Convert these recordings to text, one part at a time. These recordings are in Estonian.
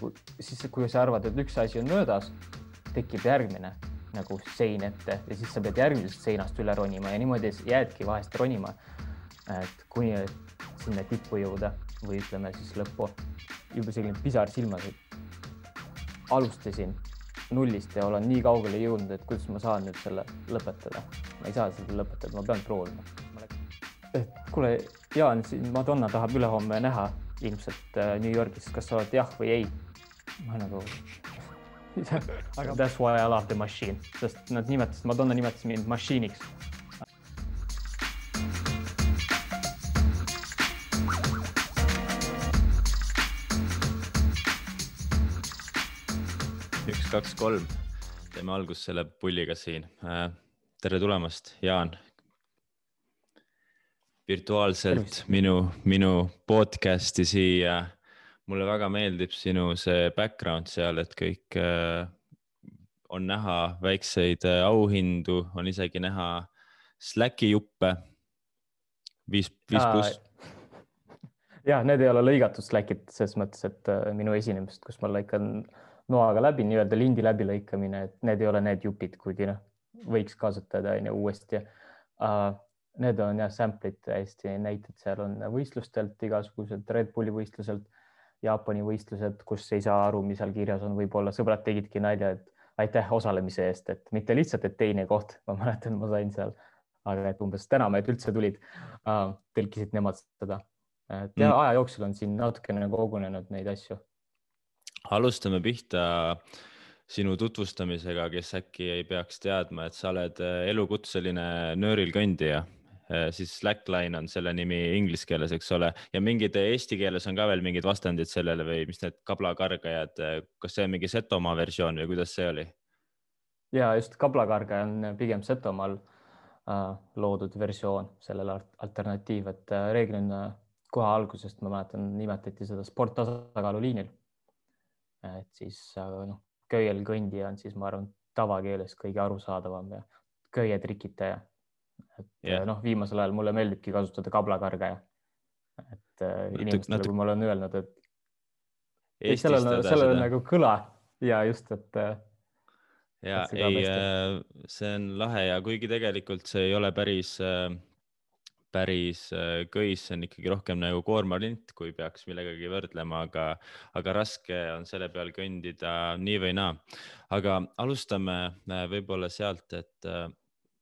nagu siis, kui sa arvad, et üks asi on möödas, tekib järgmine nagu sein ette ja siis sa pead järgmisest seinast üle ronima ja niimoodi jäädki vahest ronima. et kuni sinna tippu jõuda või ütleme siis lõppu, juba selline pisar silmas, alustasin nullist ja olen nii kaugele jõudnud, et kuidas ma saan nüüd selle lõpetada. ma ei saa seda lõpetada, ma pean proovima. et kuule, Jaan, siin Madonna tahab ülehomme näha ilmselt äh, New Yorgis, kas sa oled jah või ei? Ma nagu aga that's why I love the machine, sest nad nimetasid, Madonna nimetas mind mašiiniks üks, kaks, kolm. teeme algust selle pulliga siin. Äh, tere tulemast, Jaan. virtuaalselt minu, minu podcast'i siia. Mulle väga meeldib sinu see background seal, et kõik äh, on näha väikseid äh, auhindu, on isegi näha Slacki juppe. viis, viis pluss ja need ei ole lõigatud Slackid selles mõttes, et minu esinemist, kus ma lõikan noaga läbi, nii-öelda lindi läbilõikamine, et need ei ole need jupid, kuigi noh, võiks kasutada on ju uuesti uh,. Need on jah, sample'id täiesti näited, seal on võistlustelt igasugused Red Bulli võistluselt, Jaapani võistlused, kus ei saa aru, mis seal kirjas on, võib-olla sõbrad tegidki nalja, et aitäh osalemise eest, et mitte lihtsalt, et teine koht, ma mäletan, ma sain seal, aga et umbes täname, et üldse tulid tõlkisid nemad seda. et ja mm. aja jooksul on siin natukene kogunenud neid asju alustame pihta sinu tutvustamisega, kes äkki ei peaks teadma, et sa oled äh, elukutseline nöörilkõndija, siis slackline on selle nimi inglise keeles, eks ole, ja mingid äh, eesti keeles on ka veel mingid vastandid sellele või mis need kablakargajad, kas see on mingi Setomaa versioon või kuidas see oli? ja just kablakargaja on pigem Setomaal äh, loodud versioon sellele alternatiiv, et äh, reeglina kohe algusest ma mäletan, nimetati seda sporttasakaalu liinil et siis noh, köiel kõndija on siis, ma arvan, tavakeeles kõige arusaadavam ja köie trikitaja. Et yeah. noh, viimasel ajal mulle meeldibki kasutada kablakargaja. et äh, inimestele natuke..., kui ma olen öelnud, et ei, sellel on, sellel on nagu kõla ja just, et. Äh, ja ei, äh, see on lahe ja kuigi tegelikult see ei ole päris äh, päris äh, köis, see on ikkagi rohkem nagu koormalint, kui peaks millegagi võrdlema, aga, aga raske on selle peal kõndida nii või naa. aga alustame äh, võib-olla sealt, et äh,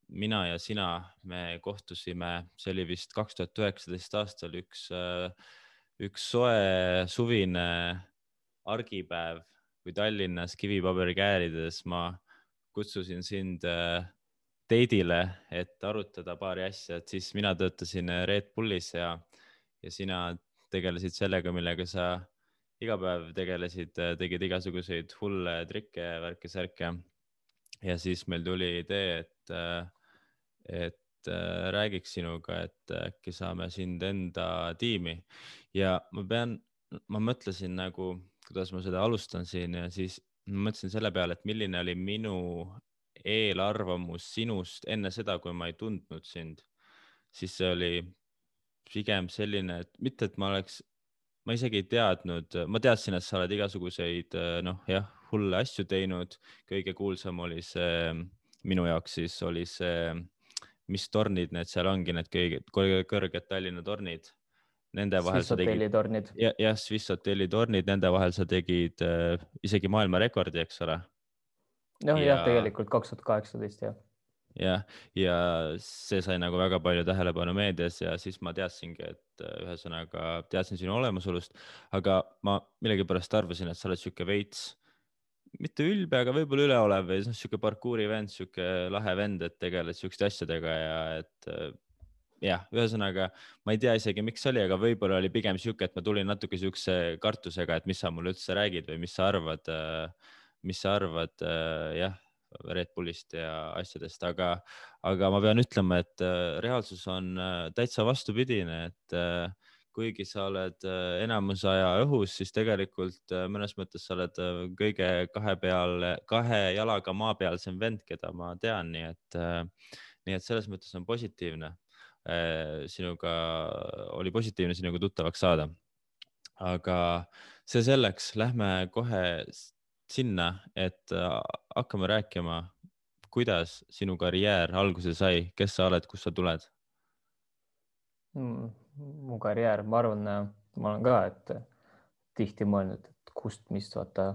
mina ja sina, me kohtusime, see oli vist kaks tuhat üheksateist aastal üks, üks soe suvine argipäev, kui Tallinnas kivipaberikäärides ma kutsusin sind date'ile, et arutada paari asja, et siis mina töötasin Red Bullis ja, ja sina tegelesid sellega, millega sa iga päev tegelesid, tegid igasuguseid hulle trikke värke-särke. ja siis meil tuli idee, et, et räägiks sinuga, et äkki saame sind enda tiimi ja ma pean, ma mõtlesin nagu, kuidas ma seda alustan siin ja siis mõtlesin selle peale, et milline oli minu eelarvamus sinust enne seda, kui ma ei tundnud sind, siis see oli pigem selline, et mitte, et ma oleks, ma isegi ei teadnud, ma teadsin, et sa oled igasuguseid noh, jah, hulle asju teinud. kõige kuulsam oli see minu jaoks siis oli see, mis tornid need seal ongi, need kõige, kõige kõrged Tallinna tornid? Nende vahel Swiss sa tegid, jah ja,, Swiss hotelli tornid, nende vahel sa tegid äh, isegi maailmarekordi, eks ole? Noh ja, jah, tegelikult kaks tuhat kaheksateist jah. jah, ja see sai nagu väga palju tähelepanu meedias ja siis ma teadsingi, et äh, ühesõnaga teadsin sinu olemasolust, aga ma millegipärast arvasin, et sa oled sihuke veits, mitte ülbe, aga võib-olla üleolev või noh, sihuke parkuuri vend, sihuke lahe vend, et tegeled sihukeste asjadega ja et äh, jah, ühesõnaga ma ei tea isegi, miks oli, aga võib-olla oli pigem sihuke, et ma tulin natuke siukse kartusega, et mis sa mulle üldse räägid või mis sa arvad äh, mis sa arvad äh, jah, Red Bullist ja asjadest, aga, aga ma pean ütlema, et reaalsus on täitsa vastupidine, et kuigi sa oled enamus aja õhus, siis tegelikult mõnes mõttes sa oled kõige kahe peal, kahe jalaga maa pealsem vend, keda ma tean, nii et, nii et selles mõttes on positiivne. sinuga, oli positiivne sinuga tuttavaks saada. aga see selleks, lähme kohe sinna, et äh, hakkame rääkima, kuidas sinu karjäär alguse sai, kes sa oled, kust sa tuled mm,? Mu karjäär, ma arvan, ma olen ka, et tihti mõelnud, et kust, mis vaata,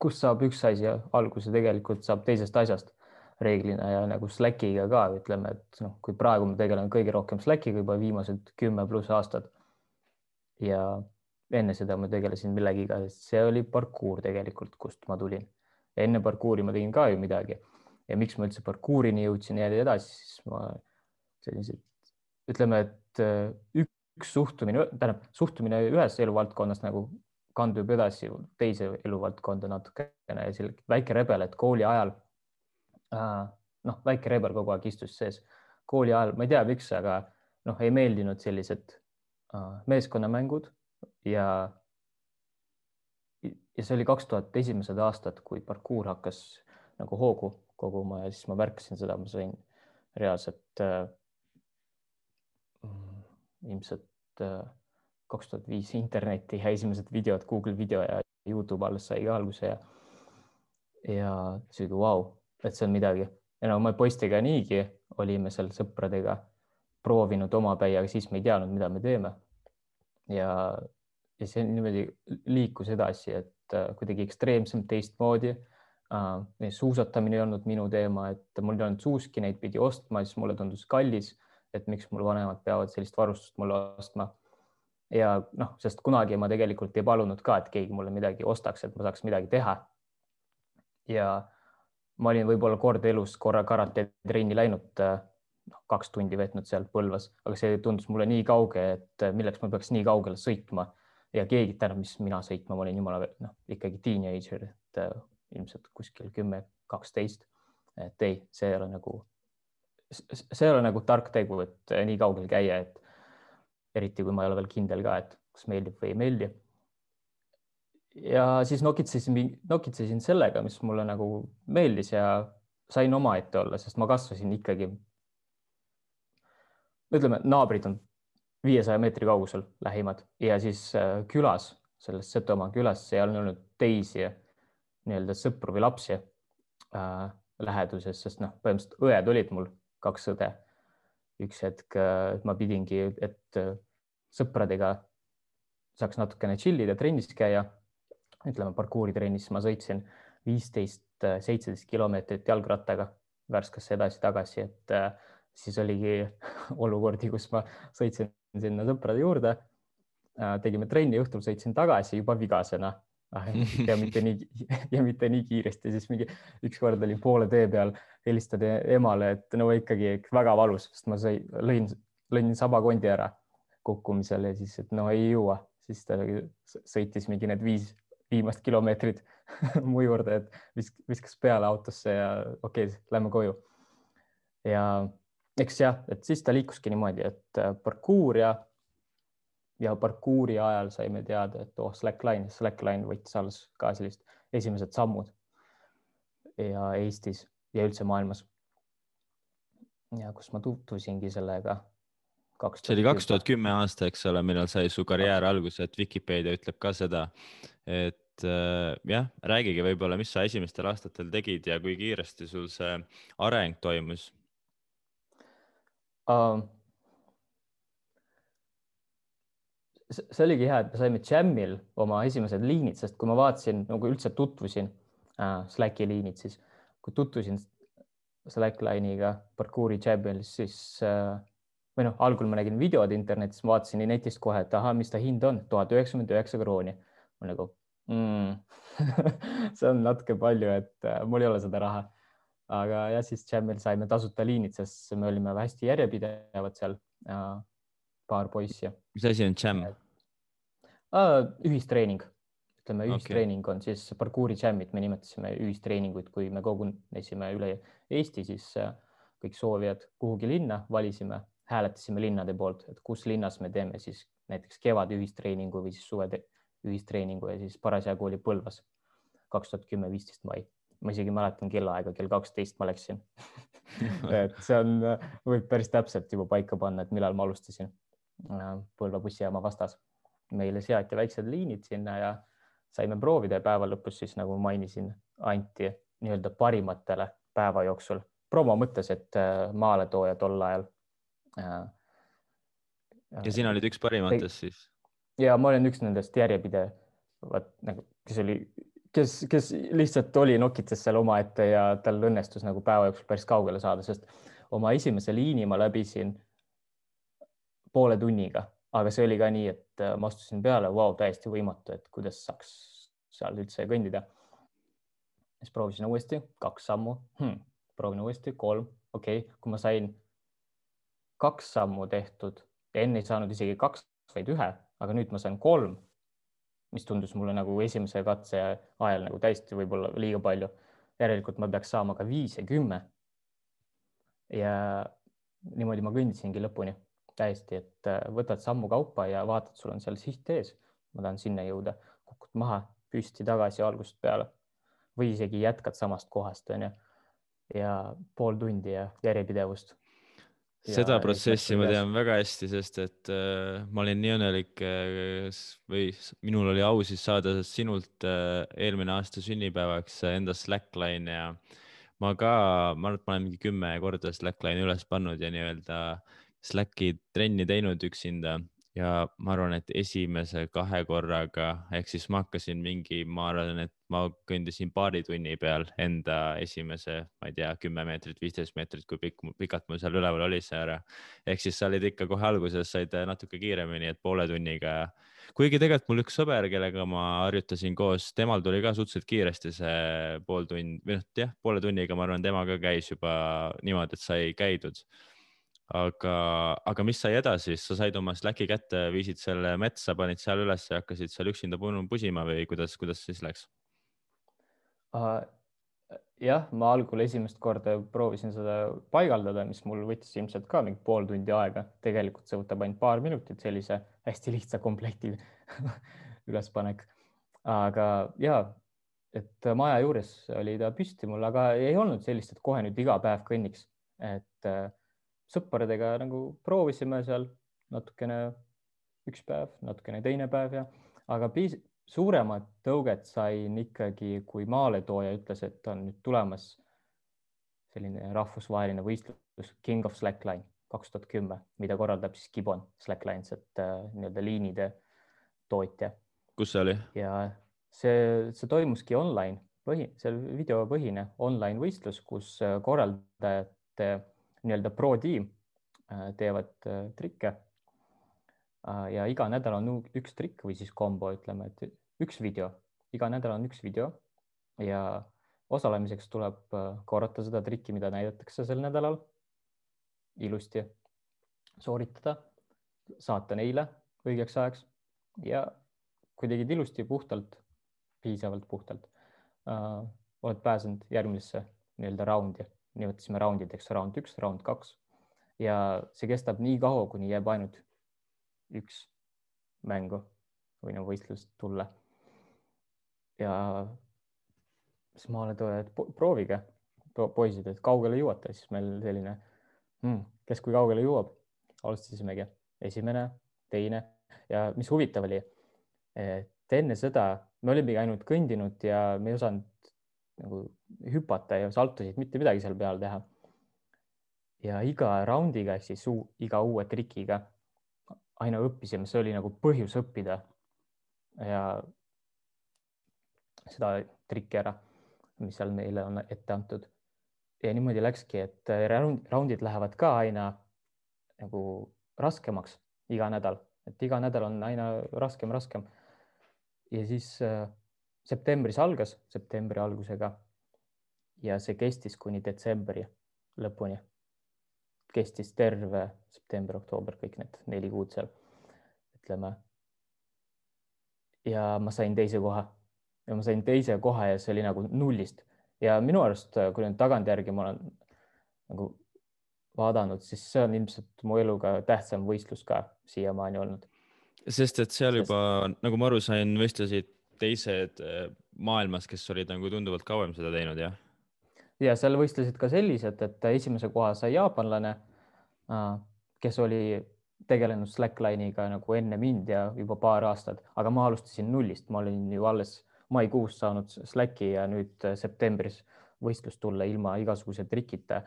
kust saab üks asi alguse, tegelikult saab teisest asjast reeglina ja nagu Slackiga ka ütleme, et noh, kui praegu ma tegelen kõige rohkem Slackiga juba viimased kümme pluss aastat. ja enne seda ma tegelesin millegiga, see oli parkuur tegelikult, kust ma tulin. enne parkuuri ma tegin ka ju midagi ja miks ma üldse parkuurini jõudsin ja edasi, siis ma sellised, ütleme, et äh, üks suhtumine, tähendab suhtumine ühes eluvaldkonnas nagu kandub edasi teise eluvaldkonda natukene ja selline väike rebel, et kooli ajal noh, väike rebel kogu aeg istus sees. kooli ajal, ma ei tea, miks, aga noh, ei meeldinud sellised uh, meeskonnamängud ja ja see oli kaks tuhat esimesed aastad, kui parkuur hakkas nagu hoogu koguma ja siis ma märkasin seda, ma sain reaalselt äh, ilmselt äh, kaks tuhat viis internetti ja esimesed videod, Google video ja Youtube alles sai ka alguse ja ja sihuke vau wow et see on midagi ja no me poistega niigi olime seal sõpradega proovinud omapäi, aga siis me ei teadnud, mida me teeme. ja, ja see niimoodi liikus edasi, et äh, kuidagi ekstreemsem, teistmoodi uh,. suusatamine ei olnud minu teema, et mul ei olnud suuski, neid pidi ostma, siis mulle tundus kallis, et miks mul vanemad peavad sellist varustust mulle ostma. ja noh, sest kunagi ma tegelikult ei palunud ka, et keegi mulle midagi ostaks, et ma saaks midagi teha. ja ma olin võib-olla kord elus korra karatetrenni läinud, äh, noh, kaks tundi veetnud seal Põlvas, aga see tundus mulle nii kauge, et äh, milleks ma peaks nii kaugele sõitma ja keegi, tähendab, mis mina sõitma, ma olin jumala noh, ikkagi teenager, et äh, ilmselt kuskil kümme, kaksteist. et ei, see ei ole nagu, see ei ole nagu tark tegu, et nii kaugel käia, et eriti kui ma ei ole veel kindel ka, et kas meeldib või ei meeldi ja siis nokitsesin, nokitsesin sellega, mis mulle nagu meeldis ja sain omaette olla, sest ma kasvasin ikkagi. ütleme, naabrid on viiesaja meetri kaugusel lähimad ja siis äh, külas, selles Setomaa külas, seal on olnud teisi nii-öelda sõpru või lapsi äh, läheduses, sest noh, põhimõtteliselt õed olid mul, kaks õde. üks hetk äh, ma pidingi, et äh, sõpradega saaks natukene chill ida, trennis käia ütleme parkuuritrennis ma sõitsin viisteist, seitseteist kilomeetrit jalgrattaga Värskasse edasi-tagasi, et äh, siis oligi olukordi, kus ma sõitsin sinna sõprade juurde äh,. tegime trenni, õhtul sõitsin tagasi juba vigasena ah, ja mitte nii ja mitte nii kiiresti, siis mingi ükskord olin poole tee peal, helistad emale, et no ikkagi väga valus, sest ma sõi, lõin, lõin sabakondi ära kukkumisel ja siis, et no ei jõua, siis ta sõitis mingi need viis viimast kilomeetrit mu juurde, et visk-, viskas peale autosse ja okei okay,, lähme koju. ja eks jah, et siis ta liikuski niimoodi, et parkuur ja, ja parkuuri ajal saime teada, et oh, Slackline, Slackline võttis alles ka sellist esimesed sammud ja Eestis ja üldse maailmas. ja kus ma tutvusingi sellega see oli kaks tuhat kümme aasta, eks ole, millal sai su karjäär alguse, et Vikipeedia ütleb ka seda, et äh, jah, räägige võib-olla, mis sa esimestel aastatel tegid ja kui kiiresti sul see areng toimus uh,? See oligi hea, et me saime Jamil oma esimesed liinid, sest kui ma vaatasin nagu üldse tutvusin uh, Slacki liinid, siis kui tutvusin Slackline'iga parkuuri Jamil, siis uh, või noh, algul ma nägin videod internetis, vaatasin netist kohe, et ahah, mis ta hind on, tuhat üheksakümmend üheksa krooni. ma nagu mm. see on natuke palju, et äh, mul ei ole seda raha. aga jah, siis Jamil saime tasuta liinid, sest me olime hästi järjepidevad seal äh,. paar poissi. Mis asi on Jam äh,? ühistreening, ütleme ühistreening okay. on siis parkuuri Jamit, me nimetasime ühistreeninguid, kui me kogunesime üle Eesti, siis äh, kõik soovijad kuhugi linna valisime hääletasime linnade poolt, et kus linnas me teeme siis näiteks kevade ühistreeningu või siis suve ühistreeningu ja siis parasjagu oli Põlvas kaks tuhat kümme, viisteist mai. ma isegi mäletan kellaaega, kell kaksteist ma läksin et see on, võib päris täpselt juba paika panna, et millal ma alustasin Põlva bussijaama vastas. meile seati väiksed liinid sinna ja saime proovida ja päeva lõpus siis nagu mainisin, anti nii-öelda parimatele päeva jooksul promo mõttes, et äh, maaletooja tol ajal. Äh, ja sina olid üks parimatest siis? ja ma olen üks nendest järjepidevat nagu, kes oli, kes, kes lihtsalt oli nokitas seal omaette ja tal õnnestus nagu päeva jooksul päris kaugele saada, sest oma esimese liini ma läbisin poole tunniga, aga see oli ka nii, et äh, ma astusin peale, vau, täiesti võimatu, et kuidas saaks seal üldse kõndida. siis proovisin uuesti kaks sammu hmm,, proovin uuesti kolm, okei okay., kui ma sain kaks sammu tehtud enne ei saanud isegi kaks, vaid ühe, aga nüüd ma sain kolm, mis tundus mulle nagu esimese katse ajal nagu täiesti võib-olla liiga palju. järelikult ma peaks saama ka viis ja kümme. ja niimoodi ma kõndisingi lõpuni täiesti, et äh, võtad sammu kaupa ja vaatad, sul on seal siht ees. ma tahan sinna jõuda, kukud maha, püsti tagasi algusest peale või isegi jätkad samast kohast, onju. ja pool tundi ja järjepidevust seda protsessi ma tean väga hästi, sest et äh, ma olin nii õnnelik äh, või minul oli au siis saada sinult äh, eelmine aasta sünnipäevaks enda Slackline ja ma ka, ma arvan, et ma olen mingi kümme korda Slackline'i üles pannud ja nii-öelda Slacki trenni teinud üksinda ja ma arvan, et esimese kahe korraga ehk siis ma hakkasin mingi, ma arvan, et ma kõndisin paari tunni peal enda esimese, ma ei tea, kümme meetrit, viisteist meetrit, kui pikk, pikalt mul seal üleval oli see ära. ehk siis sa olid ikka kohe alguses, said natuke kiiremini, et poole tunniga. kuigi tegelikult mul üks sõber, kellega ma harjutasin koos, temal tuli ka suhteliselt kiiresti see pool tundi või noh, jah, poole tunniga, ma arvan, tema ka käis juba niimoodi, et sai käidud aga, aga mis sai edasi, sa said oma Slacki kätte, viisid selle metsa, panid seal üles ja hakkasid seal üksinda pusima või kuidas, kuidas siis läks uh,? jah, ma algul esimest korda proovisin seda paigaldada, mis mul võttis ilmselt ka mingi pool tundi aega. tegelikult see võtab ainult paar minutit, sellise hästi lihtsa komplekti ülespanek. aga ja, et maja juures oli ta püsti mul, aga ei olnud sellist, et kohe nüüd iga päev kõnniks, et uh, sõpradega nagu proovisime seal natukene üks päev, natukene teine päev ja, aga piis-, suuremat tõuget sain ikkagi, kui maaletooja ütles, et on nüüd tulemas selline rahvusvaheline võistlus King of Slackline kaks tuhat kümme, mida korraldab siis Gibbon Slacklines, et äh, nii-öelda liinide tootja. kus see oli? ja see, see toimuski online, põhi, see videopõhine online võistlus, kus äh, korraldajate nii-öelda pro tiim äh, teevad äh, trikke. Äh, ja iga nädal on üks trikk või siis kombo, ütleme, et üks video, iga nädal on üks video ja osalemiseks tuleb korrata seda trikki, mida näidatakse sel nädalal. ilusti sooritada, saata neile õigeks ajaks ja kui tegid ilusti, puhtalt, piisavalt puhtalt oled pääsenud järgmisesse nii-öelda raundi nimetasime raundideks raund üks, raund kaks. Ja see kestab nii kaua, kuni jääb ainult üks mängu või no võistlust tulla. ja siis maaletoojad, proovige po, poisid, et kaugele jõuate, siis meil selline hmm,, kes kui kaugele jõuab, alustasimegi. Esimene, teine. Ja mis huvitav oli, et enne seda me olimegi ainult kõndinud ja me ei osanud nagu hüpata ja saltosid, mitte midagi seal peal teha. ja iga raundiga ehk siis uu, iga uue trikiga aina õppisime, see oli nagu põhjus õppida ja seda trikki ära, mis seal meile on ette antud. ja niimoodi läkski, et raundid lähevad ka aina nagu raskemaks iga nädal, et iga nädal on aina raskem, raskem. ja siis äh, septembris algas, septembri algusega. ja see kestis kuni detsembri lõpuni. kestis terve september, oktoober, kõik need neli kuud seal, ütleme. ja ma sain teise koha ja ma sain teise koha ja see oli nagu nullist ja minu arust, kui nüüd tagantjärgi ma olen nagu vaadanud, siis see on ilmselt mu eluga tähtsam võistlus ka siiamaani olnud. sest et seal juba, nagu ma aru sain, võistlesid teised äh, maailmas, kes olid nagu tunduvalt kauem seda teinud, jah? ja seal võistlesid ka sellised, et esimese koha sai jaapanlane, äh, kes oli tegelenud Slackline'iga nagu enne mind ja juba paar aastat, aga ma alustasin nullist, ma olin ju alles maikuus saanud Slacki ja nüüd septembris võistlust tulla ilma igasuguse trikita.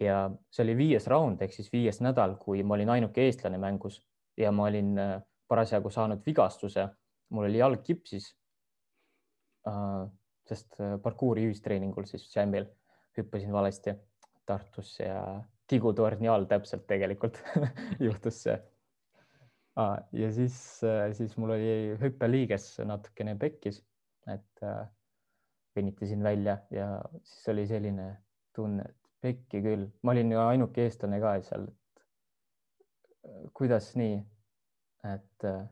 ja see oli viies raund ehk siis viies nädal, kui ma olin ainuke eestlane mängus ja ma olin äh, parasjagu saanud vigastuse, mul oli jalg kipsis. Sest äh, parkuuri ühistreeningul siis Jamil hüppasin valesti Tartus ja tigutorni all täpselt tegelikult juhtus see ah,. ja siis, siis mul oli hüppeliiges natukene pekkis, et äh, venitasin välja ja siis oli selline tunne, et pekki küll, ma olin ju ainuke eestlane ka seal. kuidas nii, et äh,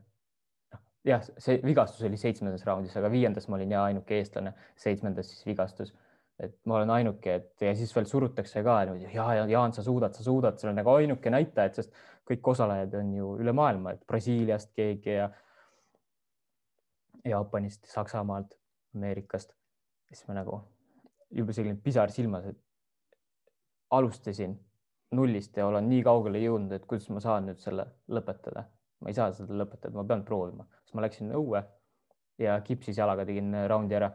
jah, see vigastus oli seitsmendas raundis, aga viiendas ma olin ja ainuke eestlane, seitsmendas siis vigastus et ma olen ainuke, et ja siis veel surutakse ka ja, ja Jaan, sa suudad, sa suudad, see on nagu ainuke näitaja, et sest kõik osalejad on ju üle maailma, et Brasiiliast keegi ja Jaapanist, Saksamaalt, Ameerikast. siis ma nagu juba selline pisar silmas, et alustasin nullist ja olen nii kaugele jõudnud, et kuidas ma saan nüüd selle lõpetada. Ma ei saa seda lõpetada, ma pean proovima, siis ma läksin õue ja kipsis jalaga tegin raundi ära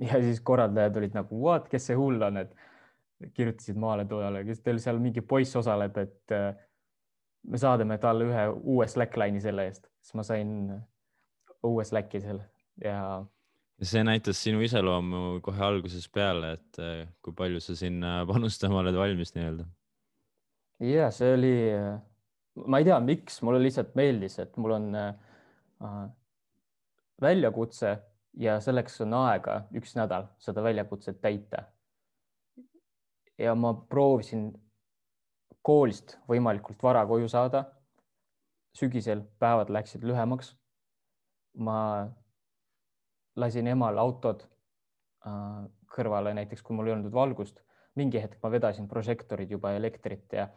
ja siis korraldajad olid nagu, what, kes see hull on, et kirjutasid maale toojale, kes teil seal mingi poiss osaleb, et me saadame talle ühe uue Slackline'i selle eest, siis ma sain uue Slacki selle ja. see näitas sinu iseloomu kohe algusest peale, et äh, kui palju sa sinna panustama oled valmis nii-öelda. ja see oli, ma ei tea, miks, mulle lihtsalt meeldis, et mul on äh, väljakutse ja selleks on aega üks nädal seda väljakutset täita. ja ma proovisin koolist võimalikult vara koju saada. sügisel päevad läksid lühemaks. ma lasin emal autod äh, kõrvale, näiteks kui mul ei olnud valgust, mingi hetk ma vedasin prožektorid juba elektrit ja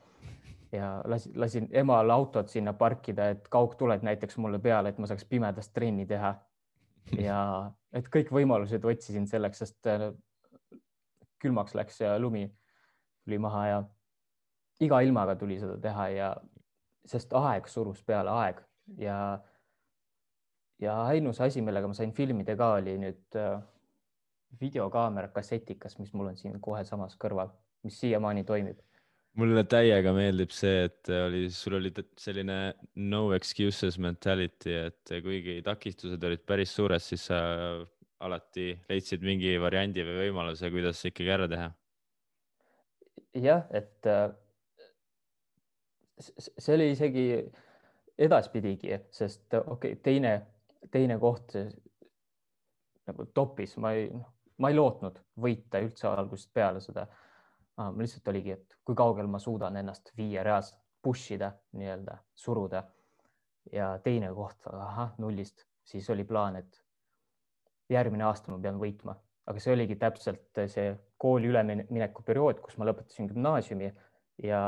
ja lasin, lasin emal autod sinna parkida, et kaugtuled näiteks mulle peale, et ma saaks pimedas trenni teha. Ja et kõik võimalused otsisin selleks, sest äh, külmaks läks ja lumi tuli maha ja iga ilmaga tuli seda teha ja sest aeg surus peale, aeg. Ja ja ainus asi, millega ma sain filmida ka oli nüüd äh, videokaamera kassetikas, mis mul on siin kohe samas kõrval, mis siiamaani toimib mulle täiega meeldib see, et oli, sul oli selline no excuses mentality, et kuigi takistused olid päris suured, siis sa alati leidsid mingi variandi või võimaluse, kuidas ikkagi ära teha. jah, et äh, see oli isegi edaspidigi, sest okei okay,, teine, teine koht nagu topis, ma ei, noh, ma ei lootnud võita üldse algusest peale seda lihtsalt oligi, et kui kaugel ma suudan ennast viia reaalselt push ida nii-öelda, suruda. ja teine koht, ahah, nullist, siis oli plaan, et järgmine aasta ma pean võitma, aga see oligi täpselt see kooli ülemineku periood, kus ma lõpetasin gümnaasiumi ja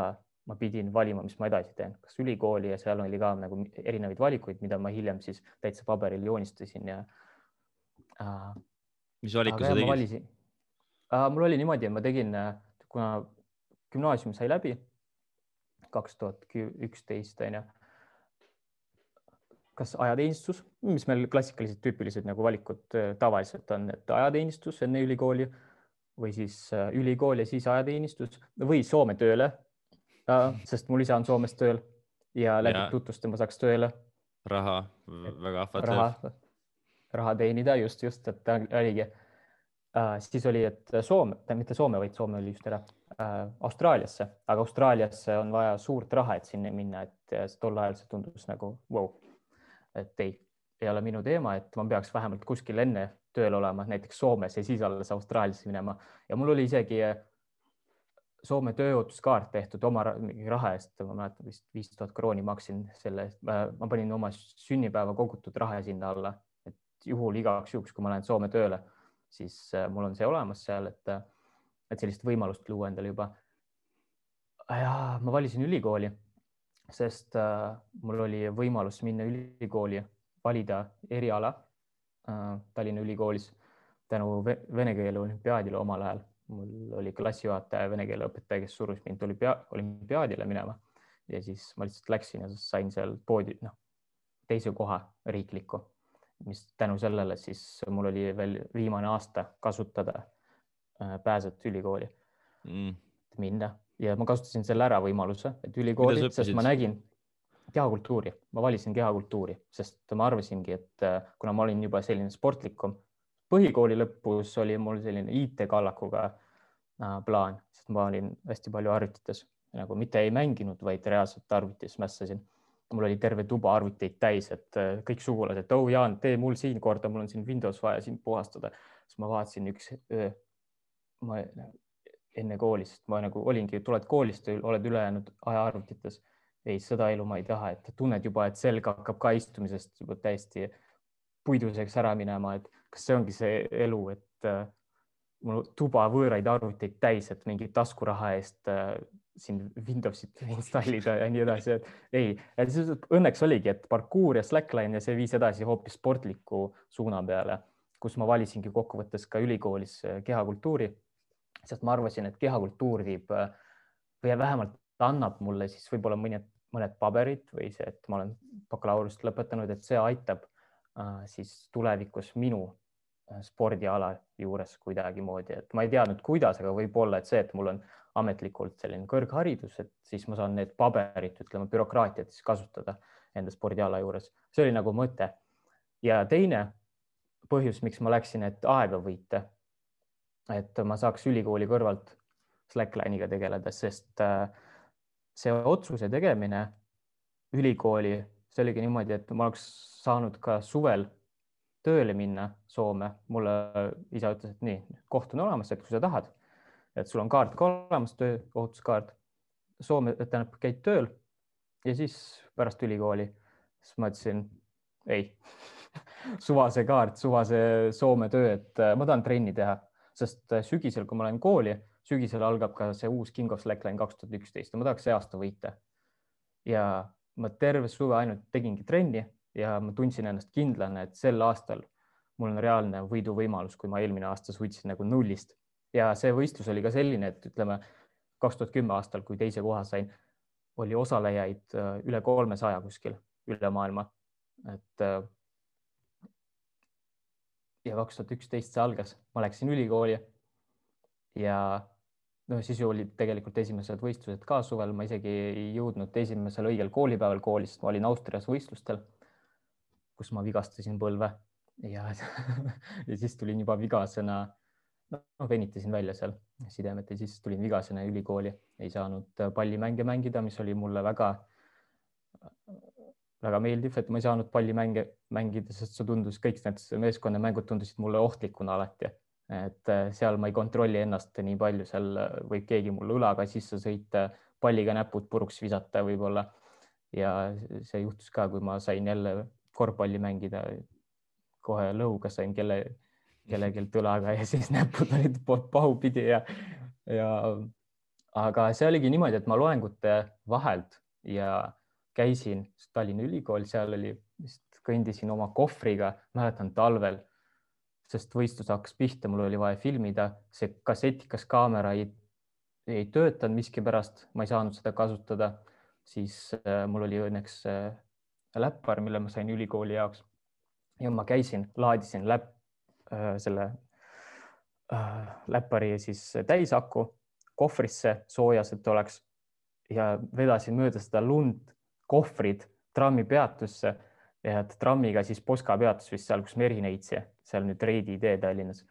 ma pidin valima, mis ma edasi teen, kas ülikooli ja seal oli ka nagu erinevaid valikuid, mida ma hiljem siis täitsa paberil joonistasin ja äh,. mis valiku sa tegid? Mul oli niimoodi, et ma tegin uh, kuna gümnaasium sai läbi kaks tuhat üksteist onju. kas ajateenistus, mis meil klassikalised tüüpilised nagu valikud äh, tavaliselt on, et ajateenistus enne ülikooli või siis äh, ülikool ja siis ajateenistus või Soome tööle. sest mul isa on Soomes tööl ja läbi tutvuste ma saaks tööle. raha, väga ahvatlev. raha, raha teenida just, just, et oligi äh,. Siis oli, et Soome, mitte Soome, vaid Soome oli just ära äh,, Austraaliasse, aga Austraaliasse on vaja suurt raha, et sinna minna, et tol ajal see tundus nagu vau wow., et ei, ei ole minu teema, et ma peaks vähemalt kuskil enne tööl olema, näiteks Soomes ja siis alles Austraaliasse minema. Ja mul oli isegi Soome tööohutuskaart tehtud oma raha eest, ma mäletan vist viis tuhat krooni maksin selle eest, ma panin oma sünnipäeva kogutud raha sinna alla, et juhul igaks juhuks, kui ma lähen Soome tööle siis äh, mul on see olemas seal, et, äh, et sellist võimalust luua endale juba. ja ma valisin ülikooli, sest äh, mul oli võimalus minna ülikooli, valida eriala Tallinna Ülikoolis tänu vene keele olümpiaadile omal ajal. mul oli klassijuhataja, vene keele õpetaja, kes surus mind olümpia, olümpiaadile minema ja siis ma lihtsalt läksin ja sain seal poodi, noh, teise koha riiklikku, mis tänu sellele siis mul oli veel viimane aasta kasutada äh, pääset ülikooli. Mm. minna. Ja ma kasutasin selle ära võimaluse, et ülikooli, sest ma nägin kehakultuuri, ma valisin kehakultuuri, sest ma arvasingi, et äh, kuna ma olin juba selline sportlikum, põhikooli lõpus oli mul selline IT-kallakuga äh, plaan, sest ma olin hästi palju arvutites nagu mitte ei mänginud, vaid reaalselt arvutis mässasin. Mul oli terve tuba arvuteid täis, et äh, kõik sugulased, oh Jaan, tee mul siin korda, mul on siin Windows vaja sind puhastada. siis ma vaatasin üks öö, ma enne kooli, sest ma nagu olingi, tuled koolist, oled ülejäänud aja arvutites. ei, seda elu ma ei taha, et tunned juba, et selg hakkab ka istumisest juba täiesti puiduseks ära minema, et kas see ongi see elu, et äh, mul tuba võõraid arvuteid täis, et mingi taskuraha eest äh, siin Windowsit installida ja nii edasi, et ei, et siis õnneks oligi, et parkuur ja slackline ja see viis edasi hoopis sportliku suuna peale, kus ma valisingi kokkuvõttes ka ülikoolis äh, kehakultuuri, sest ma arvasin, et kehakultuur viib või vähemalt annab mulle siis võib-olla mõned, mõned paberid või see, et ma olen bakalaureust lõpetanud, et see aitab äh, siis tulevikus minu spordiala juures kuidagimoodi, et ma ei teadnud, kuidas, aga võib-olla, et see, et mul on ametlikult selline kõrgharidus, et siis ma saan need paberid, ütleme bürokraatiat siis kasutada enda spordiala juures, see oli nagu mõte. ja teine põhjus, miks ma läksin, et aega võita. et ma saaks ülikooli kõrvalt Slackline'iga tegeleda, sest äh, see otsuse tegemine ülikooli, see oligi niimoodi, et ma oleks saanud ka suvel tööle minna Soome, mulle isa ütles, et nii, koht on olemas, et kui sa tahad et sul on kaart ka olemas, tööohutuskaart. Soome, tähendab, käid tööl ja siis pärast ülikooli, siis ma ütlesin ei suvase kaart, suvase Soome töö, et äh, ma tahan trenni teha, sest äh, sügisel, kui ma lähen kooli, sügisel algab ka see uus King of Slackline kaks tuhat üksteist ja ma tahaks see aasta võita. ja ma terve suve ainult tegingi trenni ja ma tundsin ennast kindlana, et sel aastal mul on reaalne võiduvõimalus, kui ma eelmine aasta suutsin nagu nullist. Ja see võistlus oli ka selline, et ütleme kaks tuhat kümme aastal, kui teise koha sain, oli osalejaid äh, üle kolmesaja kuskil üle maailma. et äh, ja kaks tuhat üksteist see algas, ma läksin ülikooli ja no siis ju olid tegelikult esimesed võistlused ka suvel, ma isegi ei jõudnud esimesel õigel koolipäeval kooli, sest ma olin Austrias võistlustel, kus ma vigastasin põlve ja ja siis tulin juba vigasena noh, venitasin välja seal sidemed ja siis tulin vigasena ülikooli, ei saanud äh, pallimänge mängida, mis oli mulle väga, väga meeldiv, et ma ei saanud pallimänge mängida, sest see tundus, kõik need meeskonnamängud tundusid mulle ohtlikuna alati. et äh, seal ma ei kontrolli ennast nii palju, seal äh, võib keegi mulle õlaga sisse sõita, palliga näpud puruks visata võib-olla. ja see juhtus ka, kui ma sain jälle korvpalli mängida. kohe lõuga sain kelle kellelgi õlaga ja siis näpud olid pahupidi ja, ja aga see oligi niimoodi, et ma loengute vahelt ja käisin Tallinna Ülikool, seal oli kõndisin oma kohvriga, mäletan talvel, sest võistlus hakkas pihta, mul oli vaja filmida, see kassetikas kaamera ei, ei töötanud miskipärast, ma ei saanud seda kasutada, siis äh, mul oli õnneks äh, läppar, mille ma sain ülikooli jaoks ja ma käisin, laadisin läpp, Äh, selle äh, läppari siis täisaku kohvrisse soojas, et oleks ja vedasin mööda seda lund, kohvrid trammipeatusse ja trammiga siis Poska peatus vist seal, kus meri neitsi, seal nüüd Reidi tee Tallinnas.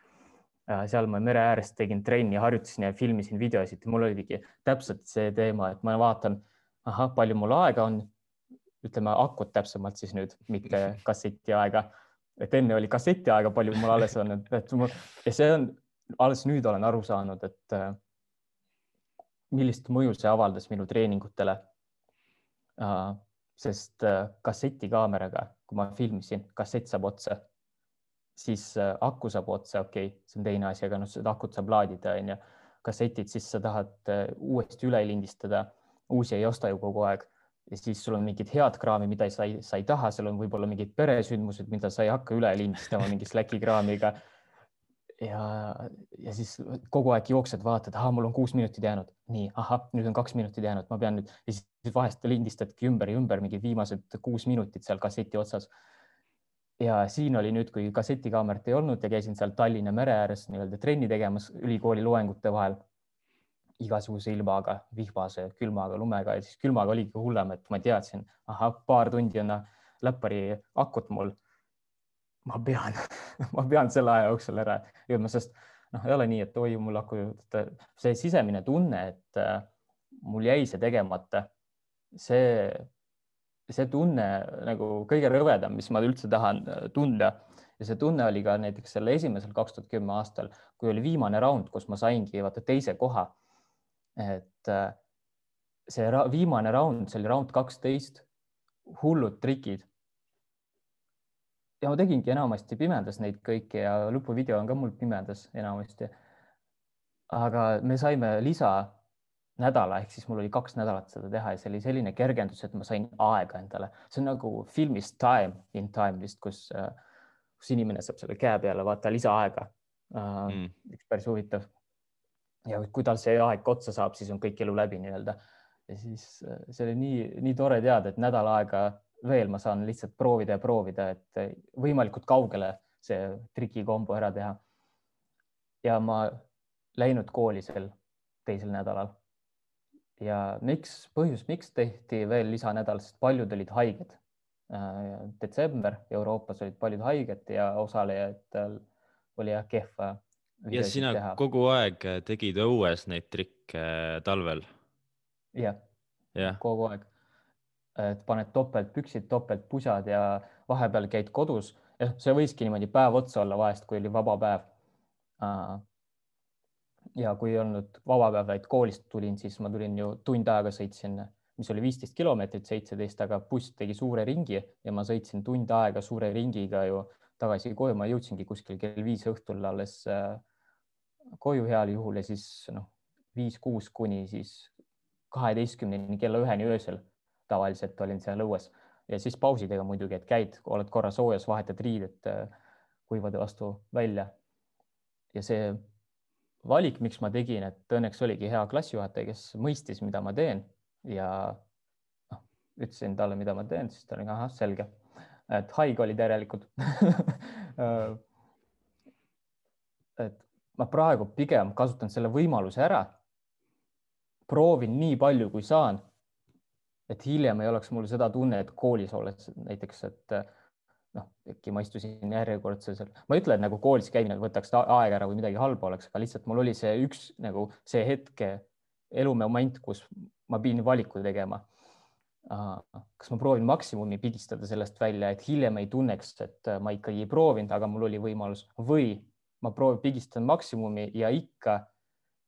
Äh, seal ma mere ääres tegin trenni, harjutasin ja filmisin videosid, mul oligi täpselt see teema, et ma vaatan, ahah, palju mul aega on. Ütleme akut täpsemalt siis nüüd, mitte kasseti aega et enne oli kasseti aega, palju mul alles on, et, et mul ja see on, alles nüüd olen aru saanud, et äh, millist mõju see avaldas minu treeningutele uh,. sest uh, kassetikaameraga, kui ma filmisin, kassett saab otsa, siis aku saab otsa, okei okay,, see on teine asi, aga noh, seda akut saab laadida, onju. kassetid, siis sa tahad uuesti üle lindistada, uusi ei osta ju kogu aeg ja siis sul on mingid head kraami, mida sa ei, sa ei taha, seal on võib-olla mingid peresündmused, mida sa ei hakka üle lindistama mingi Slacki kraamiga. ja, ja siis kogu aeg jooksed, vaatad, ahah, mul on kuus minutit jäänud, nii, ahah, nüüd on kaks minutit jäänud, ma pean nüüd ja siis vahest lindistadki ümber ja ümber mingid viimased kuus minutit seal kasseti otsas. ja siin oli nüüd, kui kassetikaamerat ei olnud ja käisin seal Tallinna mere ääres nii-öelda trenni tegemas ülikooli loengute vahel igasuguse ilmaga, vihmase, külmaga, lumega ja siis külmaga oligi hullem, et ma teadsin, ahah, paar tundi on läppari akut mul. ma pean ma pean selle aja jooksul ära jõudma, sest noh, ei ole nii, et oi, mul aku, see sisemine tunne, et äh, mul jäi see tegemata, see, see tunne nagu kõige rõvedam, mis ma üldse tahan äh, tunda ja see tunne oli ka näiteks selle esimesel kaks tuhat kümme aastal, kui oli viimane raund, kus ma saingi vaata teise koha et äh, see ra viimane round, see oli round kaksteist, hullud trikid. ja ma tegingi enamasti pimedas neid kõiki ja lõpuvideo on ka mul pimedas enamasti. aga me saime lisa nädala ehk siis mul oli kaks nädalat seda teha ja see oli selline kergendus, et ma sain aega endale, see on nagu filmis Time in Time vist, kus, äh, kus inimene saab selle käe peale vaata lisaaega uh, mm.. üks päris huvitav ja kui tal see aeg otsa saab, siis on kõik elu läbi nii-öelda. ja siis äh, see oli nii, nii tore teada, et nädal aega veel ma saan lihtsalt proovida ja proovida, et äh, võimalikult kaugele see trikikombo ära teha. ja ma läinud kooli sel teisel nädalal. ja miks, põhjus, miks tehti veel lisanädal, sest paljud olid haiged. Äh, detsember Euroopas olid paljud haiged ja osalejatel oli jah kehva ja sina teha. kogu aeg äh, tegid õues neid trikke äh, talvel? jah ja., kogu aeg. et paned topeltpüksid, topeltpusad ja vahepeal käid kodus. jah, see võiski niimoodi päev otsa olla vahest, kui oli vaba päev. ja kui ei olnud vaba päev, vaid koolist tulin, siis ma tulin ju tund aega sõitsin, mis oli viisteist kilomeetrit, seitseteist, aga buss tegi suure ringi ja ma sõitsin tund aega suure ringiga ju tagasi koju, ma jõudsingi kuskil kell viis õhtul alles äh, koju heal juhul ja siis noh, viis-kuus kuni siis kaheteistkümneni kella üheni öösel tavaliselt olin seal õues. Ja siis pausidega muidugi, et käid, oled korra soojas, vahetad riided äh, kuivade vastu välja. ja see valik, miks ma tegin, et õnneks oligi hea klassijuhataja, kes mõistis, mida ma teen ja noh, ütlesin talle, mida ma teen, siis ta oli ahah, selge, et haige olid järelikult. Äh, et ma praegu pigem kasutan selle võimaluse ära. proovin nii palju, kui saan. et hiljem ei oleks mul seda tunnet koolis olles näiteks, et noh, äkki ma istusin järjekordse seal, ma ei ütle, et nagu koolis käimine võtaks aega ära või midagi halba oleks, aga lihtsalt mul oli see üks nagu see hetke elumoment, kus ma pidin valiku tegema. kas ma proovin maksimumi pigistada sellest välja, et hiljem ei tunneks, et ma ikkagi ei proovinud, aga mul oli võimalus või ma proovin, pigistan maksimumi ja ikka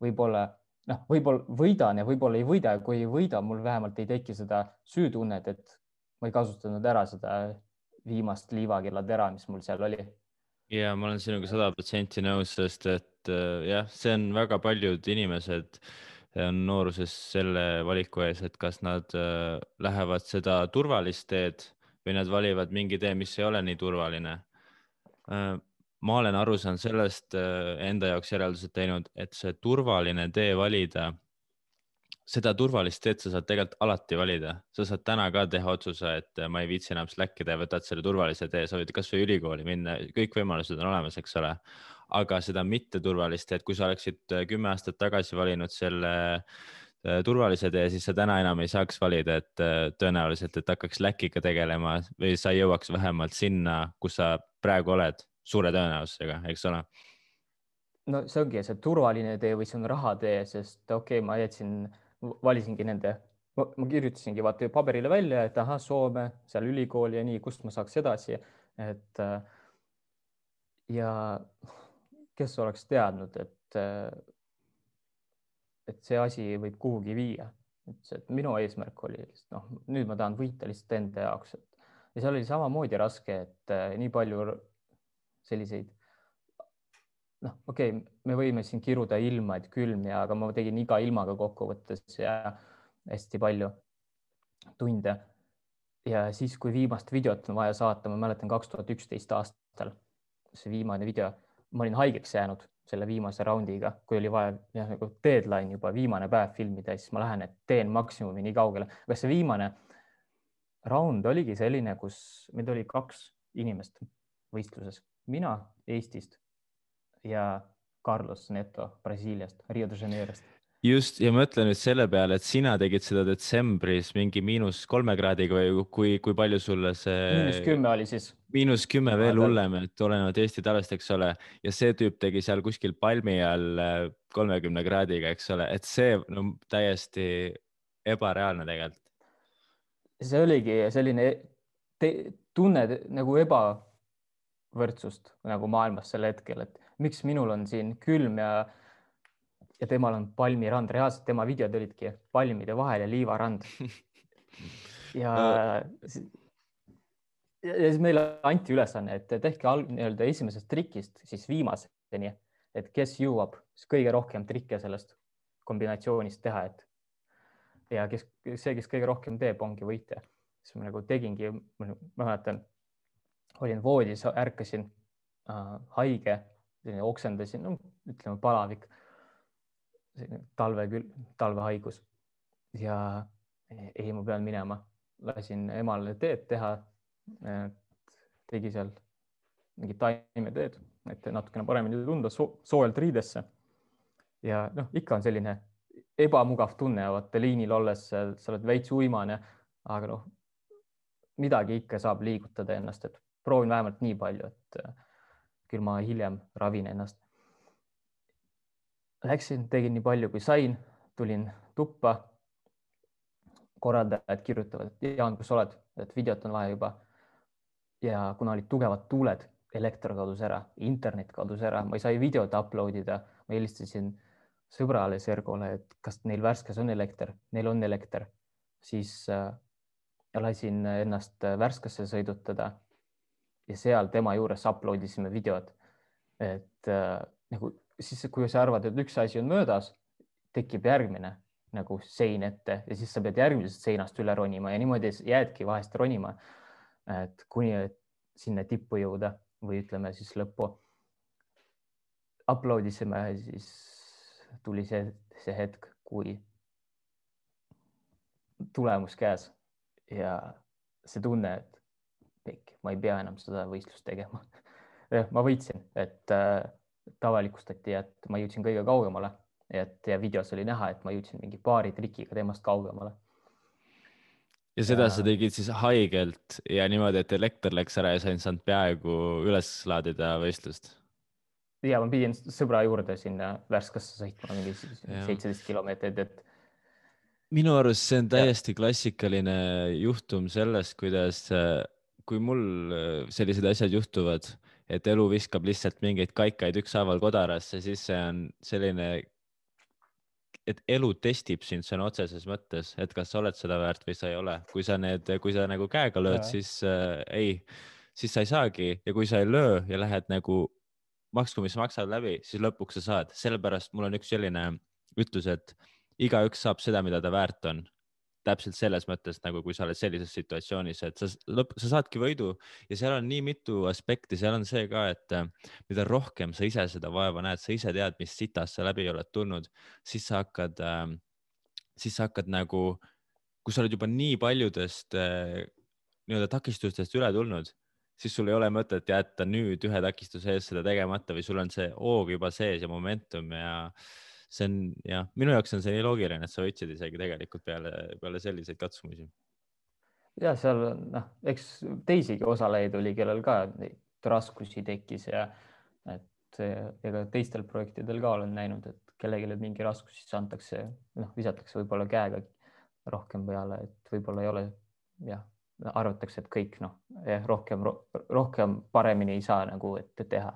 võib-olla noh, võib-olla võidan ja võib-olla ei võida kui ei võida, mul vähemalt ei teki seda süütunnet, et ma ei kasutanud ära seda viimast liivakillatera, mis mul seal oli. ja ma olen sinuga sada protsenti nõus, sest et äh, jah, see on väga paljud inimesed on nooruses selle valiku ees, et kas nad äh, lähevad seda turvalist teed või nad valivad mingi tee, mis ei ole nii turvaline äh, ma olen aru saanud sellest äh, enda jaoks järeldused teinud, et see turvaline tee valida, seda turvalist teed sa saad tegelikult alati valida, sa saad täna ka teha otsuse, et äh, ma ei viitsi enam slack ida ja võtad selle turvalise tee, sa võid kasvõi ülikooli minna, kõik võimalused on olemas, eks ole. aga seda mitteturvalist teed, kui sa oleksid äh, kümme aastat tagasi valinud selle turvalise tee, siis sa täna enam ei saaks valida, et tõenäoliselt, et hakkaks Slackiga tegelema või sa jõuaks vähemalt sinna, kus sa praegu oled suure tõenäosusega, eks ole. no see ongi see turvaline tee või see on rahatee, sest okei okay,, ma jätsin, valisingi nende, ma kirjutasingi vaata paberile välja, et ahah, Soome, seal ülikooli ja nii, kust ma saaks edasi, et ja kes oleks teadnud, et, et see asi võib kuhugi viia, ütles, et minu eesmärk oli, noh, nüüd ma tahan võita lihtsalt enda jaoks, et ja seal oli samamoodi raske, et äh, nii palju selliseid noh, okei okay,, me võime siin kiruda ilma, et külm ja, aga ma tegin iga ilmaga kokkuvõttes ja hästi palju tunde. ja siis, kui viimast videot on vaja saata, ma mäletan kaks tuhat üksteist aastal, see viimane video, ma olin haigeks jäänud selle viimase raundiga, kui oli vaja jah, nagu deadline juba viimane päev filmida, siis ma lähen, et teen maksimumi nii kaugele. aga see viimane raund oligi selline, kus meid oli kaks inimest võistluses, mina Eestist ja Carlos Neto Brasiiliast, Rio de Janeirost just ja mõtle nüüd selle peale, et sina tegid seda detsembris mingi miinus kolme kraadiga või kui, kui palju sulle see. miinus kümme oli siis. miinus kümme veel hullem, et olenevalt Eesti talvest, eks ole, ja see tüüp tegi seal kuskil palmi all äh, kolmekümne kraadiga, eks ole, et see no täiesti ebareaalne tegelikult. see oligi selline tunne nagu ebavõrdsust nagu maailmas sel hetkel, et miks minul on siin külm ja ja temal on palmirand, reaalselt tema videod olidki palmide vahel ja liivarand. ja ja siis meile anti ülesanne, et tehke nii-öelda esimesest trikist siis viimaseni, et kes jõuab kõige rohkem trikke sellest kombinatsioonist teha, et ja kes, see, kes kõige rohkem teeb, ongi võitja. siis ma nagu tegingi, ma mäletan, olin voodis, ärkasin äh, haige, oksendasin, no ütleme palavik talve küll, talvehaigus ja ei, ma pean minema, lasin emale teed teha. tegi seal mingit taimeteed, et natukene paremini tunda so soojalt riidesse. ja noh, ikka on selline ebamugav tunne, vaata liinil olles sa oled veits uimane, aga noh, midagi ikka saab liigutada ennast, et proovin vähemalt nii palju, et küll ma hiljem ravin ennast. Läksin, tegin nii palju, kui sain, tulin tuppa. korraldajad kirjutavad, et Jaan, kus sa oled, et videot on vaja juba. ja kuna olid tugevad tuuled, elekter kadus ära, internet kadus ära, ma ei sai videot upload ida, ma helistasin sõbrale Sergole, et kas neil värskes on elekter, neil on elekter, siis äh, lasin ennast Värskasse sõidutada ja seal tema juures upload isime videot. et äh, nagu siis, kui sa arvad, et üks asi on möödas, tekib järgmine nagu sein ette ja siis sa pead järgmisest seinast üle ronima ja niimoodi jäädki vahest ronima. et kuni sinna tippu jõuda või ütleme siis lõppu. Upload isime, siis tuli see, see hetk, kui tulemus käes ja see tunne, et pekk, ma ei pea enam seda võistlust tegema ma võitsin, et äh, avalikustati, et ma jõudsin kõige kaugemale, et ja videos oli näha, et ma jõudsin mingi paari trikiga temast kaugemale. ja seda ja... sa tegid siis haigelt ja niimoodi, et elekter läks ära ja sa ei saanud peaaegu üles laadida võistlust? ja ma pidin sõbra juurde sinna Värskasse sõitma mingi seitseteist kilomeetrit, et. minu arust see on täiesti ja. klassikaline juhtum sellest, kuidas, kui mul sellised asjad juhtuvad et elu viskab lihtsalt mingeid kaikaid ükshaaval kodarasse, siis see on selline, et elu testib sind sõna otseses mõttes, et kas sa oled seda väärt või sa ei ole. kui sa need, kui sa nagu käega lööd, siis äh, ei, siis sa ei saagi. Ja kui sa ei löö ja lähed nagu maksku, mis maksad läbi, siis lõpuks sa saad, sellepärast mul on üks selline ütlus, et igaüks saab seda, mida ta väärt on täpselt selles mõttes nagu, kui sa oled sellises situatsioonis, et sa lõpp, sa saadki võidu ja seal on nii mitu aspekti, seal on see ka, et äh, mida rohkem sa ise seda vaeva näed, sa ise tead, mis sitast sa läbi oled tulnud, siis sa hakkad äh,, siis sa hakkad nagu, kui sa oled juba nii paljudest äh, nii-öelda takistustest üle tulnud, siis sul ei ole mõtet jätta nüüd ühe takistuse ees seda tegemata või sul on see hoog juba sees ja momentum ja äh, see on jah, minu jaoks on see nii loogiline, et sa võitsid isegi tegelikult peale, peale selliseid katsumusi. ja seal noh, eks teisigi osalejaid oli, kellel ka raskusi tekkis ja et ega teistel projektidel ka olen näinud, et kellelegi mingi raskus, siis antakse, noh, visatakse võib-olla käega rohkem peale, et võib-olla ei ole jah, arvatakse, et kõik noh, rohkem, rohkem paremini ei saa nagu, et teha.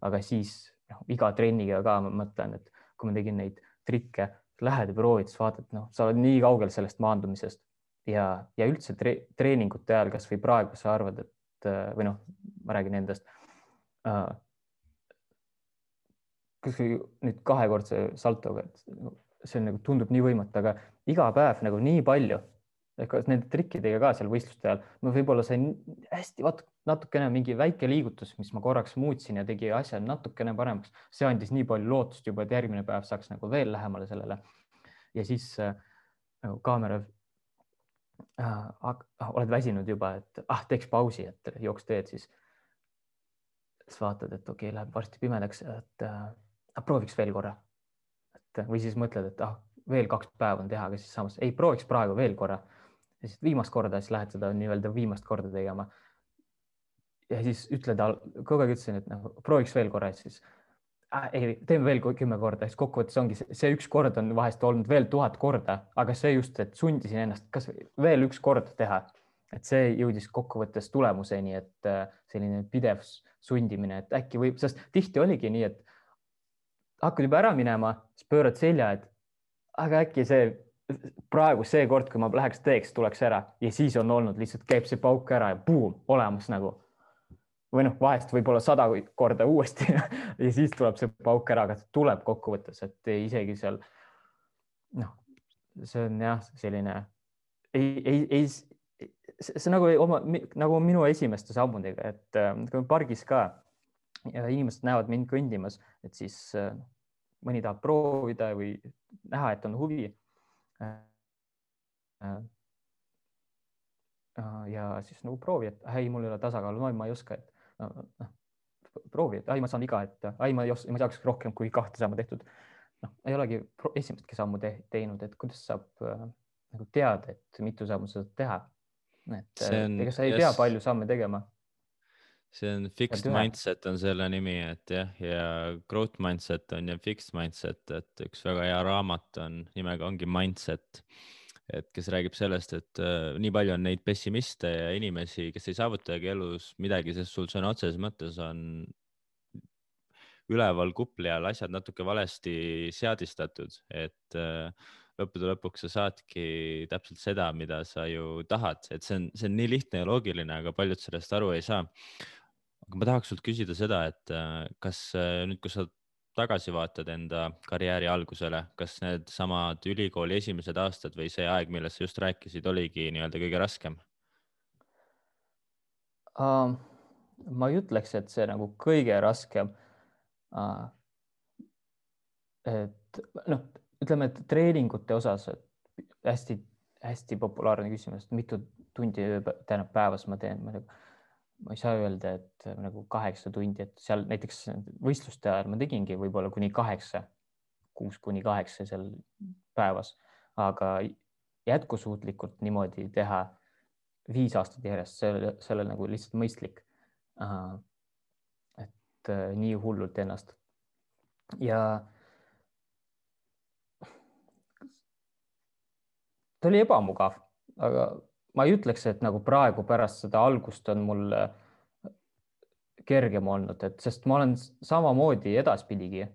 aga siis noh, iga trenniga ka ma mõtlen, et kui ma tegin neid trikke, lähed ja proovid, siis vaatad, noh, sa oled nii kaugel sellest maandumisest ja, ja üldse tre, treeningute ajal, kasvõi praegu sa arvad, et või noh, ma räägin endast äh,. kasvõi nüüd kahekordse saltoga, et see on nagu tundub nii võimatu, aga iga päev nagu nii palju ehk nende trikkidega ka seal võistluste ajal, ma võib-olla sain hästi, vaata natukene mingi väike liigutus, mis ma korraks muutsin ja tegi asja natukene paremaks, see andis nii palju lootust juba, et järgmine päev saaks nagu veel lähemale sellele. ja siis äh, nagu kaamera äh,, oled väsinud juba, et ah, teeks pausi, et jooks teed siis. siis vaatad, et okei okay,, läheb varsti pimedaks, et äh, prooviks veel korra. et või siis mõtled, et ah, veel kaks päeva on teha, aga siis samas ei prooviks praegu veel korra. ja siis viimast korda, siis lähed seda nii-öelda viimast korda tegema. Ja siis ütled, kogu aeg ütlesin, et noh, prooviks veel korra, siis äh, ei, teeme veel kümme korda, siis kokkuvõttes ongi see, see üks kord on vahest olnud veel tuhat korda, aga see just, et sundisin ennast kas veel üks kord teha, et see jõudis kokkuvõttes tulemuseni, et äh, selline pidev sundimine, et äkki võib, sest tihti oligi nii, et hakkad juba ära minema, siis pöörad selja, et aga äkki see praegu seekord, kui ma läheks teeks, tuleks ära ja siis on olnud lihtsalt käib see pauk ära ja buum, olemas nagu. Või noh, vahest võib-olla sada korda uuesti ja siis tuleb see pauk ära, aga tuleb kokkuvõttes, et isegi seal noh, see on jah, selline ei, ei, ei, see nagu oma nagu minu esimeste sammudega, et äh, kui pargis ka ja inimesed näevad mind kõndimas, et siis äh, mõni tahab proovida või näha, et on huvi. ja siis nagu proovi, et ei, mul ei ole tasakaalu, ma ei oska, et proovi, et ai, ma saan viga, et ai, ma ei oska, ma ei saaks rohkem kui kahte sammu tehtud. noh, ei olegi esimestki sammu te teinud, et kuidas saab äh, nagu teada, et mitu sammu sa saad teha. et on, ega sa ei yes. pea palju samme tegema see on fixed mindset on selle nimi, et jah, ja growth mindset on ja fixed mindset, et üks väga hea raamat on nimega ongi mindset. Et kes räägib sellest, et äh, nii palju on neid pessimiste ja inimesi, kes ei saavutagi elus midagi, sest sul sõna otseses mõttes on üleval kupli all asjad natuke valesti seadistatud, et äh, lõppude lõpuks sa saadki täpselt seda, mida sa ju tahad, et see on, see on nii lihtne ja loogiline, aga paljud sellest aru ei saa. Aga ma tahaks sult küsida seda, et äh, kas äh, nüüd, kui sa tagasi vaatad enda karjääri algusele, kas needsamad ülikooli esimesed aastad või see aeg, millest sa just rääkisid, oligi nii-öelda kõige raskem uh,? ma ei ütleks, et see nagu kõige raskem uh,. et noh, ütleme, et treeningute osas hästi-hästi populaarne küsimus, mitu tundi, tähendab päevas ma teen, ma ei tea ma ei saa öelda, et äh, nagu kaheksa tundi, et seal näiteks võistluste ajal ma tegingi võib-olla kuni kaheksa, kuus kuni kaheksa seal päevas, aga jätkusuutlikult niimoodi teha viis aastat järjest, ei ole nagu lihtsalt mõistlik. et äh, nii hullult ennast ja ta oli ebamugav, aga ma ei ütleks, et nagu praegu pärast seda algust on mul äh, kergem olnud, et sest ma olen samamoodi edaspidigi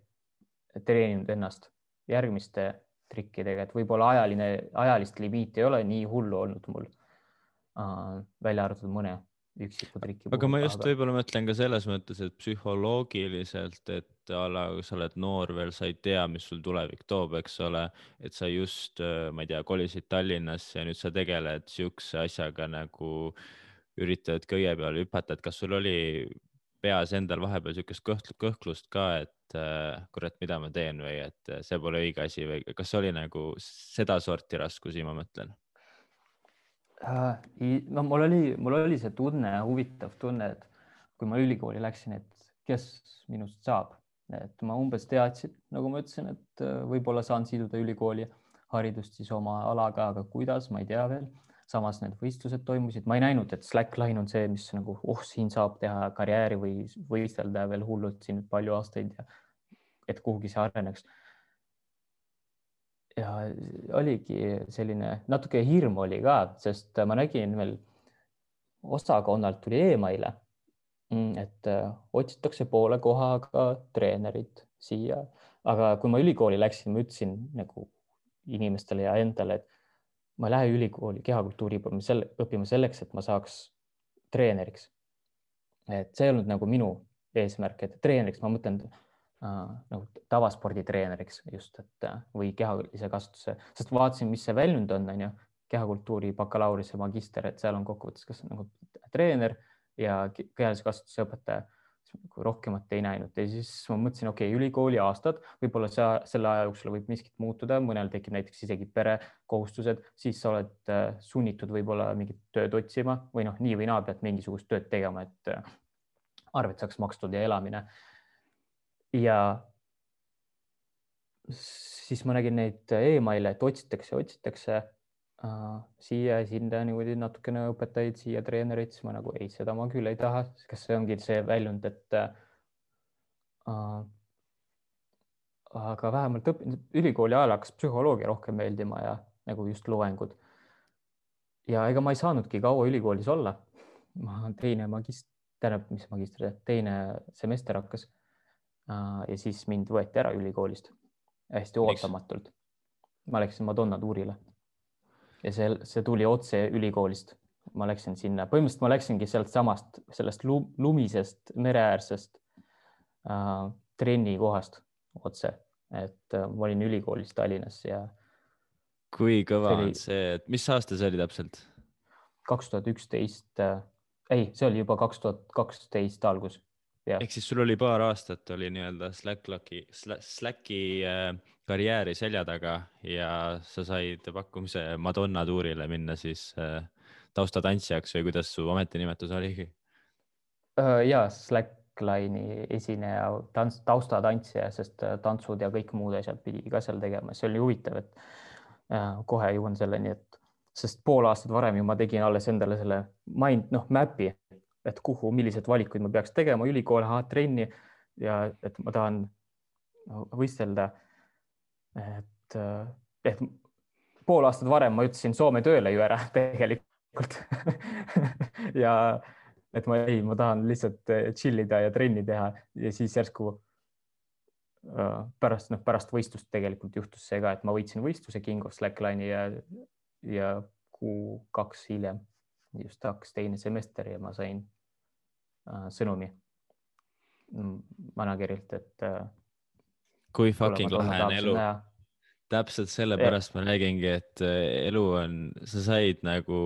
treeninud ennast järgmiste trikkidega, et võib-olla ajaline, ajalist limiiti ei ole nii hullu olnud mul äh,. välja arvatud mõne üksiku triki. aga ma just võib-olla mõtlen ka selles mõttes, et psühholoogiliselt, et a la sa oled noor veel, sa ei tea, mis sul tulevik toob, eks ole, et sa just, äh, ma ei tea, kolisid Tallinnasse ja nüüd sa tegeled siukse asjaga nagu üritad köie peale hüpata, et kas sul oli peas endal vahepeal siukest kõht, kõhklust ka, et äh, kurat, mida ma teen või et see pole õige asi või kas oli nagu sedasorti raskusi, ma mõtlen? Äh, no mul oli, mul oli see tunne, huvitav tunne, et kui ma ülikooli läksin, et kes minust saab et ma umbes teadsin, nagu ma ütlesin, et äh, võib-olla saan siduda ülikooli haridust siis oma alaga, aga kuidas, ma ei tea veel. samas need võistlused toimusid, ma ei näinud, et slackline on see, mis nagu, oh, siin saab teha karjääri või võistelda veel hullult siin palju aastaid ja et kuhugi see areneks. Ja oligi selline natuke hirm oli ka, sest ma nägin veel osakonnalt tuli emaile Mm, et äh, otsitakse poole kohaga treenerit siia, aga kui ma ülikooli läksin, ma ütlesin nagu inimestele ja endale, et ma ei lähe ülikooli kehakultuuri õppima selle, õppima selleks, et ma saaks treeneriks. et see ei olnud nagu minu eesmärk, et treeneriks ma mõtlen nagu tavasporditreeneriks just, et äh, või kehalise kasvatuse, sest vaatasin, mis see väljund on, on ju, kehakultuuri bakalaureuse magister, et seal on kokkuvõttes, kas nagu treener ja kehalise kasvatuse õpetaja nagu rohkemat ei näinud ja siis ma mõtlesin, okei okay,, ülikooli aastad, võib-olla sa selle aja jooksul võib miskit muutuda, mõnel tekib näiteks isegi perekohustused, siis sa oled äh, sunnitud võib-olla mingit tööd otsima või noh, nii või naa pead mingisugust tööd tegema, et äh, arved saaks makstud ja elamine. Ja siis ma nägin neid email'e, et otsitakse, otsitakse siia-sinna niimoodi natukene õpetajaid, siia treenereid, siis ma nagu ei, seda ma küll ei taha, kas see ongi see väljund, et äh, aga vähemalt õpp-, ülikooli ajal hakkas psühholoogia rohkem meeldima ja nagu just loengud. ja ega ma ei saanudki kaua ülikoolis olla. ma teine magist-, tähendab, mis magister, teine semester hakkas äh,. Ja siis mind võeti ära ülikoolist hästi ootamatult. ma läksin Madonna tuurile ja see, see tuli otse ülikoolist. ma läksin sinna, põhimõtteliselt ma läksingi sealtsamast, sellest lumisest mereäärsest äh, trennikohast otse, et äh, ma olin ülikoolis Tallinnas ja. kui kõva see oli... on see, et mis aasta see oli täpselt? kaks tuhat üksteist äh,, ei, see oli juba kaks tuhat kaksteist algus ehk siis sul oli paar aastat oli nii-öelda Slacklocki, Slacki äh, karjääri selja taga ja sa said pakkumise Madonna tuurile minna siis äh, taustatantsijaks või kuidas su ametinimetus oligi? Äh, ja Slackline'i esineja, tants, taustatantsija, sest äh, tantsud ja kõik muud asjad pidi ka seal tegema, see oli huvitav, et äh, kohe jõuan selleni, et sest pool aastat varem ju ma tegin alles endale selle mind, noh, map'i et kuhu, milliseid valikuid ma peaks tegema, ülikool, trenni ja et ma tahan võistelda. et, et pool aastat varem ma ütlesin Soome tööle ju ära tegelikult ja et ma ei, ma tahan lihtsalt chill ida ja trenni teha ja siis järsku äh, pärast, noh, pärast võistlust tegelikult juhtus see ka, et ma võitsin võistluse King of Slackline'i ja, ja kuu kaks hiljem just hakkas teine semester ja ma sain äh, sõnumi managerilt, et äh,. kui fucking lahe on elu. täpselt sellepärast ma räägingi, et äh, elu on, sa said nagu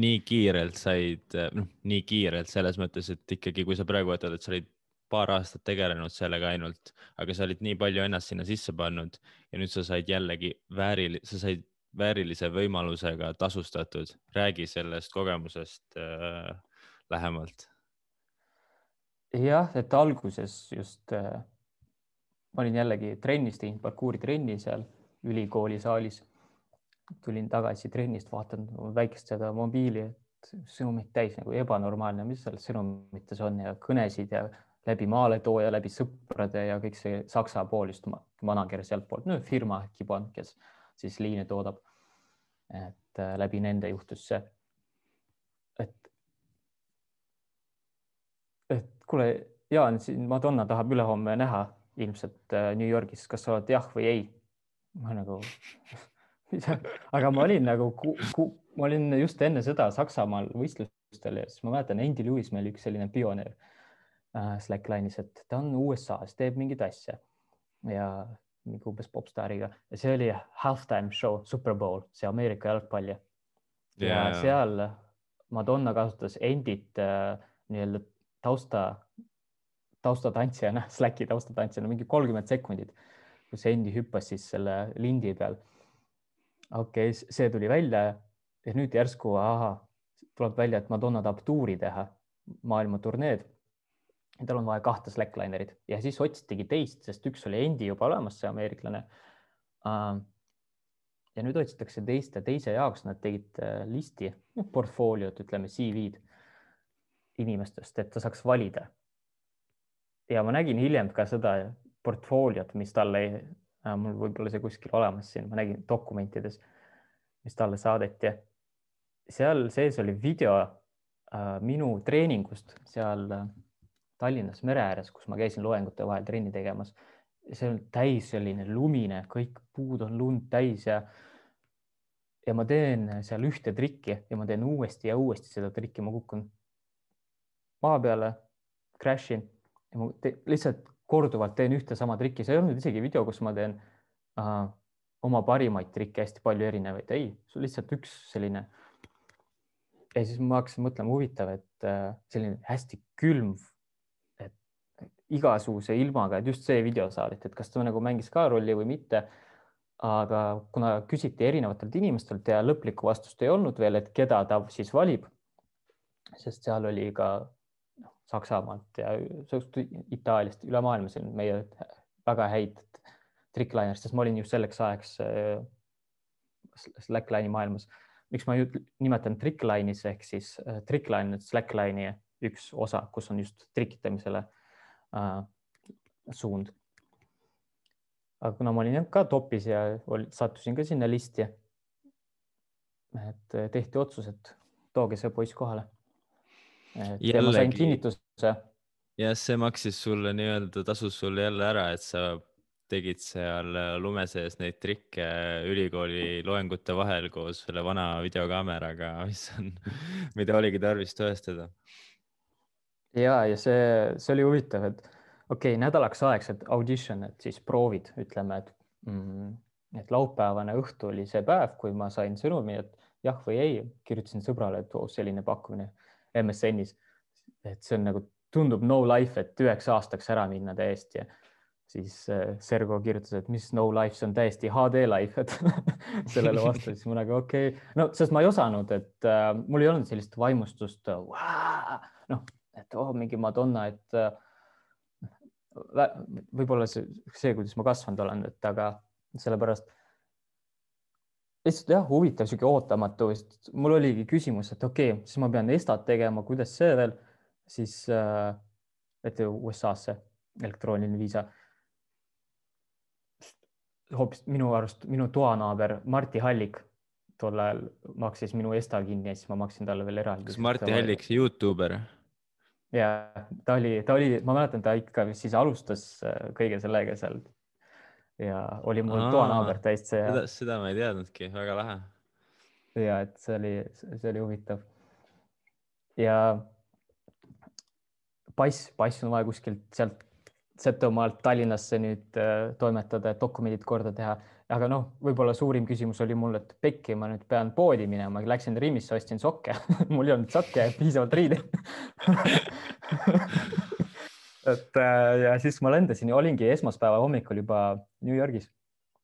nii kiirelt said, noh, nii kiirelt selles mõttes, et ikkagi, kui sa praegu ütled, et sa olid paar aastat tegelenud sellega ainult, aga sa olid nii palju ennast sinna sisse pannud ja nüüd sa said jällegi vääril-, sa said väärilise võimalusega tasustatud. räägi sellest kogemusest äh, lähemalt. jah, et alguses just äh, ma olin jällegi trennis teinud parkuuri trenni seal ülikooli saalis. tulin tagasi trennist, vaatan väikest seda mobiili, et sõnumeid täis nagu ebanormaalne, mis seal sõnumites on ja kõnesid ja läbi maaletooja, läbi sõprade ja kõik see Saksa pool just manager sealtpoolt, no firma Kibon, kes siis liine toodab. et äh, läbi nende juhtus see. et, et kuule, Jaan, siin Madonna tahab ülehomme näha ilmselt äh, New Yorgis, kas sa oled jah või ei? ma nagu aga ma olin nagu, ma olin just enne seda Saksamaal võistlustel ja siis ma mäletan, Andy Lewis, meil üks selline pioneer äh, Slackline'is, et ta on USA-s, teeb mingeid asja ja mingi umbes popstaariga ja see oli halftime show, Super Bowl, see Ameerika jalgpall ja yeah. seal Madonna kasutas Endit äh, nii-öelda tausta, taustatantsijana, Slacki taustatantsijana mingi kolmkümmend sekundit, kus Endi hüppas siis selle lindi peal. okei okay,, see tuli välja ja nüüd järsku, ahah, tuleb välja, et Madonna tahab tuuri teha, maailmaturneed tal on vaja kahte Slacklinerit ja siis otsitigi teist, sest üks oli Endi juba olemas, see ameeriklane. ja nüüd otsitakse teist ja teise jaoks nad tegid äh, listi, noh, portfooliot, ütleme CV-d inimestest, et ta saaks valida. ja ma nägin hiljem ka seda portfooliot, mis talle, äh, mul võib-olla see kuskil olemas siin, ma nägin dokumentides, mis talle saadeti. seal sees oli video äh, minu treeningust seal äh, Tallinnas mere ääres, kus ma käisin loengute vahel trenni tegemas. see on täis selline lumine, kõik puud on lund täis ja ja ma teen seal ühte trikki ja ma teen uuesti ja uuesti seda trikki, ma kukun maa peale, crash in ja ma te, lihtsalt korduvalt teen ühte sama trikki, see ei olnud isegi video, kus ma teen uh, oma parimaid trikke, hästi palju erinevaid, ei, lihtsalt üks selline ja siis ma hakkasin mõtlema, huvitav, et äh, selline hästi külm, igasuguse ilmaga, et just see video saadeti, et kas ta nagu mängis ka rolli või mitte. aga kuna küsiti erinevatelt inimestelt ja lõplikku vastust ei olnud veel, et keda ta siis valib, sest seal oli ka noh, Saksamaalt ja Itaaliast üle maailma siin meie väga häid trickliner'ist, sest ma olin just selleks ajaks äh, Slackline'i maailmas miks ma nimetan trickline'is ehk siis äh, trickline on Slackline'i üks osa, kus on just trikitamisele äh, suund. aga kuna ma olin ka topis ja oli, sattusin ka sinna listi. et äh, tehti otsus, et tooge see poiss kohale. ja ma sain kinnituse. jah, see maksis sulle nii-öelda, tasus sulle jälle ära, et sa tegid seal äh, lume sees neid trikke ülikooli loengute vahel koos selle vana videokaameraga, mis on, mida oligi tarvis tõestada. Ja, ja see, see oli huvitav, et okei okay,, nädalaks aegsed audition, et siis proovid, ütleme, et mm, et laupäevane õhtu oli see päev, kui ma sain sõnumi, et jah või ei, kirjutasin sõbrale, et oh, selline pakkumine MSN-is, et see on nagu tundub no life, et üheks aastaks ära minna täiesti siis äh, Sergo kirjutas, et mis no life, see on täiesti HD life, et sellele vastasin ma nagu okei okay., no sest ma ei osanud, et äh, mul ei olnud sellist vaimustust, noh, et oh, mingi Madonna, et äh, võib-olla see, see, kuidas ma kasvanud olen, et aga sellepärast lihtsalt jah, huvitav, sihuke ootamatu, sest mul oligi küsimus, et okei okay,, siis ma pean Estat tegema, kuidas see veel siis äh,, et USA-sse elektrooniline viisa hoopis minu arust minu toanaaber Marti Hallik tol ajal maksis minu Esta kinni ja siis ma maksin talle veel eraldi. kas Marti Hallik, see Youtuber? Ja ta oli, ta oli, ma mäletan, ta ikka siis alustas äh, kõige sellega seal ja oli mul Aa, toanaaber täiesti see. seda, seda ma ei teadnudki, väga lahe. ja et see oli, see oli huvitav. ja pass, pass on vaja kuskilt sealt Setomaalt Tallinnasse nüüd äh, toimetada, et dokumendid korda teha. Aga noh, võib-olla suurim küsimus oli mul, et pekki, ma nüüd pean poodi minema, läksin Rimisse, ostsin sokke. Mul ei olnud sokke piisavalt riideid et äh, ja siis ma lendasin ja olingi esmaspäeva hommikul juba New Yorgis.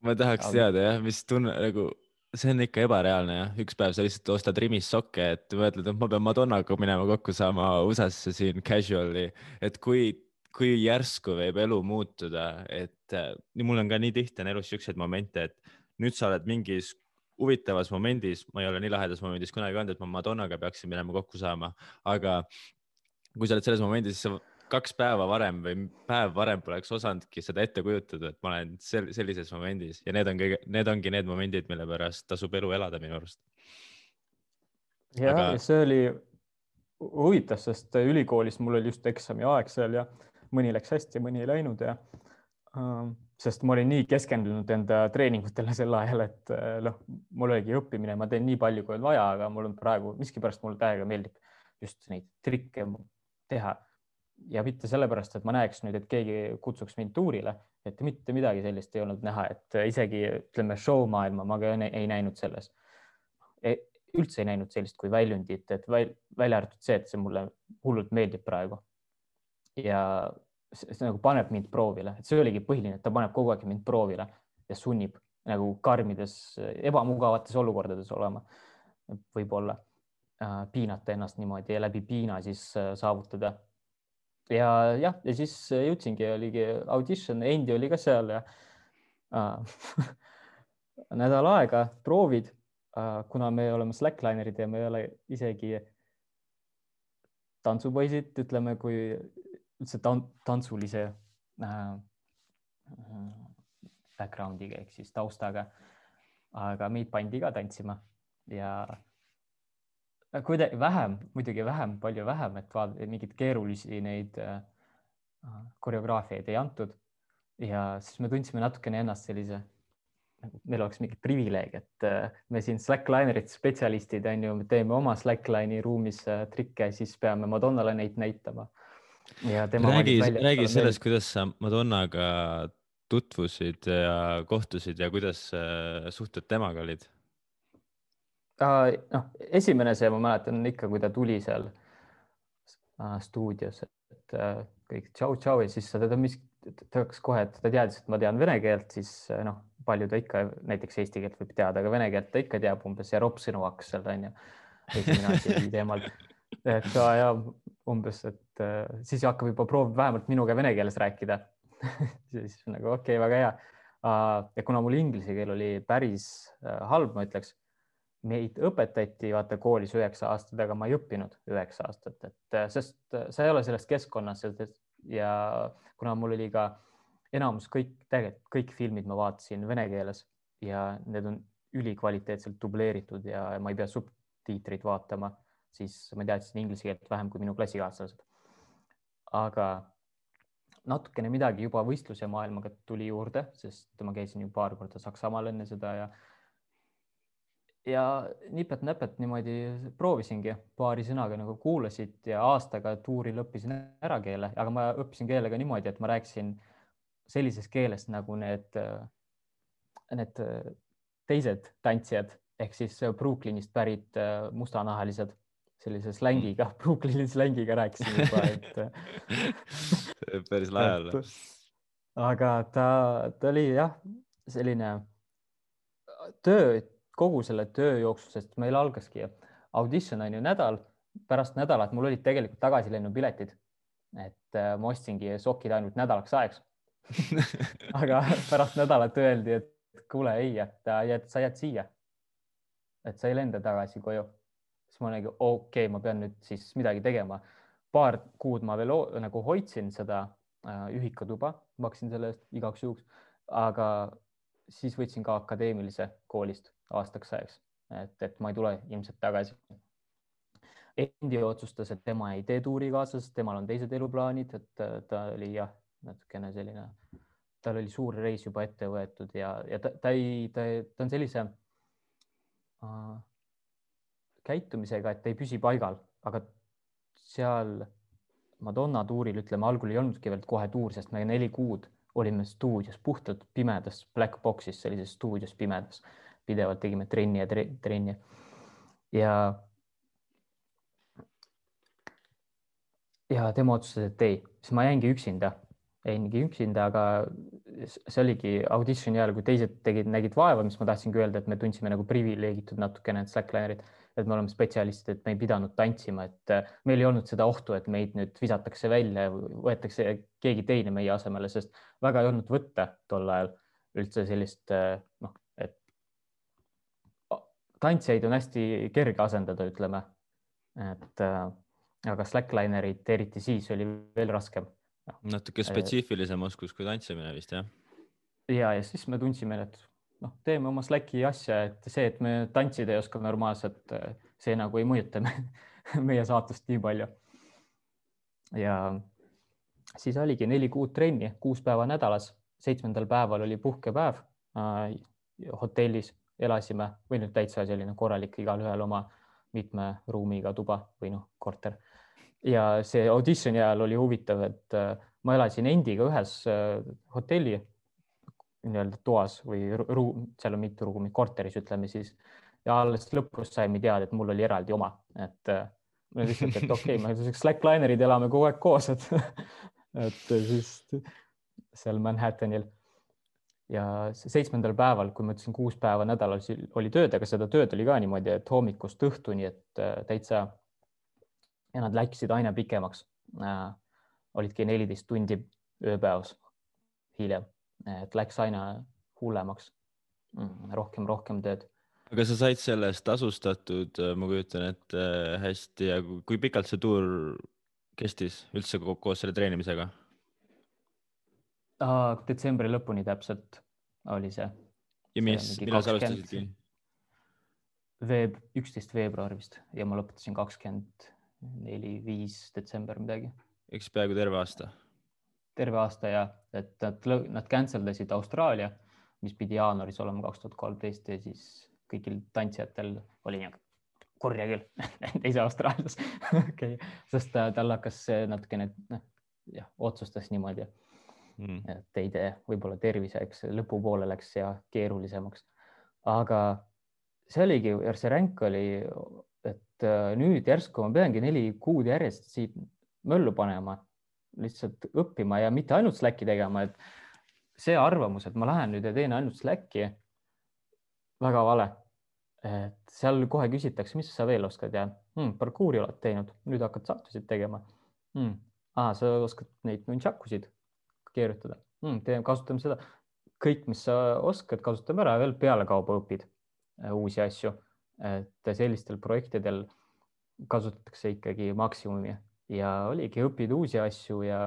ma tahaks aga... teada jah, mis tunne nagu see on ikka ebareaalne jah, üks päev sa lihtsalt ostad Rimis sokke, et mõtled, et ma pean Madonnaga minema kokku saama USA-sse siin casual'i, et kui kui järsku võib elu muutuda, et äh, mul on ka nii tihti on elus siukseid momente, et nüüd sa oled mingis huvitavas momendis, ma ei ole nii lahedas momendis kunagi olnud, et ma Madonnaga peaksin minema kokku saama, aga kui sa oled selles momendis, sa kaks päeva varem või päev varem poleks osanudki seda ette kujutada, et ma olen sel sellises momendis ja need on kõige, need ongi need momendid, mille pärast tasub elu elada minu arust. ja aga..., see oli huvitav, sest ülikoolis mul oli just eksami aeg seal ja mõni läks hästi, mõni ei läinud ja äh, sest ma olin nii keskendunud enda treeningutele sel ajal, et äh, noh, mul oligi õppimine, ma teen nii palju, kui on vaja, aga mul on praegu miskipärast mulle täiega meeldib just neid trikke teha ja mitte sellepärast, et ma näeks nüüd, et keegi kutsuks mind tuurile, et mitte midagi sellist ei olnud näha, et isegi ütleme, show maailma ma ka ei näinud selles e. üldse ei näinud sellist kui väljundit, et välja arvatud see, et see mulle hullult meeldib praegu ja see, nagu paneb mind proovile, et see oligi põhiline, et ta paneb kogu aeg mind proovile ja sunnib nagu karmides, ebamugavates olukordades olema, võib-olla äh, piinata ennast niimoodi ja läbi piina siis äh, saavutada. ja jah, ja siis jõudsingi, oligi audition, Endi oli ka seal ja äh, nädal aega proovid äh,, kuna me oleme Slacklinerid ja me ei ole isegi tantsupoisid, ütleme, kui üldse tantsulise äh, background'iga ehk siis taustaga. aga meid pandi ka tantsima ja kuidagi vähem, muidugi vähem, palju vähem, et vaat mingeid keerulisi neid äh, koreograafiaid ei antud. ja siis me tundsime natukene ennast sellise, nagu meil oleks mingi privileeg, et äh, me siin Slacklinerid, spetsialistid on ju, me teeme oma Slackline'i ruumis äh, trikke, siis peame Madonnale neid näitama räägi, räägi sellest, kuidas sa Madonnaga tutvusid ja kohtusid ja kuidas äh, suhted temaga olid? noh, esimene see, ma mäletan ikka, kui ta tuli seal äh, stuudios, et äh, kõik tšau-tšau ja siis sa teda, mis ta hakkas kohe, et ta teadis, et ma tean vene keelt, siis noh, palju ta ikka näiteks eesti keelt võib teada, aga vene keelt ta ikka teab umbes ja Rob Sõnu hakkas seal onju. esimene asi teemal, et ja, ja umbes, et äh, siis hakkab juba proovib vähemalt minuga vene keeles rääkida siis nagu okei okay,, väga hea uh,. ja kuna mul inglise keel oli päris uh, halb, ma ütleks, meid õpetati vaata koolis üheksa aastat, aga ma ei õppinud üheksa aastat, et sest sa ei ole selles keskkonnas ja kuna mul oli ka enamus kõik, tegelikult kõik filmid ma vaatasin vene keeles ja need on ülikvaliteetselt dubleeritud ja ma ei pea subtiitreid vaatama, siis ma teadsin inglise keelt vähem kui minu klassikaaslased. aga natukene midagi juba võistluse maailmaga tuli juurde, sest ma käisin ju paar korda Saksamaal enne seda ja ja nipet-näpet niimoodi proovisingi paari sõnaga nagu kuulasid ja aastaga tuuril õppisin ära keele, aga ma õppisin keele ka niimoodi, et ma rääkisin sellises keeles nagu need, need teised tantsijad ehk siis Brooklynist pärit mustanahalised sellise slängiga, Brooklyni slängiga rääkisin juba, et päris lahe olla. aga ta, ta oli jah, selline töö kogu selle töö jooksul, sest meil algaski audition on ju nädal, pärast nädalat mul olid tegelikult tagasilennupiletid. et äh, ma ostsingi sokid ainult nädalaks ajaks aga pärast nädalat öeldi, et kuule, ei, et jääd, sa jääd siia. et sa ei lenda tagasi koju. Siis ma olin, okei okay,, ma pean nüüd siis midagi tegema. paar kuud ma veel nagu hoidsin seda äh, ühikatuba, maksin selle eest igaks juhuks, aga siis võtsin ka akadeemilise koolist aastaks ajaks, et, et ma ei tule ilmselt tagasi. Endi otsustas, et tema ei tee tuurikaaslasest, temal on teised eluplaanid, et ta oli jah, natukene selline, tal oli suur reis juba ette võetud ja, ja ta, ta ei, ta, ta on sellise äh, käitumisega, et ei püsi paigal, aga seal Madonna tuuril, ütleme, algul ei olnudki veel kohe tuur, sest me neli kuud olime stuudios, puhtalt pimedas black box'is, sellises stuudios pimedas. Pidevalt tegime trenni ja tre trenni. ja, ja tema otsustas, et ei, siis ma jäingi üksinda, jäingi üksinda, aga see oligi auditioni ajal, kui teised tegid, nägid vaeva, mis ma tahtsingi öelda, et me tundsime nagu privileegitud natukene, need slacklinerid, et me oleme spetsialistid, et me ei pidanud tantsima, et äh, meil ei olnud seda ohtu, et meid nüüd visatakse välja, võetakse keegi teine meie asemele, sest väga ei olnud võtta tol ajal üldse sellist äh, noh, tantsijaid on hästi kerge asendada, ütleme. et äh, aga slacklinerit eriti siis oli veel raskem. natuke spetsiifilisem oskus kui tantsimine vist jah? ja, ja siis me tundsime, et noh, teeme oma Slacki asja, et see, et me tantsida ei oska normaalselt, see nagu ei mõjuta me, meie saatust nii palju. ja siis oligi neli kuud trenni, kuus päeva nädalas, seitsmendal päeval oli puhkepäev äh, hotellis elasime või nüüd täitsa selline korralik, igalühel oma mitme ruumiga tuba või noh, korter. ja see auditioni ajal oli huvitav, et äh, ma elasin endiga ühes äh, hotelli nii-öelda toas või ruum, seal on mitu ruumi, korteris ütleme siis. Ja alles lõpus saime teada, et mul oli eraldi oma, et äh, lihtsalt, et okei okay,, me slacklinerid elame kogu aeg koos, et et siis seal Manhattanil. Ja seitsmendal päeval, kui ma ütlesin kuus päeva nädalas oli tööd, aga seda tööd oli ka niimoodi, et hommikust õhtuni, et äh, täitsa ja nad läksid aina pikemaks. Äh,. olidki neliteist tundi ööpäevas hiljem, et läks aina hullemaks mm,. rohkem, rohkem tööd. aga sa said selle eest tasustatud, äh, ma kujutan ette äh, hästi ja kui pikalt see tuur kestis üldse koos selle treenimisega? detsembri lõpuni täpselt oli see. ja mis, millal sa alustasidki? veeb-, üksteist veebruar vist ja ma lõpetasin kakskümmend neli, viis detsember midagi. eks peaaegu terve aasta. Terve aasta ja, et nad, nad cancel dasid Austraalia, mis pidi jaanuaris olema kaks tuhat kolmteist ja siis kõigil tantsijatel oli nii, kurja küll teise Austraalias okay., sest tal hakkas natukene, noh jah, otsustas niimoodi mm.. et ei tee, võib-olla terviseks lõpupoole läks ja keerulisemaks. aga see oligi, see ränk oli, et äh, nüüd järsku ma peangi neli kuud järjest siit möllu panema, lihtsalt õppima ja mitte ainult Slacki tegema, et see arvamus, et ma lähen nüüd ja teen ainult Slacki, väga vale. et seal kohe küsitakse, mis sa veel oskad ja hmm, parkuuri oled teinud, nüüd hakkad saltusid tegema hmm.. Ah, sa oskad neid nunchakusid keerutada hmm,, teeme, kasutame seda. kõik, mis sa oskad, kasutame ära, veel pealekauba õpid äh, uusi asju. et sellistel projektidel kasutatakse ikkagi maksimumi ja oligi, õpid uusi asju ja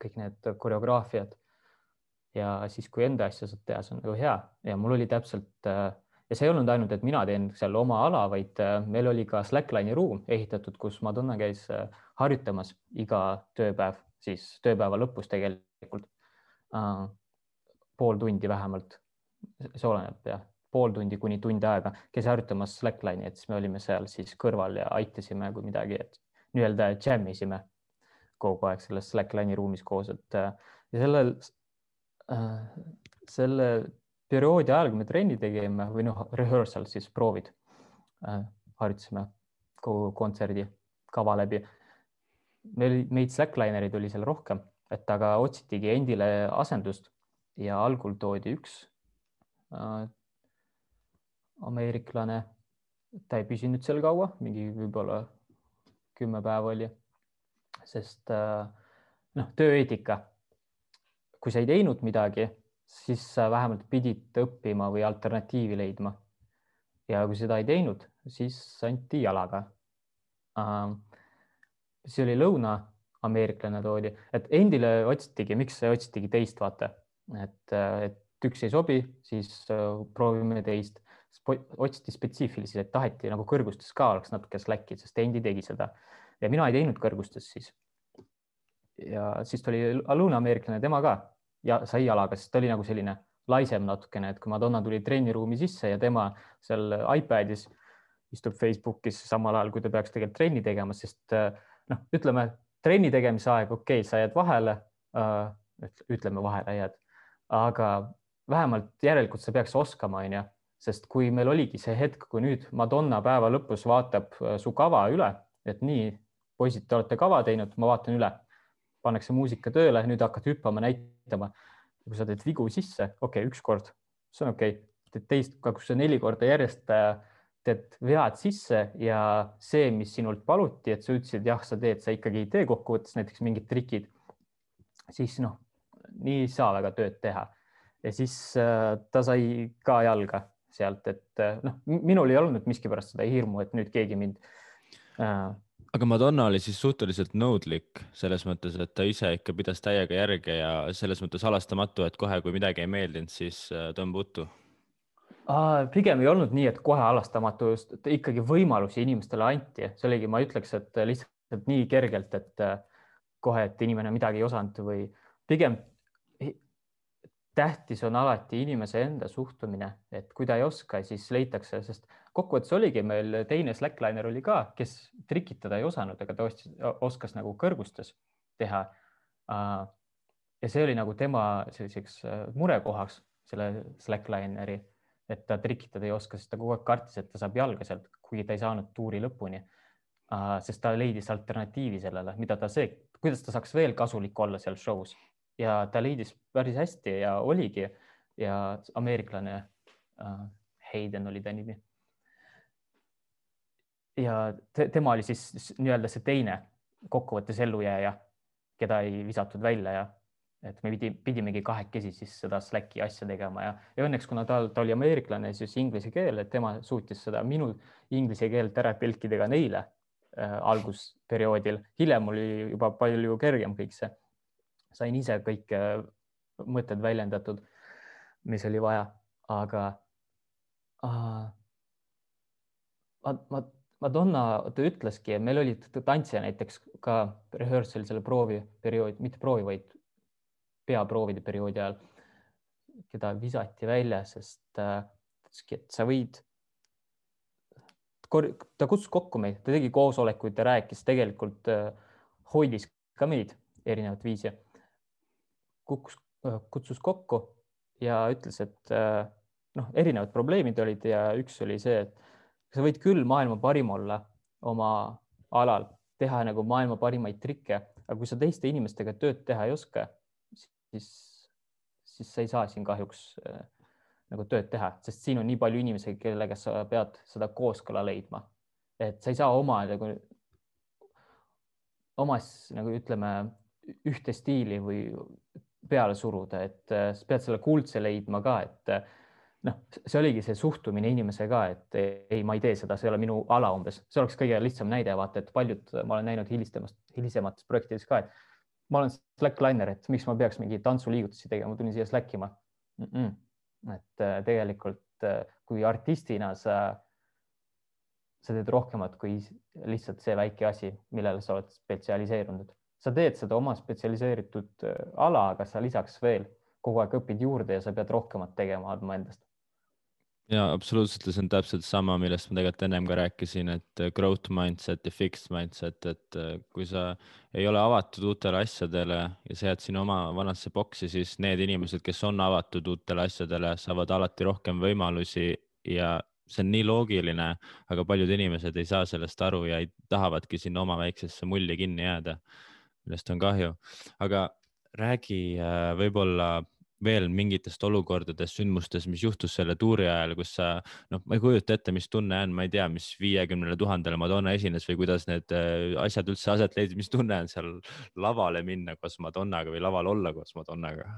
kõik need koreograafiad. ja siis, kui enda asja saad teha, see on nagu hea. Ja mul oli täpselt äh, ja see ei olnud ainult, et mina teen seal oma ala, vaid äh, meil oli ka Slackline'i ruum ehitatud, kus Madonna käis äh, harjutamas iga tööpäev, siis tööpäeva lõpus tegelikult. Pool tundi vähemalt, see oleneb jah, pool tundi kuni tund aega käis harjutamas Slackline'i, et siis me olime seal siis kõrval ja aitasime, kui midagi, et nii-öelda jam isime kogu aeg selles Slackline'i ruumis koos, et ja sellel äh,, selle perioodi ajal, kui me trenni tegime või noh, rehearsal siis proovid äh,, harjutasime kogu kontserdi kava läbi. meil, meid slacklinereid oli seal rohkem, et aga otsitigi endile asendust ja algul toodi üks äh, ameeriklane, ta ei püsinud seal kaua, mingi võib-olla kümme päeva oli, sest äh, noh, tööeetika. kui sa ei teinud midagi siis sa vähemalt pidid õppima või alternatiivi leidma. ja kui seda ei teinud, siis anti jalaga. see oli lõuna-ameeriklane toodi, et endile otsitigi, miks otsitigi teist, vaata, et, et üks ei sobi, siis äh, proovime teist. Otsiti spetsiifiliselt, et taheti nagu kõrgustes ka oleks natuke slack'i, sest Endi tegi seda ja mina ei teinud kõrgustes siis. ja siis tuli lõuna-ameeriklane, tema ka ja sai jalaga, sest ta oli nagu selline laisem natukene, et kui Madonna tuli trenniruumi sisse ja tema seal iPadis istub Facebookis samal ajal, kui ta peaks tegelikult trenni tegema, sest äh, noh, ütleme trenni tegemise aeg, okei okay,, sa jääd vahele äh,, ütleme vahele jääd, aga vähemalt järelikult sa peaks oskama, onju, sest kui meil oligi see hetk, kui nüüd Madonna päeva lõpus vaatab äh, su kava üle, et nii, poisid, te olete kava teinud, ma vaatan üle pannakse muusika tööle, nüüd hakkad hüppama, näitama. kui sa teed vigu sisse, okei okay,, ükskord, see on okei okay., teed teist, sa neli korda järjest äh, teed vead sisse ja see, mis sinult paluti, et sa ütlesid, jah, sa teed, sa ikkagi ei tee kokkuvõttes näiteks mingid trikid, siis noh, nii ei saa väga tööd teha. ja siis äh, ta sai ka jalga sealt, et äh, noh, minul ei olnud miskipärast seda hirmu, et nüüd keegi mind äh, aga Madonna oli siis suhteliselt nõudlik selles mõttes, et ta ise ikka pidas täiega järge ja selles mõttes halastamatu, et kohe, kui midagi ei meeldinud, siis äh, tõmba uttu. pigem ei olnud nii, et kohe halastamatu, ikkagi võimalusi inimestele anti, see oligi, ma ütleks, et lihtsalt nii kergelt, et äh, kohe, et inimene midagi ei osanud või pigem tähtis on alati inimese enda suhtumine, et kui ta ei oska, siis leitakse, sest kokkuvõttes oligi meil teine slackliner oli ka, kes trikitada ei osanud, aga ta ostis, oskas nagu kõrgustes teha. ja see oli nagu tema selliseks äh, murekohaks, selle slacklineri, et ta trikitada ei oska, sest ta kogu aeg kartis, et ta saab jalga sealt, kuigi ta ei saanud tuuri lõpuni. sest ta leidis alternatiivi sellele, mida ta see, kuidas ta saaks veel kasulik olla seal show's ja ta leidis päris hästi ja oligi ja ameeriklane äh, Hayden oli ta nimi ja te, tema oli siis nii-öelda see teine kokkuvõttes ellujääja, keda ei visatud välja ja et me pidi, pidimegi kahekesi siis seda Slacki asja tegema ja, ja õnneks, kuna ta, ta oli ameeriklane, siis inglise keel, et tema suutis seda minu inglise keelt ära tõlkida ka neile äh, algusperioodil. hiljem oli juba palju kergem kõik see. Sain ise kõik äh, mõtted väljendatud, mis oli vaja, aga äh, ma, ma Madonna, ta ütleski, meil oli tantsija näiteks ka rehearsal selle proovi periood, mitte proovi, vaid peaproovide perioodi ajal, keda visati välja, sest ta ütleski, et sa võid. ta kutsus kokku meid, ta tegi koosolekuid ja rääkis tegelikult äh, hoidis ka meid erinevat viisi. Kukkus, kutsus kokku ja ütles, et noh, erinevad probleemid olid ja üks oli see, et sa võid küll maailma parim olla oma alal, teha nagu maailma parimaid trikke, aga kui sa teiste inimestega tööd teha ei oska, siis, siis sa ei saa siin kahjuks äh, nagu tööd teha, sest siin on nii palju inimesi, kellega sa pead seda kooskõla leidma. et sa ei saa oma nagu, omas nagu ütleme, ühte stiili või peale suruda, et äh, sa pead selle kuldse leidma ka, et äh, noh, see oligi see suhtumine inimese ka, et ei, ma ei tee seda, see ei ole minu ala umbes, see oleks kõige lihtsam näide, vaata, et paljud ma olen näinud hilistemast, hilisemates projektides ka, et ma olen slackliner, et miks ma peaks mingeid tantsuliigutusi tegema, ma tulin siia slack ima mm. -mm et äh, tegelikult äh, kui artistina sa, sa teed rohkemat kui lihtsalt see väike asi, millele sa oled spetsialiseerunud. Sa teed seda oma spetsialiseeritud äh, ala, aga sa lisaks veel kogu aeg õpid juurde ja sa pead rohkemat tegema andma endast. Ja absoluutselt ja see on täpselt sama, millest ma tegelikult ennem ka rääkisin, et äh, growth mindset ja fixed mindset, et äh, kui sa ei ole avatud uutele asjadele ja sa jääd sinna oma vanasse boksi, siis need inimesed, kes on avatud uutele asjadele, saavad alati rohkem võimalusi ja see on nii loogiline, aga paljud inimesed ei saa sellest aru ja ei, tahavadki sinna oma väiksesse mulli kinni jääda, millest on kahju. aga räägi äh, võib-olla veel mingitest olukordadest, sündmustest, mis juhtus selle tuuri ajal, kus sa noh, ma ei kujuta ette, mis tunne on, ma ei tea, mis viiekümnele tuhandele Madonna esines või kuidas need äh, asjad üldse aset leidsid, mis tunne on seal lavale minna koos Madonnaga või laval olla koos Madonnaga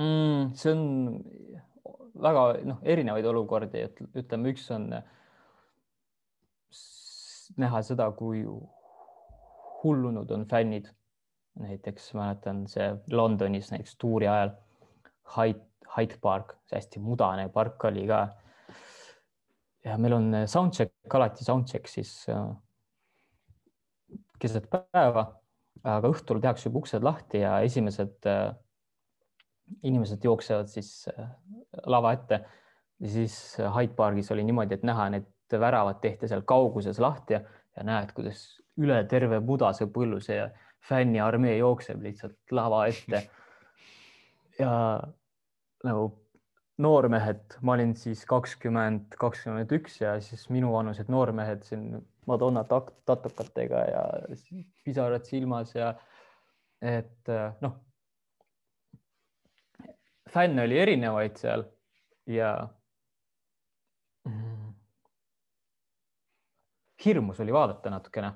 mm,? see on väga noh, erinevaid olukordi, et ütleme, üks on näha seda, kui hullunud on fännid. Näiteks mäletan see Londonis näiteks tuuri ajal Hyde, Hyde Park, see hästi mudane park oli ka. ja meil on soundcheck, alati soundcheck siis äh, keset päeva, aga õhtul tehakse juba uksed lahti ja esimesed äh, inimesed jooksevad siis lava ette. Siis Hyde Pargis oli niimoodi, et näha need väravad tehti seal kauguses lahti ja, ja näed, kuidas üle terve Budase põlluse ja fänniarmee jookseb lihtsalt lava ette. ja nagu noormehed, ma olin siis kakskümmend, kakskümmend üks ja siis minuvanused noormehed siin Madonna tatukatega ja pisarad silmas ja et noh, fänne oli erinevaid seal ja mm, hirmus oli vaadata natukene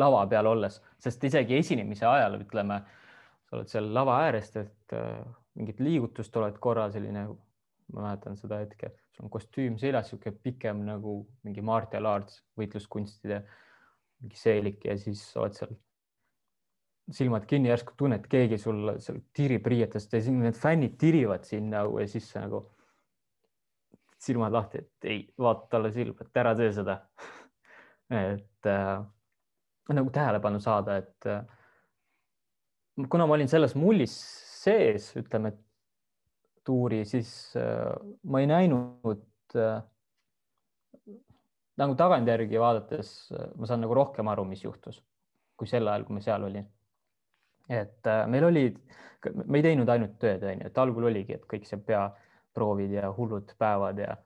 lava peal olles, sest isegi esinemise ajal, ütleme, sa oled seal lava äärest, et äh, mingit liigutust oled korra selline, ma mäletan seda hetke, sul on kostüüm seljas, niisugune pikem nagu mingi martial arts, võitluskunstide mingi seelik ja siis oled seal silmad kinni, järsku tunned, keegi sul seal tirib riietest ja siis need fännid tirivad sind nagu ja siis nagu silmad lahti, et ei vaata talle silma, et ära tee seda. Et äh, nagu tähelepanu saada, et äh, kuna ma olin selles mullis sees, ütleme tuuri, siis äh, ma ei näinud äh, nagu tagantjärgi vaadates ma saan nagu rohkem aru, mis juhtus, kui sel ajal, kui ma seal olin. et meil olid, me ei teinud ainult tööd, onju, et algul oligi, et kõik see peaproovid ja hullud päevad ja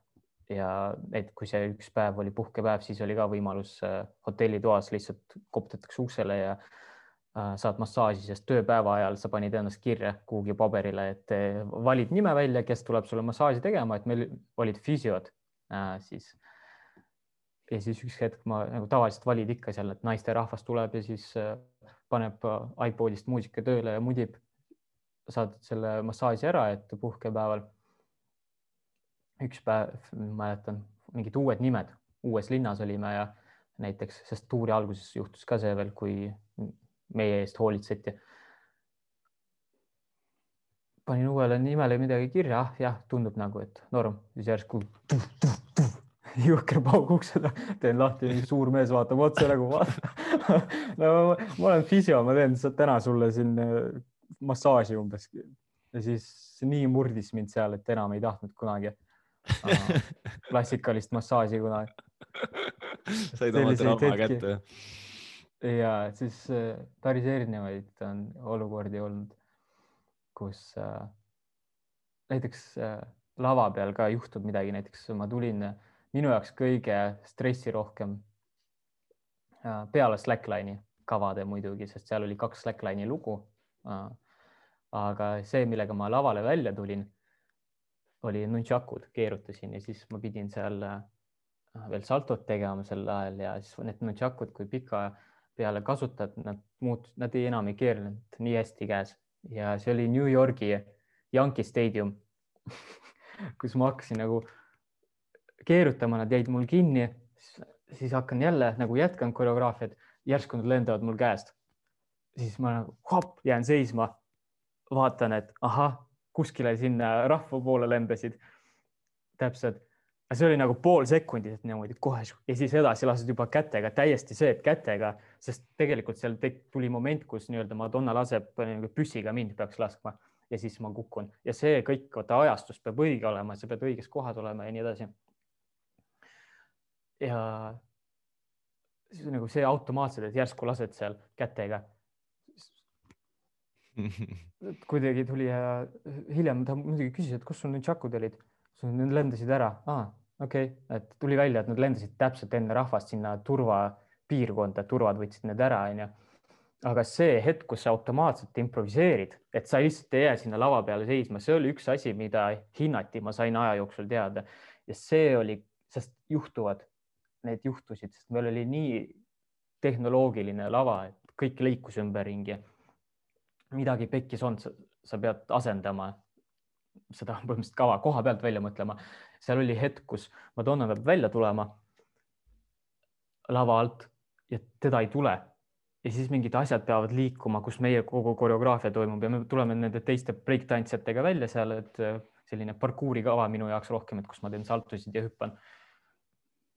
ja et kui see üks päev oli puhkepäev, siis oli ka võimalus äh, hotellitoas lihtsalt koputatakse uksele ja äh, saad massaaži, sest tööpäeva ajal sa panid ennast kirja kuhugi paberile, et äh, valid nime välja, kes tuleb sulle massaaži tegema, et meil olid füsiod siis. ja siis üks hetk ma nagu tavaliselt valid ikka seal, et naisterahvas tuleb ja siis paneb iPodist muusika tööle ja mudib. saad selle massaaži ära, et puhkepäeval üks päev, mäletan, mingid uued nimed, uues linnas olime ja näiteks, sest tuuri alguses juhtus ka see veel, kui meie eest hoolitseti. panin uuele nimele midagi kirja, ah jah, tundub nagu, et norm, siis järsku jõhker paug ukse, teen lahti, suur mees vaatab otse nagu vaata no ma olen füsio, ma teen täna sulle siin äh, massaaži umbes. Ja siis nii murdis mind seal, et enam ei tahtnud kunagi klassikalist massaaži kunagi. said oma draama kätte. ja siis äh, päris erinevaid on olukordi olnud, kus äh, näiteks äh, lava peal ka juhtub midagi, näiteks ma tulin minu jaoks kõige stressirohkem äh, peale Slackline'i kavade muidugi, sest seal oli kaks Slackline'i lugu. aga see, millega ma lavale välja tulin, oli nunchakud, keerutasin ja siis ma pidin seal veel saltot tegema sel ajal ja siis need nunchakud, kui pika peale kasutad, nad muut-, nad ei enam ei keerlenud nii hästi käes ja see oli New Yorgi Yankee Stadium kus ma hakkasin nagu keerutama, nad jäid mul kinni, siis hakkan jälle nagu jätkan koreograafiat, järsku nad lendavad mul käest. siis ma nagu hopp, jään seisma, vaatan, et ahah, kuskile sinna rahva poole lendasid. täpselt, see oli nagu pool sekundit, niimoodi kohe ja siis edasi lased juba kätega, täiesti see, et kätega, sest tegelikult seal tuli moment, kus nii-öelda Madonna laseb püssiga mind peaks laskma ja siis ma kukun ja see kõik, vaata ajastus peab õige olema, sa pead õiges kohas olema ja nii edasi. ja siis nagu see automaatselt, et järsku lased seal kätega. kuidagi tuli ja hiljem ta muidugi küsis, et kus sul nüüd tšakud olid, need lendasid ära. Ah,, okei. Okay., et tuli välja, et nad lendasid täpselt enne rahvast sinna turvapiirkonda, turvad võtsid need ära, onju. Aga see hetk, kus sa automaatselt improviseerid, et sa lihtsalt ei jää sinna lava peale seisma, see oli üks asi, mida hinnati, ma sain aja jooksul teada. Ja see oli, sest juhtuvad, need juhtusid, sest meil oli nii tehnoloogiline lava, et kõik liikus ümberringi. Midagi pekkis on, sa pead asendama seda põhimõtteliselt kava koha pealt välja mõtlema. seal oli hetk, kus Madonna peab välja tulema lava alt ja teda ei tule ja siis mingid asjad peavad liikuma, kus meie kogu koreograafia toimub ja me tuleme nende teiste breaktantsijatega välja seal, et äh, selline parkuuri kava minu jaoks rohkem, et kus ma teen saltosid ja hüppan.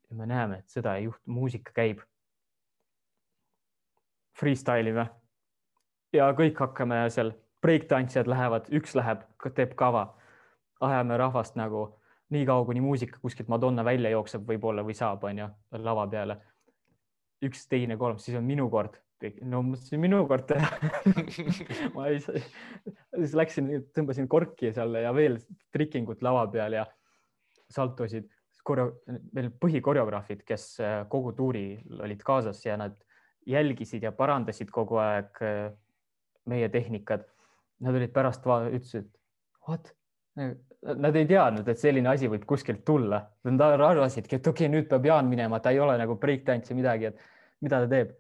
ja me näeme, et seda ei juhtu, muusika käib. Freestyle ime ja kõik hakkame seal, breaktantsijad lähevad, üks läheb, teeb kava, ajame rahvast nagu nii kaua, kuni muusika kuskilt Madonna välja jookseb võib-olla või saab, onju, lava peale. üks, teine, kolmas, siis on minu kord no mõtlesin minu kord teha ma ei, siis läksin, tõmbasin korki seal ja veel trikingut lava peal ja saltosid. koreo-, meil põhikoreograafid, kes äh, kogu tuuri olid kaasas ja nad jälgisid ja parandasid kogu aeg äh, meie tehnikad. Nad olid pärast, ütlesid, what? Nad ei teadnud, et selline asi võib kuskilt tulla. Nad arvasidki, et okei okay,, nüüd peab Jaan minema, ta ei ole nagu breakdance või midagi, et mida ta teeb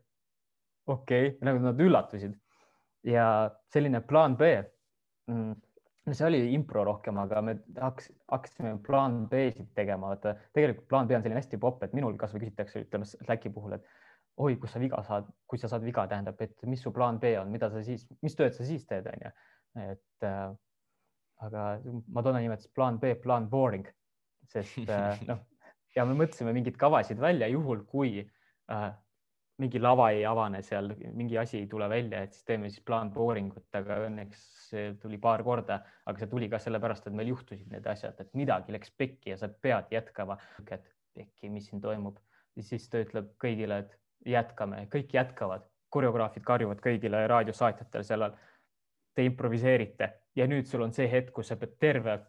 okei okay., nagu nad üllatusid. ja selline plaan B mm,, see oli impro rohkem, aga me hakkas, hakkasime plaan B-sid tegema, vaata tegelikult plaan B on selline hästi popp, et minul kasvõi küsitakse, ütleme Slacki puhul, et oi, kus sa viga saad, kui sa saad viga, tähendab, et mis su plaan B on, mida sa siis, mis tööd sa siis teed, onju. et äh, aga Madonna nimetas plaan B, plaan boring, sest äh, noh, ja me mõtlesime mingeid kavasid välja juhul, kui äh, mingi lava ei avane seal, mingi asi ei tule välja, et siis teeme siis plaanbooringut, aga õnneks tuli paar korda, aga see tuli ka sellepärast, et meil juhtusid need asjad, et midagi läks pekki ja sa pead jätkama, et pekki, mis siin toimub. ja siis ta ütleb kõigile, et jätkame, kõik jätkavad, koreograafid karjuvad kõigile raadiosaatjatele sellal. Te improviseerite ja nüüd sul on see hetk, kus sa pead terve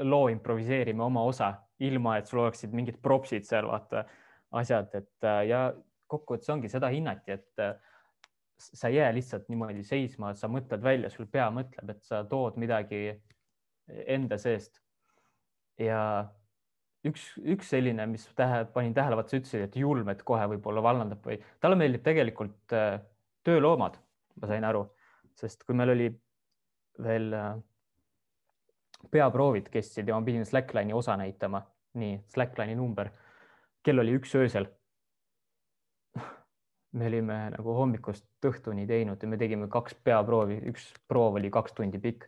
loo improviseerima oma osa, ilma et sul oleksid mingid propsid seal, vaata asjad, et ja kokkuvõttes ongi, seda hinnati, et äh, sa ei jää lihtsalt niimoodi seisma, sa mõtled välja, sul pea mõtleb, et sa tood midagi enda seest. ja üks, üks selline, mis tähe, panin tähele, vaata sa ütlesid, et julm, et kohe võib-olla vallandab või talle meeldib tegelikult äh, tööloomad, ma sain aru, sest kui meil oli veel äh, peaproovid kestsid ja ma pidin Slackline'i osa näitama, nii Slackline'i number, kell oli üks öösel me olime nagu hommikust õhtuni teinud ja me tegime kaks peaproovi, üks proov oli kaks tundi pikk.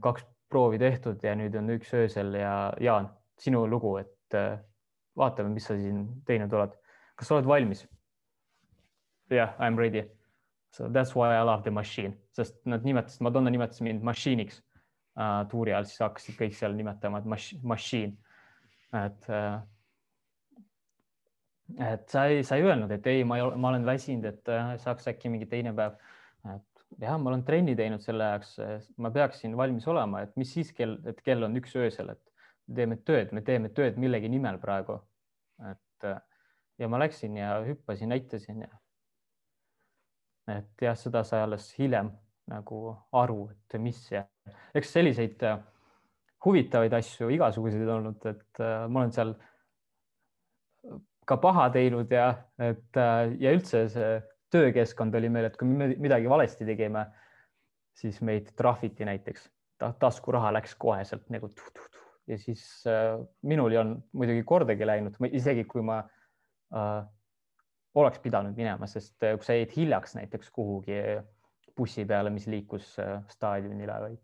Kaks proovi tehtud ja nüüd on üks öösel ja Jaan, sinu lugu, et äh, vaatame, mis sa siin teinud oled. kas sa oled valmis? jah yeah,, I m ready. So that's why I love the machine, sest nad nimetasid, Madonna nimetas mind machine'iks uh, tuuri ajal, siis hakkasid kõik seal nimetama, et machine. et uh, et sa ei, sa ei öelnud, et ei, ma ei ole, ma olen väsinud, et äh, saaks äkki mingi teine päev. et jah, ma olen trenni teinud selle jaoks, ma peaksin valmis olema, et mis siis kell, et kell on üks öösel, et teeme tööd, me teeme tööd millegi nimel praegu. et ja ma läksin ja hüppasin, näitasin ja. et jah, seda sai alles hiljem nagu aru, et mis ja eks selliseid äh, huvitavaid asju igasuguseid olnud, et äh, ma olen seal ka paha teinud ja et äh, ja üldse see töökeskkond oli meil, et kui me midagi valesti tegime, siis meid trahviti näiteks Ta,, taskuraha läks koheselt nagu tuh, tuh, tuh. Ja siis äh, minul ei olnud muidugi kordagi läinud, isegi kui ma äh, oleks pidanud minema, sest äh, kui sa jäid hiljaks näiteks kuhugi bussi peale, mis liikus äh, staadionile või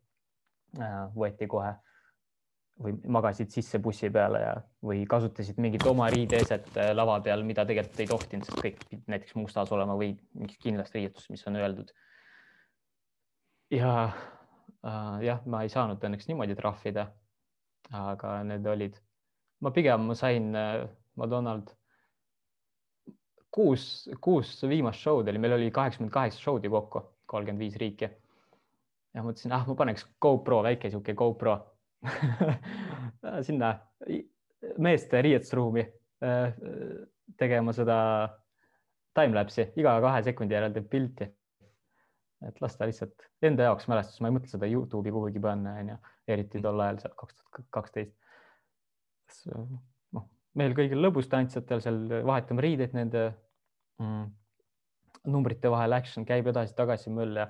äh, võeti kohe või magasid sisse bussi peale ja, või kasutasid mingit oma riideeset äh, lava peal, mida tegelikult ei tohtinud, sest kõik pidid näiteks mustas olema või mingis kindlas riietus, mis on öeldud. ja äh, jah, ma ei saanud õnneks niimoodi trahvida. Aga need olid, ma pigem ma sain äh, Madonnalt kuus, kuus viimast show'd oli, meil oli kaheksakümmend kaheksa show'd ju kokku, kolmkümmend viis riiki. ja mõtlesin, ah, ma paneks GoPro, väike sihuke GoPro sinna meeste riietusruumi äh, tegema seda timelapse'i, iga kahe sekundi järel teeb pilti. et las ta lihtsalt enda jaoks mälestus, ma ei mõtle seda Youtube'i kuhugi panna, onju, eriti tol ajal seal kaks tuhat kaksteist. noh, meil kõigil lõbus tantsijatel seal vahetame riideid nende mm, numbrite vahel, action käib edasi-tagasi möll ja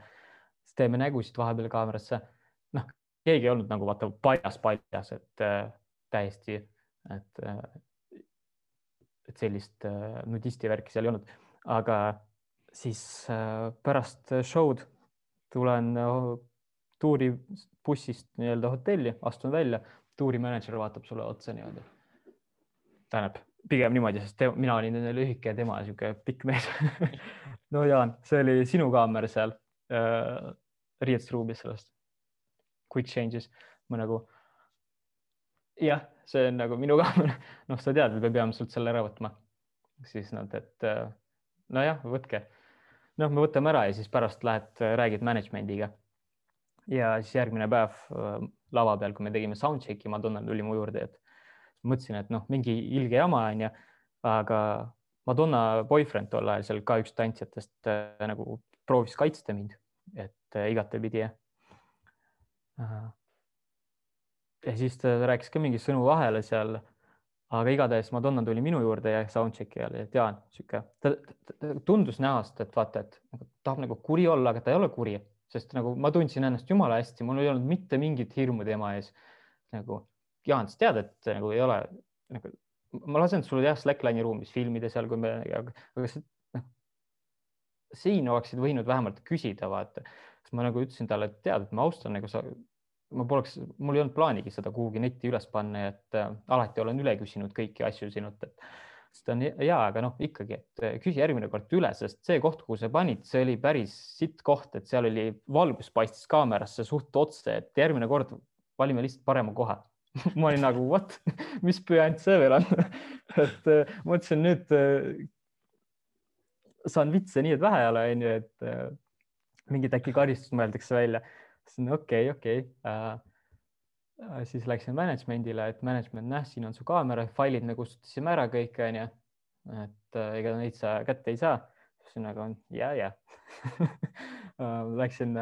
siis teeme nägusid vahepeal kaamerasse. noh, keegi ei olnud nagu vaata paljas-paljas, et äh, täiesti, et äh,, et sellist äh, nudisti värki seal ei olnud, aga siis äh, pärast show'd tulen äh, tuuribussist nii-öelda hotelli, astun välja, tuurimänedžer vaatab sulle otsa niimoodi. tähendab pigem niimoodi, sest te, mina olin lühike ja tema niisugune pikk mees no Jaan, see oli sinu kaamera seal äh, riietusruumis sellest quick changes, ma nagu jah, see on nagu minu kaamera, noh, sa tead, me peame sult selle ära võtma. siis nad, et äh, nojah, võtke. noh, me võtame ära ja siis pärast lähed, äh, räägid management'iga. Ja siis järgmine päev äh, lava peal, kui me tegime soundcheck'i, Madonna tuli mu juurde, et mõtlesin, et noh, mingi ilge jama onju, aga Madonna boyfriend tol ajal seal ka üks tantsijatest äh, nagu proovis kaitsta mind, et äh, igatepidi jah. Ja siis ta rääkis ka mingi sõnu vahele seal. aga igatahes Madonna tuli minu juurde ja soundcheck'i ajal ja Jaan, sihuke, ta tundus näost, et vaata, et nagu, tahab nagu kuri olla, aga ta ei ole kuri, sest nagu ma tundsin ennast jumala hästi, mul ei olnud mitte mingit hirmu tema ees. nagu Jaan, sa tead, et nagu ei ole nagu, ma lasen sulle jah, Slackline'i ruumis filmida seal, kui me, aga see, noh, siin oleksid võinud vähemalt küsida, vaata siis ma nagu ütlesin talle, et tead, et ma austan nagu sa, ma poleks, mul ei olnud plaanigi seda kuhugi netti üles panna, et äh, alati olen üle küsinud kõiki asju sinult, et ta on ja, aga noh, ikkagi, et äh, küsi järgmine kord üle, sest see koht, kuhu sa panid, see oli päris sitt koht, et seal oli valgus paistis kaamerasse suht otse, et järgmine kord valime lihtsalt parema koha ma olin nagu what, mis pühand see veel on et äh, mõtlesin nüüd äh, saan vitse nii, et vähe ei ole, onju, et mingit äkki karistust mõeldakse välja. siis okei, okei. Äh, äh, siis läksin management'ile, et management, näh, siin on su kaamera, failid me kustutasime ära kõik, onju. et äh, ega neid sa kätte ei saa. siis nagu ja, ja Läksin,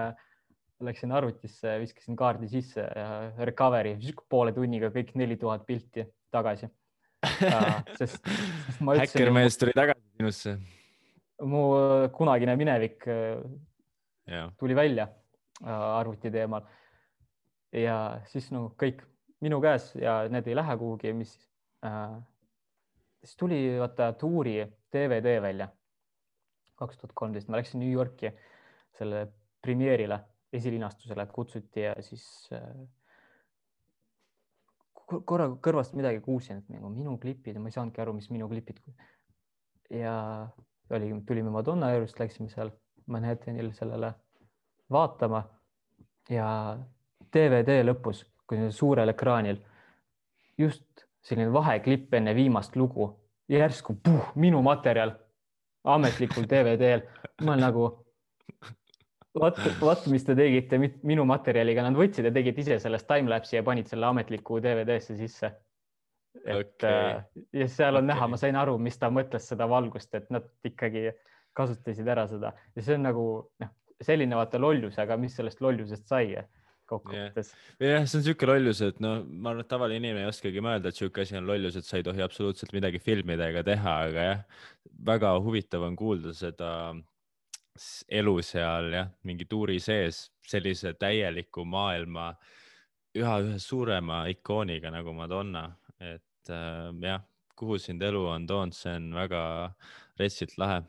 läksin arvutisse, viskasin kaardi sisse ja recovery poole tunniga kõik neli tuhat pilti tagasi sest, sest ma ütlesin. häkkermees tuli tagasi sinusse. mu kunagine minevik yeah. tuli välja äh, arvuti teemal. Ja siis no kõik minu käes ja need ei lähe kuhugi, mis äh,. siis tuli vaata tuuri DVD välja kaks tuhat kolmteist, ma läksin New Yorki selle premeerile, esilinastusele kutsuti ja siis äh, korra kõrvast midagi kuulsin, et nagu minu klipid ja ma ei saanudki aru, mis minu klipid. ja oli, tulime Madonna juurest, läksime seal Manhattanil sellele vaatama ja DVD lõpus, kui suurel ekraanil just selline vaheklipp enne viimast lugu, järsku puh, minu materjal ametlikul DVD-l. ma olen nagu, vot, vot, mis te tegite minu materjaliga, nad võtsid ja tegid ise sellest timelapse'i ja panid selle ametliku DVD-sse sisse. et okay. Äh, ja seal on okay. näha, ma sain aru, mis ta mõtles seda valgust, et nad ikkagi kasutasid ära seda ja see on nagu noh, selline vaata lollus, aga mis sellest lollusest sai kokkuvõttes yeah.. jah, see on niisugune lollus, et noh, ma arvan, et tavaline inimene ei oskagi mõelda, et niisugune asi on lollus, et sa ei tohi absoluutselt midagi filmida ega teha, aga jah, väga huvitav on kuulda seda elu seal jah, mingi tuuri sees sellise täieliku maailma üha ühe suurema ikooniga nagu Madonna, et äh, jah, kuhu sind elu on toonud, see on väga retsilt lahe.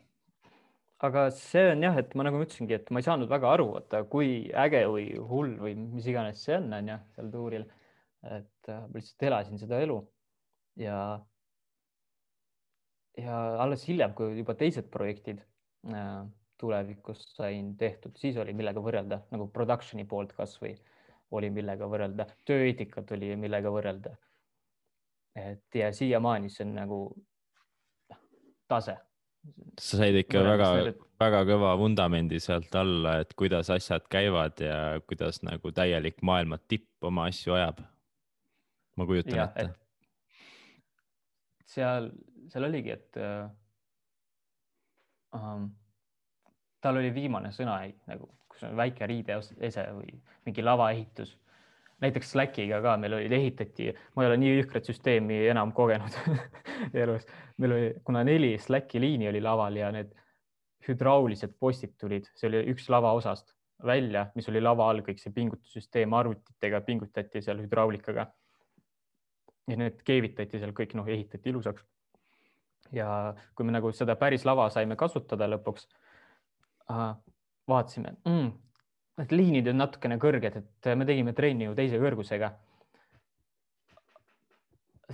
Aga see on jah, et ma nagu ütlesingi, et ma ei saanud väga aru, vaata kui äge või hull või mis iganes see on, on ju, seal tuuril. et äh, ma lihtsalt elasin seda elu ja, ja alles hiljem, kui juba teised projektid äh, tulevikus sain tehtud, siis oli millega võrrelda nagu production'i poolt kasvõi oli millega võrrelda, tööeetikat oli millega võrrelda. et ja siiamaani see on nagu tase. Sa said ikka väga-väga kõva vundamendi sealt alla, et kuidas asjad käivad ja kuidas nagu täielik maailma tipp oma asju ajab. ma kujutan ja, ette. seal, seal oligi, et uh, um, tal oli viimane sõna nagu, kus on väike riideese või mingi lavaehitus. Näiteks Slackiga ka meil oli, ehitati, ma ei ole nii jõhkrat süsteemi enam kogenud elus. meil oli, kuna neli Slacki liini oli laval ja need hüdraulilised postid tulid, see oli üks lavaosast välja, mis oli lava all, kõik see pingutussüsteem arvutitega pingutati seal hüdraulikaga. ja need keevitati seal kõik, noh, ehitati ilusaks. ja kui me nagu seda päris lava saime kasutada lõpuks vaatasime mm,, et liinid on natukene kõrged, et me tegime trenni ju teise kõrgusega.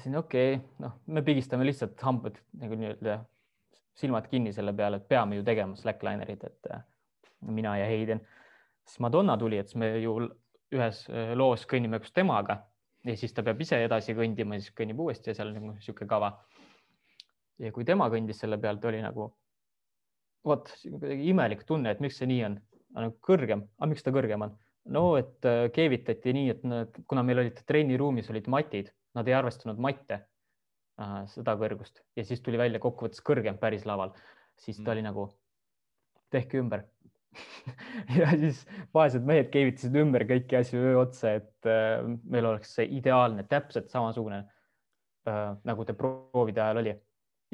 siin okei okay,, noh, me pigistame lihtsalt hambad nagu nii-öelda silmad kinni selle peale, et peame ju tegema slacklinerid, et äh, mina ja Heiden. siis Madonna tuli, et me ju ühes äh, loos kõnnime koos temaga ja siis ta peab ise edasi kõndima, siis kõnnib uuesti ja seal nagu niisugune kava. ja kui tema kõndis selle pealt, oli nagu vot kuidagi imelik tunne, et miks see nii on, nagu kõrgem, aga miks ta kõrgem on? no et äh, keevitati nii, et nad, kuna meil olid trenniruumis olid matid, nad ei arvestanud matte äh,, seda kõrgust ja siis tuli välja kokkuvõttes kõrgem päris laval, siis ta mm. oli nagu tehke ümber ja siis vaesed mehed keevitasid ümber kõiki asju öö otsa, et äh, meil oleks see ideaalne, täpselt samasugune äh, nagu ta proovide ajal oli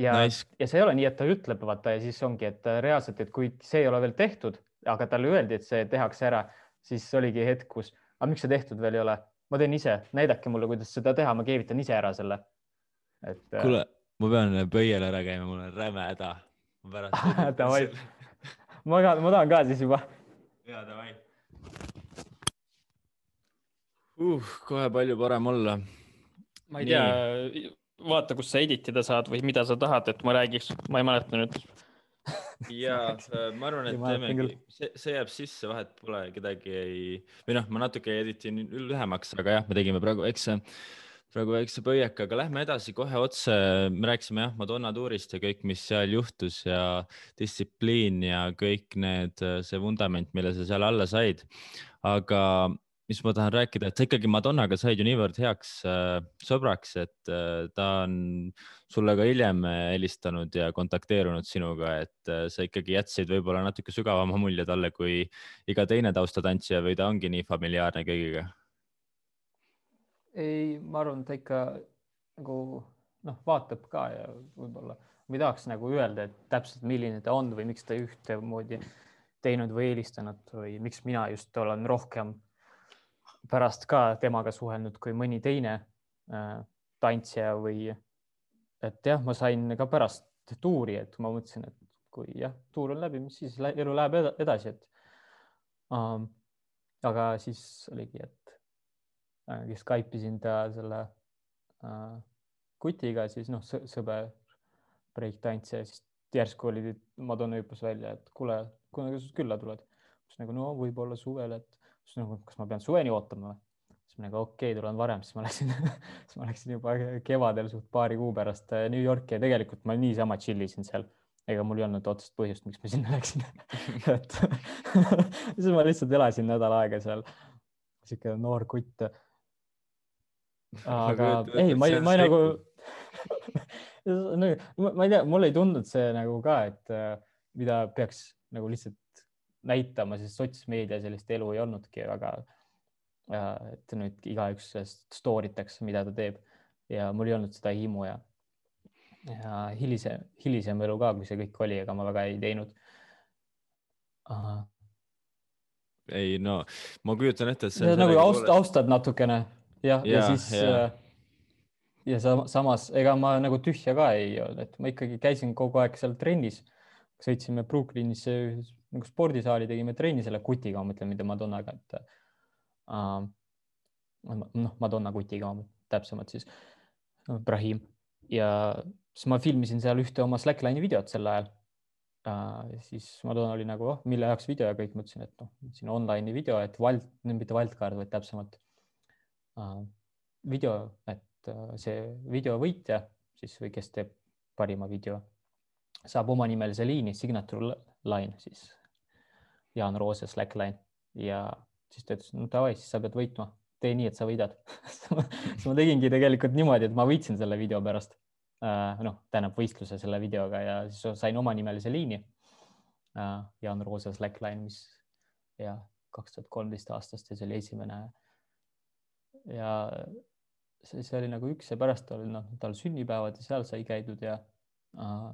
ja nice., ja see ei ole nii, et ta ütleb, vaata ja siis ongi, et reaalselt, et kui see ei ole veel tehtud, aga talle öeldi, et see tehakse ära, siis oligi hetk, kus, aga miks see tehtud veel ei ole, ma teen ise, näidake mulle, kuidas seda teha, ma keevitan ise ära selle. et. Äh, kuule, ma pean pöial ära käima, mul on räme häda. Davai, ma ka, ma tahan ka siis juba. ja davai uh,. kohe palju parem olla. ma ei Nii. tea vaata, kus sa edit ida saad või mida sa tahad, et ma räägiks, ma ei mäleta nüüd ja äh, ma arvan, et teemegi, see, see jääb sisse, vahet pole, kedagi ei, või noh, ma natuke editin lühemaks, aga jah, me tegime praegu väikse, praegu väikse pöieka, aga lähme edasi kohe otse. me rääkisime jah, Madonna tuurist ja kõik, mis seal juhtus ja distsipliin ja kõik need, see vundament, mille sa seal alla said. aga mis ma tahan rääkida, et sa ikkagi Madonnaga said ju niivõrd heaks äh, sõbraks, et äh, ta on sulle ka hiljem äh, helistanud ja kontakteerunud sinuga, et äh, sa ikkagi jätsid võib-olla natuke sügavama mulje talle kui iga teine taustatantsija või ta ongi nii familiaarne kõigiga? ei, ma arvan, ta ikka nagu noh, vaatab ka ja võib-olla ma ei tahaks nagu öelda, et täpselt milline ta on või miks ta ühtemoodi teinud või eelistanud või miks mina just olen rohkem pärast ka temaga suhelnud kui mõni teine äh, tantsija või et jah, ma sain ka pärast tuuri, et ma mõtlesin, et kui jah, tuur on läbi, mis siis elu läheb edasi, et um,. aga siis oligi, et äh, Skype isin ta selle äh, kutiga, siis noh, sõber breiktantsija, siis järsku oli, Madonna hüppas välja, et kuule, kunagi sa külla tuled? siis nagu no võib-olla suvel, et siis nagu, kas ma pean suveni ootama või? siis ma nagu okei okay,, tulen varem, siis ma läksin siis ma läksin juba kevadel suht paari kuu pärast äh, New Yorki ja tegelikult ma niisama chill isin seal, ega mul ei olnud otsest põhjust, miks ma sinna läksin. Et siis ma lihtsalt elasin nädal aega seal, sihuke noor kutt. aga ei, ma ei, ma ei nagu ma ei tea, mulle ei tundunud see nagu ka, et äh, mida peaks nagu lihtsalt näitama, sest sotsmeedia sellist elu ei olnudki väga. et nüüd igaüks story taks, mida ta teeb ja mul ei olnud seda himu ja ja hilisem, hilisem elu ka, kui see kõik oli, ega ma väga ei teinud. ei no ma kujutan ette, et see. nagu aust, austad natukene jah, ja, ja siis ja. Äh, ja sa, samas ega ma nagu tühja ka ei olnud, et ma ikkagi käisin kogu aeg seal trennis. sõitsime Brooklynis nagu spordisaali, tegime trenni selle kutiga, ma mõtlen, mitte Madonnaga, et uh, noh, Madonna kutiga täpsemalt siis, Brahim. Ja siis ma filmisin seal ühte oma Slackline'i videot sel ajal. Uh,. siis Madonna oli nagu, oh, mille jaoks video? Ja kõik, ma ütlesin, et noh, siin online'i video, et vald, mitte wildcard, vaid täpsemalt uh, video, et uh, see video võitja siis või kes teeb parima video, saab omanimelise liini, signature line siis Jaan Roose Slackline ja siis ta ütles, no davai, siis sa pead võitma, tee nii, et sa võidad siis ma tegingi tegelikult niimoodi, et ma võitsin selle video pärast Äh, noh, tähendab võistluse selle videoga ja siis sain omanimelise liini. Äh, Jaan Roosa Slackline, mis ja kaks tuhat kolmteist aastast ja see oli esimene. ja see, see oli nagu üks ja pärast oli noh, tal sünnipäevad ja seal sai käidud ja uh,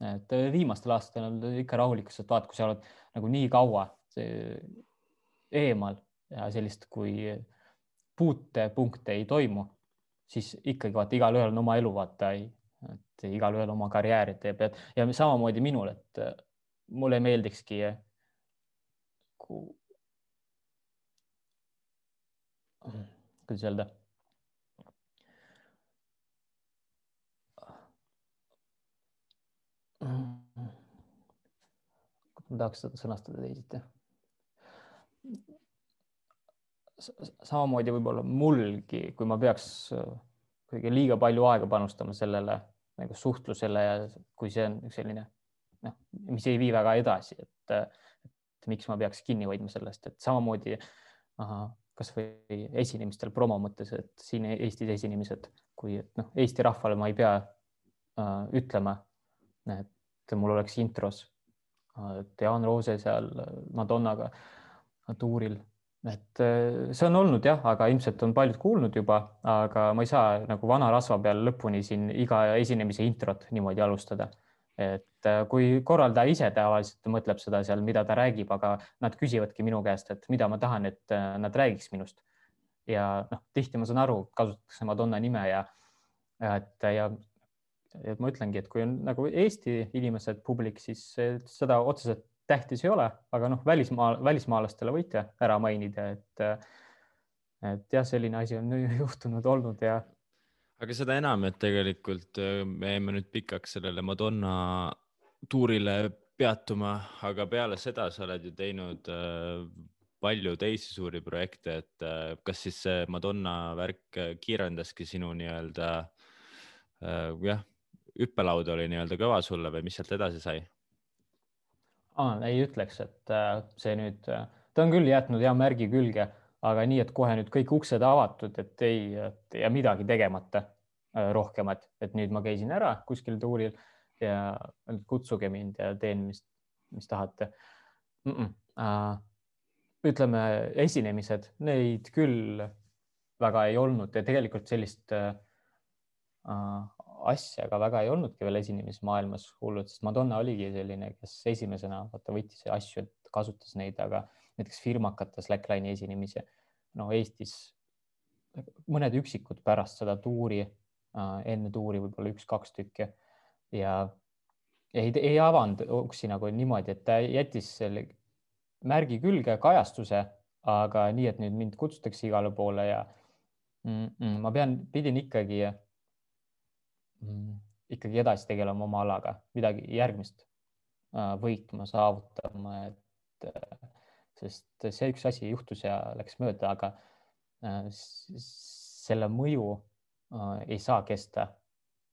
et viimastel aastatel on ikka rahulikkus, et vaata, kui sa oled nagu nii kaua eemal ja sellist, kui puutepunkte ei toimu siis ikkagi vaata, igalühel on oma elu, vaata, et igalühel oma karjääri teeb. Ja, ja samamoodi minul, et äh, mulle meeldikski kuidas öelda tahaks seda sõnastada teisiti. samamoodi võib-olla mulgi, kui ma peaks äh, kuidagi liiga palju aega panustama sellele nagu suhtlusele ja kui see on selline noh, mis ei vii väga edasi, et, et miks ma peaks kinni hoidma sellest, et samamoodi kasvõi esinemistel promo mõttes, et siin Eestis esinemised, kui noh, Eesti rahvale ma ei pea äh, ütlema, et mul oleks intros, Jaan Roose seal Madonnaga tuuril et äh, see on olnud jah, aga ilmselt on paljud kuulnud juba, aga ma ei saa nagu vana rasva peal lõpuni siin iga esinemise introt niimoodi alustada. et äh, kui korraldaja ise tavaliselt mõtleb seda seal, mida ta räägib, aga nad küsivadki minu käest, et mida ma tahan, et äh, nad räägiks minust. ja noh, tihti ma saan aru, kasutatakse Madonna nime ja et ja et ma ütlengi, et kui on nagu Eesti inimesed publik, siis seda otseselt tähtis ei ole, aga noh, välismaa, välismaalastele võite ära mainida, et, et jah, selline asi on juhtunud olnud ja. aga seda enam, et tegelikult äh, me jäime nüüd pikaks sellele Madonna tuurile peatuma, aga peale seda sa oled ju teinud äh, palju teisi suuri projekte, et äh, kas siis see Madonna värk kiirendaski sinu nii-öelda jah, hüppelaud oli nii-öelda kõva sulle või mis sealt edasi sai? ei ütleks, et äh, see nüüd, äh, ta on küll jätnud hea märgi külge, aga nii, et kohe nüüd kõik uksed avatud, et ei et, ja midagi tegemata äh, rohkemat, et nüüd ma käisin ära kuskil tuuril ja kutsuge mind ja teen, mis, mis tahate mm. -mm. Uh, ütleme, esinemised, neid küll väga ei olnud ja tegelikult sellist uh, asja ka väga ei olnudki veel esinemismaailmas hullult, sest Madonna oligi selline, kes esimesena vaata võttis asju, et kasutas neid, aga näiteks firmakate Slackline'i esinemisi, no Eestis mõned üksikud pärast seda tuuri, enne tuuri võib-olla üks-kaks tükki ja ei, ei avanud uksi nagu niimoodi, et ta jättis selle märgi külge kajastuse, aga nii, et nüüd mind kutsutakse igale poole ja mm, mm, ma pean, pidin ikkagi ikkagi edasi tegelema oma alaga, midagi järgmist äh, võitma, saavutama, et äh, sest see üks asi juhtus ja läks mööda, aga äh, selle mõju ei saa kesta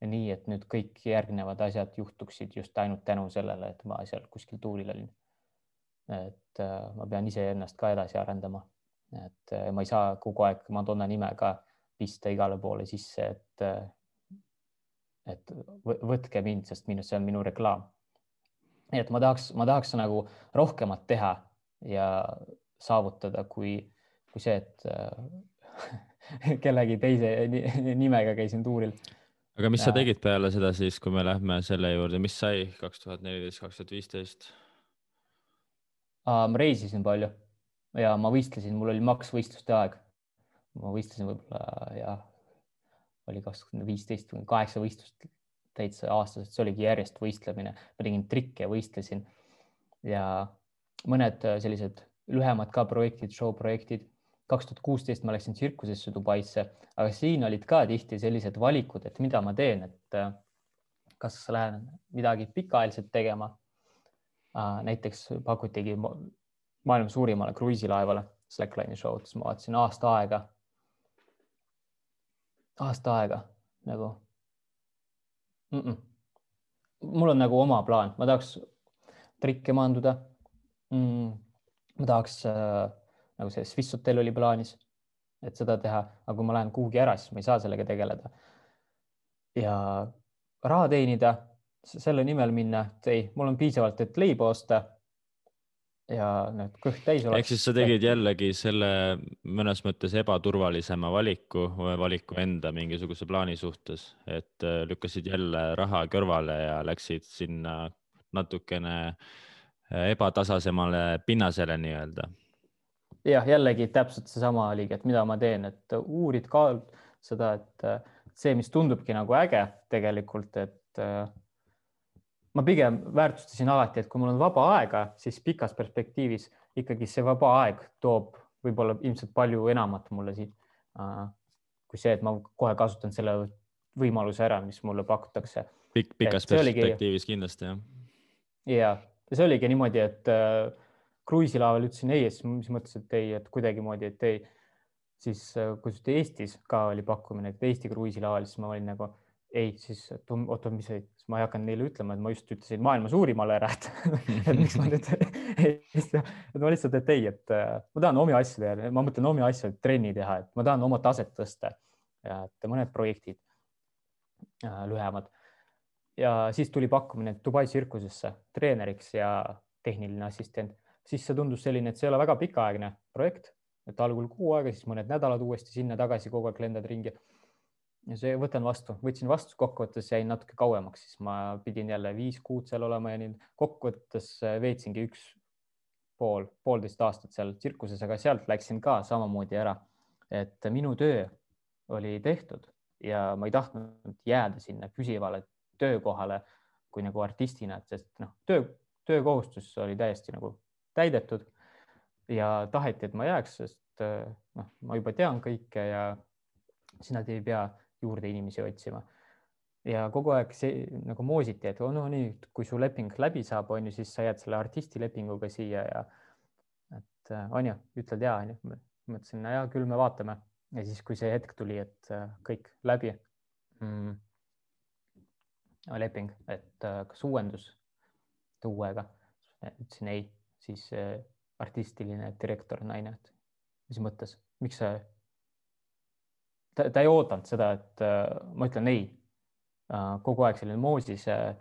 nii, et nüüd kõik järgnevad asjad juhtuksid just ainult tänu sellele, et ma seal kuskil tuuril olin. et ma pean iseennast ka edasi arendama, et ma ei saa kogu aeg Madonna nime ka pista igale poole sisse, et et võtke mind, sest minu, see on minu reklaam. nii et ma tahaks, ma tahaks nagu rohkemat teha ja saavutada, kui, kui see, et kellegi teise nimega käisin tuuril aga mis ja. sa tegid peale seda siis, kui me lähme selle juurde, mis sai kaks tuhat neliteist, kaks tuhat viisteist? ma reisisin palju ja ma võistlesin, mul oli maksvõistluste aeg. ma võistlesin võib-olla jah, oli kakskümmend viisteist või kaheksa võistlust täitsa aastaselt, see oligi järjest võistlemine, ma tegin trikke, võistlesin ja mõned sellised lühemad ka projektid, show projektid kaks tuhat kuusteist ma läksin tsirkusesse Dubaisse, aga siin olid ka tihti sellised valikud, et mida ma teen, et äh, kas lähen midagi pikaajaliselt tegema. Äh, näiteks pakutigi maailma suurimale kruiisilaevale Slackline'i show'd, siis ma vaatasin aasta aega. Aasta aega nagu mm. -mm. mul on nagu oma plaan, ma tahaks trikke maanduda mm,. ma tahaks äh, nagu see Swiss hotell oli plaanis, et seda teha, aga kui ma lähen kuhugi ära, siis ma ei saa sellega tegeleda. ja raha teenida, selle nimel minna, et ei, mul on piisavalt, et leiba osta. Ja need kõht täis oleks. ehk siis sa tegid jällegi selle mõnes mõttes ebaturvalisema valiku, valiku enda mingisuguse plaani suhtes, et äh, lükkasid jälle raha kõrvale ja läksid sinna natukene äh, ebatasasemale pinnasele nii-öelda jah, jällegi täpselt seesama oligi, et mida ma teen, et uurid ka seda, et see, mis tundubki nagu äge tegelikult, et ma pigem väärtustasin alati, et kui mul on vaba aega, siis pikas perspektiivis ikkagi see vaba aeg toob võib-olla ilmselt palju enamat mulle siit kui see, et ma kohe kasutan selle võimaluse ära, mis mulle pakutakse. pikk, pikas perspektiivis oligi... kindlasti jah. ja, ja see oligi niimoodi, et äh, kruiisilaeval ütlesin ei siis mõtlesin, et ei, et kuidagimoodi, et ei. siis äh, kui Eestis ka oli pakkumine, et Eesti kruiisilaeval, siis ma olin nagu ei, siis oota, mis, siis ma ei hakanud neile ütlema, et ma just ütlesin maailma suurimale ära, et, et miks ma nüüd et ma lihtsalt, et ei, et äh, ma tahan omi asju teha, ma mõtlen omi asju, trenni teha, et ma tahan oma taset tõsta et mõned projektid äh, lühemad. ja siis tuli pakkumine Dubai tsirkusesse treeneriks ja tehniline assistent siis see tundus selline, et see ei ole väga pikaaegne projekt, et algul kuu aega, siis mõned nädalad uuesti sinna-tagasi, kogu aeg lendad ringi. Ja see võtan vastu, võtsin vastu, kokkuvõttes jäin natuke kauemaks, siis ma pidin jälle viis kuud seal olema ja nii kokkuvõttes veetsingi üks pool, poolteist aastat seal tsirkuses, aga sealt läksin ka samamoodi ära. et minu töö oli tehtud ja ma ei tahtnud jääda sinna püsivale töökohale kui nagu artistina, et sest noh, töö, töökohustus oli täiesti nagu täidetud ja taheti, et ma jääks, sest äh, noh, ma juba tean kõike ja siis nad ei pea juurde inimesi otsima. ja kogu aeg see nagu moositi, et no nii, kui su leping läbi saab, on ju, siis sa jääd selle artisti lepinguga siia ja et äh, on ju, ütled ja on ju, mõtlesin, no ja küll me vaatame ja siis, kui see hetk tuli, et äh, kõik läbi mm,. leping, et kas uuendus tuuega, ütlesin ei siis artistiline direktor, naine, et mis mõttes, miks sa, ta, ta ei oodanud seda, et äh, ma ütlen ei äh,. kogu aeg selline moosis äh,.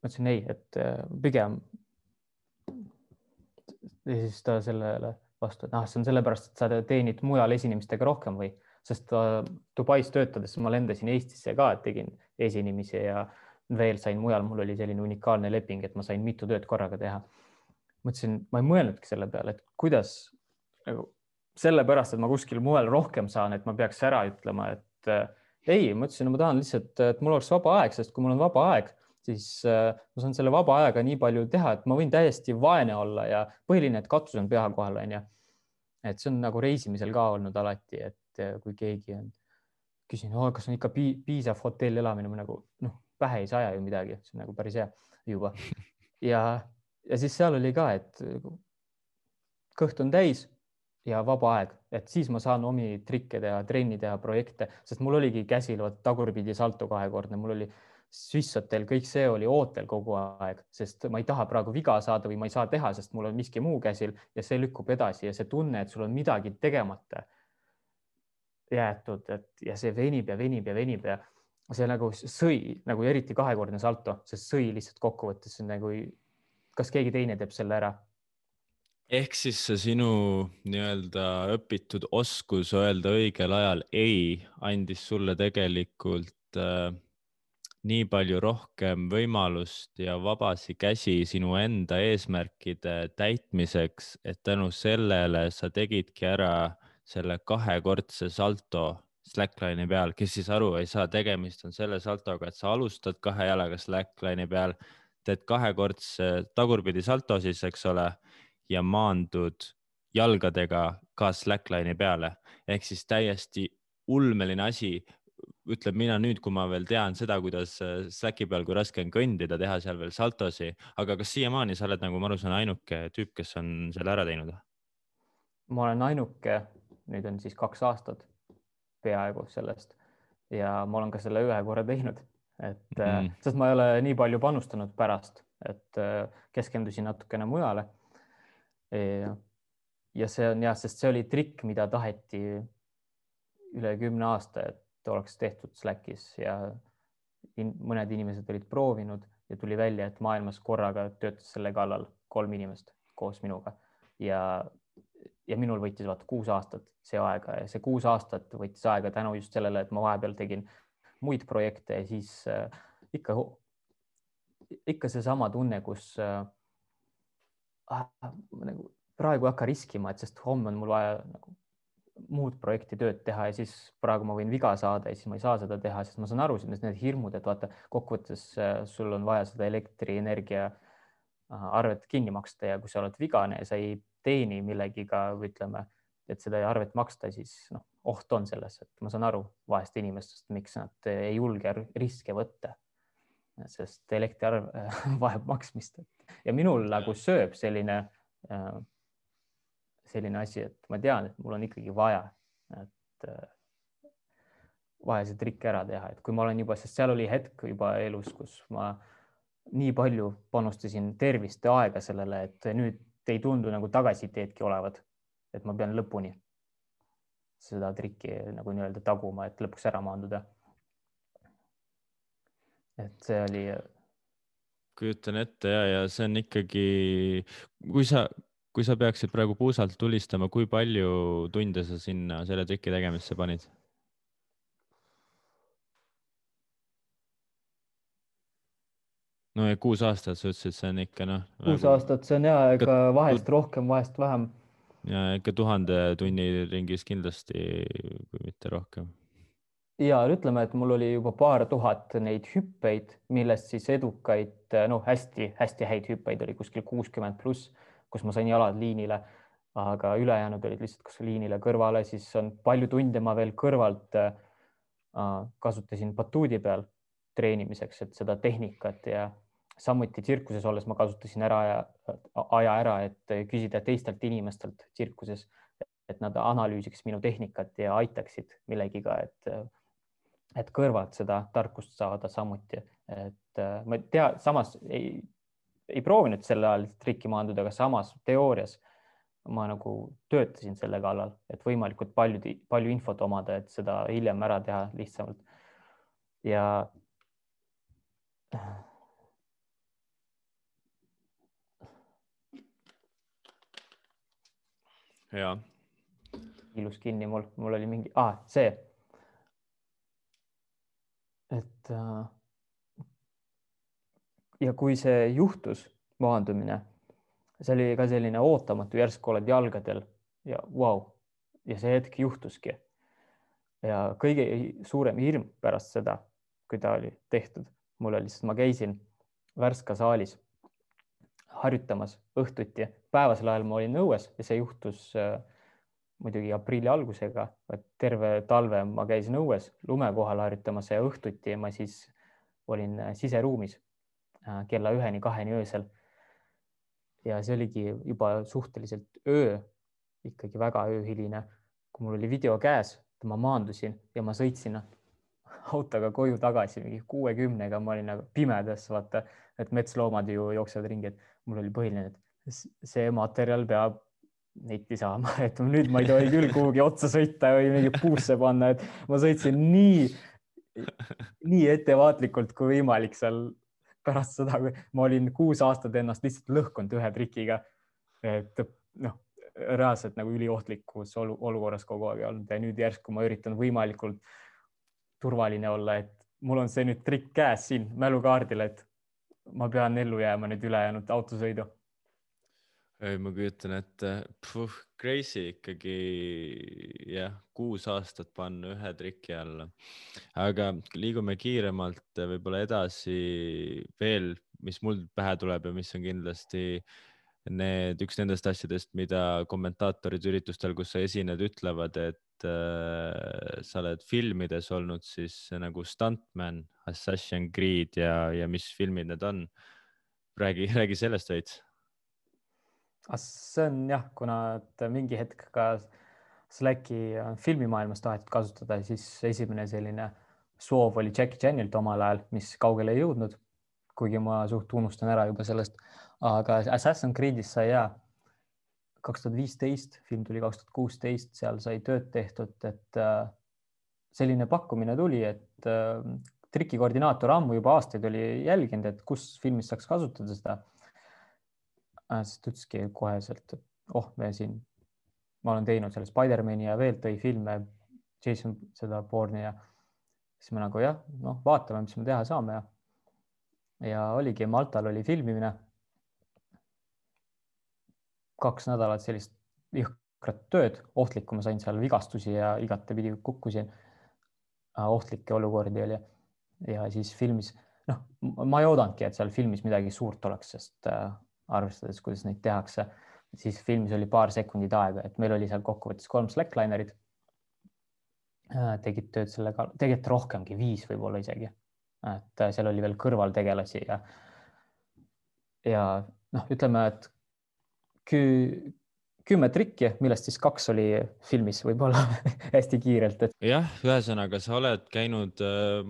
ma ütlesin ei, et pigem. ja siis ta sellele vastu, et ah, see on sellepärast, et sa teenid mujal esinemistega rohkem või, sest Dubais töötades ma lendasin Eestisse ka, tegin esinemisi ja veel sain mujal, mul oli selline unikaalne leping, et ma sain mitu tööd korraga teha mõtlesin, ma ei mõelnudki selle peale, et kuidas nagu sellepärast, et ma kuskil mujal rohkem saan, et ma peaks ära ütlema, et äh, ei, ma ütlesin, ma tahan lihtsalt, et mul oleks vaba aeg, sest kui mul on vaba aeg, siis äh, ma saan selle vaba ajaga nii palju teha, et ma võin täiesti vaene olla ja põhiline, et katus on pea kohal, onju. et see on nagu reisimisel ka olnud alati, et äh, kui keegi on, küsin oh,, kas on ikka piisav hotelli elamine, ma nagu noh, pähe ei saja ju midagi, see on nagu päris hea juba ja ja siis seal oli ka, et kõht on täis ja vaba aeg, et siis ma saan omi trikke teha, trenni teha, projekte, sest mul oligi käsil vot tagurpidi salto kahekordne, mul oli Swissotel, kõik see oli ootel kogu aeg, sest ma ei taha praegu viga saada või ma ei saa teha, sest mul on miski muu käsil ja see lükkub edasi ja see tunne, et sul on midagi tegemata jäetud, et ja see venib ja venib ja venib ja see nagu sõi nagu eriti kahekordne salto, see sõi lihtsalt kokkuvõttes nagu, kas keegi teine teeb selle ära ehk siis see sinu nii-öelda õpitud oskus öelda õigel ajal ei andis sulle tegelikult äh, nii palju rohkem võimalust ja vabasi käsi sinu enda eesmärkide täitmiseks, et tänu sellele sa tegidki ära selle kahekordse salto slackline'i peal, kes siis aru ei saa, tegemist on selle saltoga, et sa alustad kahe jalaga slackline'i peal, teed kahekordse tagurpidi salto siis, eks ole, ja maandud jalgadega ka slackline'i peale ehk siis täiesti ulmeline asi ütleb mina nüüd, kui ma veel tean seda, kuidas Slacki peal, kui raske on kõndida, teha seal veel saltosi, aga kas siiamaani sa oled, nagu ma aru saan, ainuke tüüp, kes on selle ära teinud? ma olen ainuke, nüüd on siis kaks aastat peaaegu sellest ja ma olen ka selle ühe korra teinud, et mm., sest ma ei ole nii palju panustanud pärast, et äh, keskendusin natukene mujale. Ja see on jah, sest see oli trikk, mida taheti üle kümne aasta, et oleks tehtud Slackis ja in, mõned inimesed olid proovinud ja tuli välja, et maailmas korraga töötas selle kallal kolm inimest koos minuga. Ja ja minul võttis vaata kuus aastat see aega ja see kuus aastat võttis aega tänu just sellele, et ma vahepeal tegin muid projekte ja siis äh, ikka, ikka seesama tunne, kus äh, äh, nagu praegu ei hakka riskima, et sest homme on mul vaja nagu muud projekti tööd teha ja siis praegu ma võin viga saada ja siis ma ei saa seda teha, sest ma saan aru, need hirmud, et vaata kokkuvõttes äh, sul on vaja seda elektrienergia äh, arvet kinni maksta ja kui sa oled vigane ja sa ei teeni millegiga ütleme, et seda arvet maksta, siis noh, oht on selles, et ma saan aru vahest inimestest, miks nad ei julge riske võtta. Sest elektriarv vajab maksmist. Ja minul nagu sööb selline, äh, selline asi, et ma tean, et mul on ikkagi vaja, et äh, vaja see trikk ära teha, et kui ma olen juba, sest seal oli hetk juba elus, kus ma nii palju panustasin tervist ja aega sellele, et nüüd ei tundu nagu tagasiteedki olevat, et ma pean lõpuni seda trikki nagu nii-öelda taguma, et lõpuks ära maanduda. Et see oli. kujutan ette ja, ja see on ikkagi, kui sa, kui sa peaksid praegu puusalt tulistama, kui palju tunde sa sinna selle triki tegemisse panid? no ja kuus aastat sa ütlesid, see on ikka noh. kuus nagu... aastat, see on ja ega vahest rohkem, vahest vähem. ja ikka tuhande tunni ringis kindlasti, kui mitte rohkem. Ja ütleme, et mul oli juba paar tuhat neid hüppeid, millest siis edukaid, noh, hästi-hästi häid hüppeid oli kuskil kuuskümmend pluss, kus ma sain jalad liinile, aga ülejäänud olid lihtsalt kas liinile kõrvale, siis on palju tunde ma veel kõrvalt äh, kasutasin batuudi peal treenimiseks, et seda tehnikat ja samuti tsirkuses olles ma kasutasin ära ja aja ära, et küsida teistelt inimestelt tsirkuses, et nad analüüsiks minu tehnikat ja aitaksid millegiga, et, et kõrvalt seda tarkust saada samuti, et ma ei tea, samas ei, ei proovinud sel ajal trikki maanduda, aga samas teoorias ma nagu töötasin selle kallal, et võimalikult palju, palju infot omada, et seda hiljem ära teha lihtsamalt. ja ja. ilus kinni mul, mul oli mingi ah,, see. Et äh, ja kui see juhtus, maandumine, see oli ka selline ootamatu, järsku oled jalgadel ja vau wow. ja see hetk juhtuski. ja kõige suurem hirm pärast seda, kui ta oli tehtud, mul oli, sest ma käisin Värska saalis harjutamas õhtuti, päevasel ajal ma olin õues ja see juhtus äh, muidugi aprilli algusega, et terve talve ma käisin õues lume kohal harjutamas ja õhtuti ma siis olin äh, siseruumis äh, kella üheni-kaheni öösel. ja see oligi juba suhteliselt öö ikkagi väga ööhiline, kui mul oli video käes, ma maandusin ja ma sõitsin autoga koju tagasi mingi kuuekümnega, ma olin nagu pimedas, vaata, et metsloomad ju jooksevad ringi, et mul oli põhiline, et see materjal peab netti saama, et nüüd ma ei tohi küll kuhugi otsa sõita või mingi puusse panna, et ma sõitsin nii, nii ettevaatlikult kui võimalik seal pärast seda, kui ma olin kuus aastat ennast lihtsalt lõhkunud ühe trikiga. et noh, reaalselt nagu üliohtlikus olu, olukorras kogu aeg olnud ja nüüd järsku ma üritan võimalikult turvaline olla, et mul on see nüüd trikk käes siin mälukaardil, et ma pean ellu jääma nüüd ülejäänud autosõidu ei, ma kujutan ette, crazy ikkagi jah, kuus aastat panna ühe triki alla. aga liigume kiiremalt võib-olla edasi veel, mis mul pähe tuleb ja mis on kindlasti need, üks nendest asjadest, mida kommentaatorid üritustel, kus sa esined, ütlevad, et äh, sa oled filmides olnud siis nagu stuntman, Assassin's Creed ja, ja mis filmid need on. räägi, räägi sellest veits see on jah, kuna et mingi hetk ka Slacki filmimaailmas tahetud kasutada, siis esimene selline soov oli Jackie Chanilt omal ajal, mis kaugele ei jõudnud. kuigi ma suht unustan ära juba sellest, aga Assassin's Creed'is sai ja kaks tuhat viisteist, film tuli kaks tuhat kuusteist, seal sai tööd tehtud, et äh, selline pakkumine tuli, et äh, trikikoordinaator ammu juba aastaid oli jälginud, et kus filmis saaks kasutada seda siis ta ütleski koheselt, et oh, me siin, ma olen teinud selle Spider-man'i ja veel tõi filme, Jason seda Bourne'i ja siis me nagu jah, noh, vaatame, mis me teha saame ja ja oligi, Maltal oli filmimine. kaks nädalat sellist jõhkrat tööd, ohtlikku, ma sain seal vigastusi ja igatepidi kukkusin. Äh, ohtlikke olukordi oli ja siis filmis, noh, ma ei oodanudki, et seal filmis midagi suurt oleks, sest äh, arvestades, kuidas neid tehakse, siis filmis oli paar sekundit aega, et meil oli seal kokkuvõttes kolm slacklinerit. Äh, tegid tööd sellega, tegelikult rohkemgi, viis võib-olla isegi. et äh, seal oli veel kõrvaltegelasi ja, ja noh, ütleme, et kü-, kümme trikki, millest siis kaks oli filmis võib-olla hästi kiirelt et.... jah, ühesõnaga sa oled käinud äh,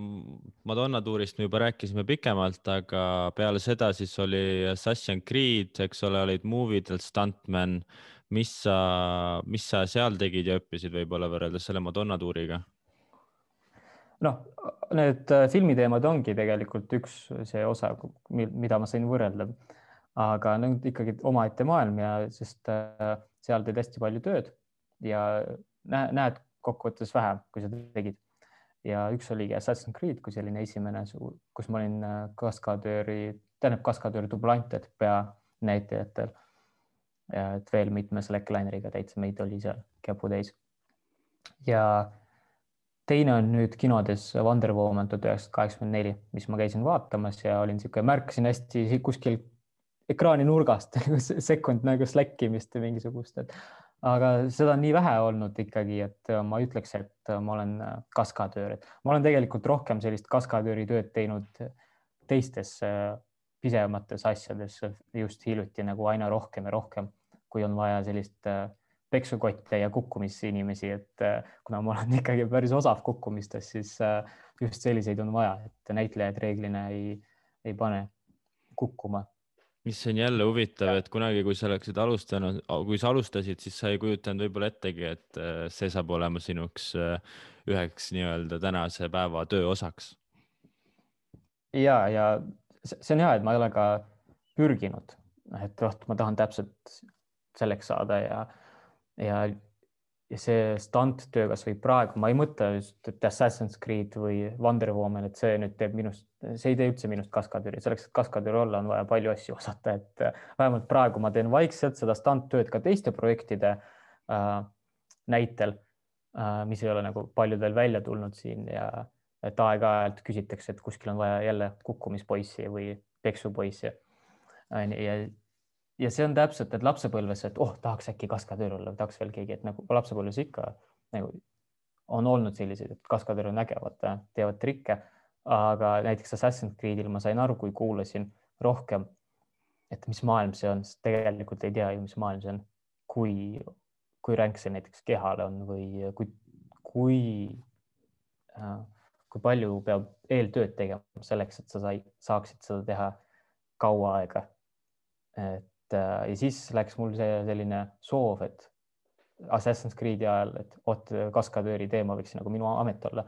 Madonna tuurist me juba rääkisime pikemalt, aga peale seda siis oli Assassin's Creed, eks ole, olid movie del stuntman. mis sa, mis sa seal tegid ja õppisid võib-olla võrreldes selle Madonna tuuriga? noh, need äh, filmiteemad ongi tegelikult üks see osa, mida ma sain võrrelda aga no, ikkagi omaette maailm ja sest äh, seal teed hästi palju tööd ja näed, kokkuvõttes vähe, kui sa tegid. ja üks oligi Assassin's Creed kui selline esimene, kus ma olin äh, kaskadööri, tähendab kaskadööri dublant, et peanäitajatel. et veel mitme slacklineriga täitsa meid oli seal käputäis. ja teine on nüüd kinodes Wonder Woman tuhat üheksasada kaheksakümmend neli, mis ma käisin vaatamas ja olin niisugune, märkasin hästi kuskil ekraani nurgast sekund nagu släkkimist või mingisugust, et aga seda on nii vähe olnud ikkagi, et ma ütleks, et ma olen kaskadöör, et ma olen tegelikult rohkem sellist kaskadööri tööd teinud teistes pisemates asjades just hiljuti nagu aina rohkem ja rohkem, kui on vaja sellist peksukotte ja kukkumisinimesi, et kuna ma olen ikkagi päris osav kukkumistes, siis just selliseid on vaja, et näitlejad reeglina ei, ei pane kukkuma mis on jälle huvitav, et kunagi, kui sa oleksid alustanud, kui sa alustasid, siis sa ei kujutanud võib-olla ettegi, et äh, see saab olema sinuks äh, üheks nii-öelda tänase päeva töö osaks. ja, ja see on hea, et ma ei ole ka pürginud, et vot ma tahan täpselt selleks saada ja, ja ja see stunt-töö kasvõi praegu, ma ei mõtle just, et Assassin's Creed või Wonder Woman, et see nüüd teeb minust, see ei tee üldse minust kaskadööri, selleks, et kaskadöör olla, on vaja palju asju osata, et äh, vähemalt praegu ma teen vaikselt seda stunt-tööd ka teiste projektide äh, näitel äh,, mis ei ole nagu paljudel välja tulnud siin ja et aeg-ajalt küsitakse, et kuskil on vaja jälle kukkumispoissi või peksupoissi. ja ja see on täpselt, et lapsepõlves, et oh, tahaks äkki kaskadöör olla, tahaks veel keegi, et nagu lapsepõlves ikka nagu on olnud selliseid, et kaskadöör on äge, vaata, teevad trikke. aga näiteks Assassin's Creed'il ma sain aru, kui kuulasin rohkem, et mis maailm see on, sest tegelikult ei tea ju, mis maailm see on, kui, kui ränk see näiteks kehale on või kui, kui, kui palju peab eeltööd tegema selleks, et sa sai, saaksid seda teha kaua aega. et ja siis läks mul see selline soov, et Assassin's Creed'i ajal, et vot kaskadööri teema võiks nagu minu amet olla.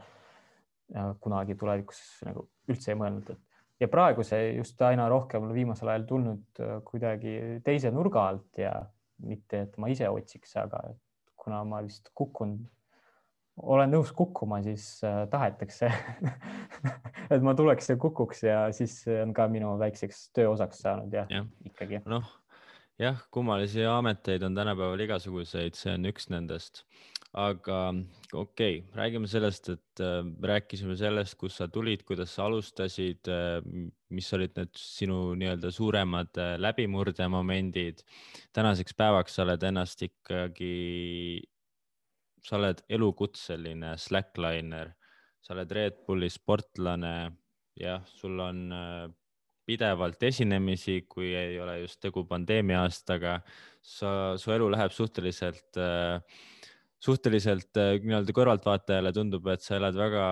kunagi tulevikus nagu üldse ei mõelnud, et ja praegu see just aina rohkem viimasel ajal tulnud kuidagi teise nurga alt ja mitte, et ma ise otsiks, aga kuna ma vist kukun, olen nõus kukkuma, siis äh, tahetakse et ma tuleks ja kukuks ja siis on ka minu väikseks tööosaks saanud ja, ja. ikkagi. noh, jah, kummalisi ameteid on tänapäeval igasuguseid, see on üks nendest. Aga okei okay,, räägime sellest, et äh, rääkisime sellest, kust sa tulid, kuidas sa alustasid äh,, mis olid need sinu nii-öelda suuremad äh, läbimurdemomendid. tänaseks päevaks sa oled ennast ikkagi, sa oled elukutseline slackliner, sa oled Red Bulli sportlane, jah, sul on äh, pidevalt esinemisi, kui ei ole just tegu pandeemia aastaga. sa, su elu läheb suhteliselt äh, suhteliselt äh, nii-öelda kõrvaltvaatajale tundub, et sa elad väga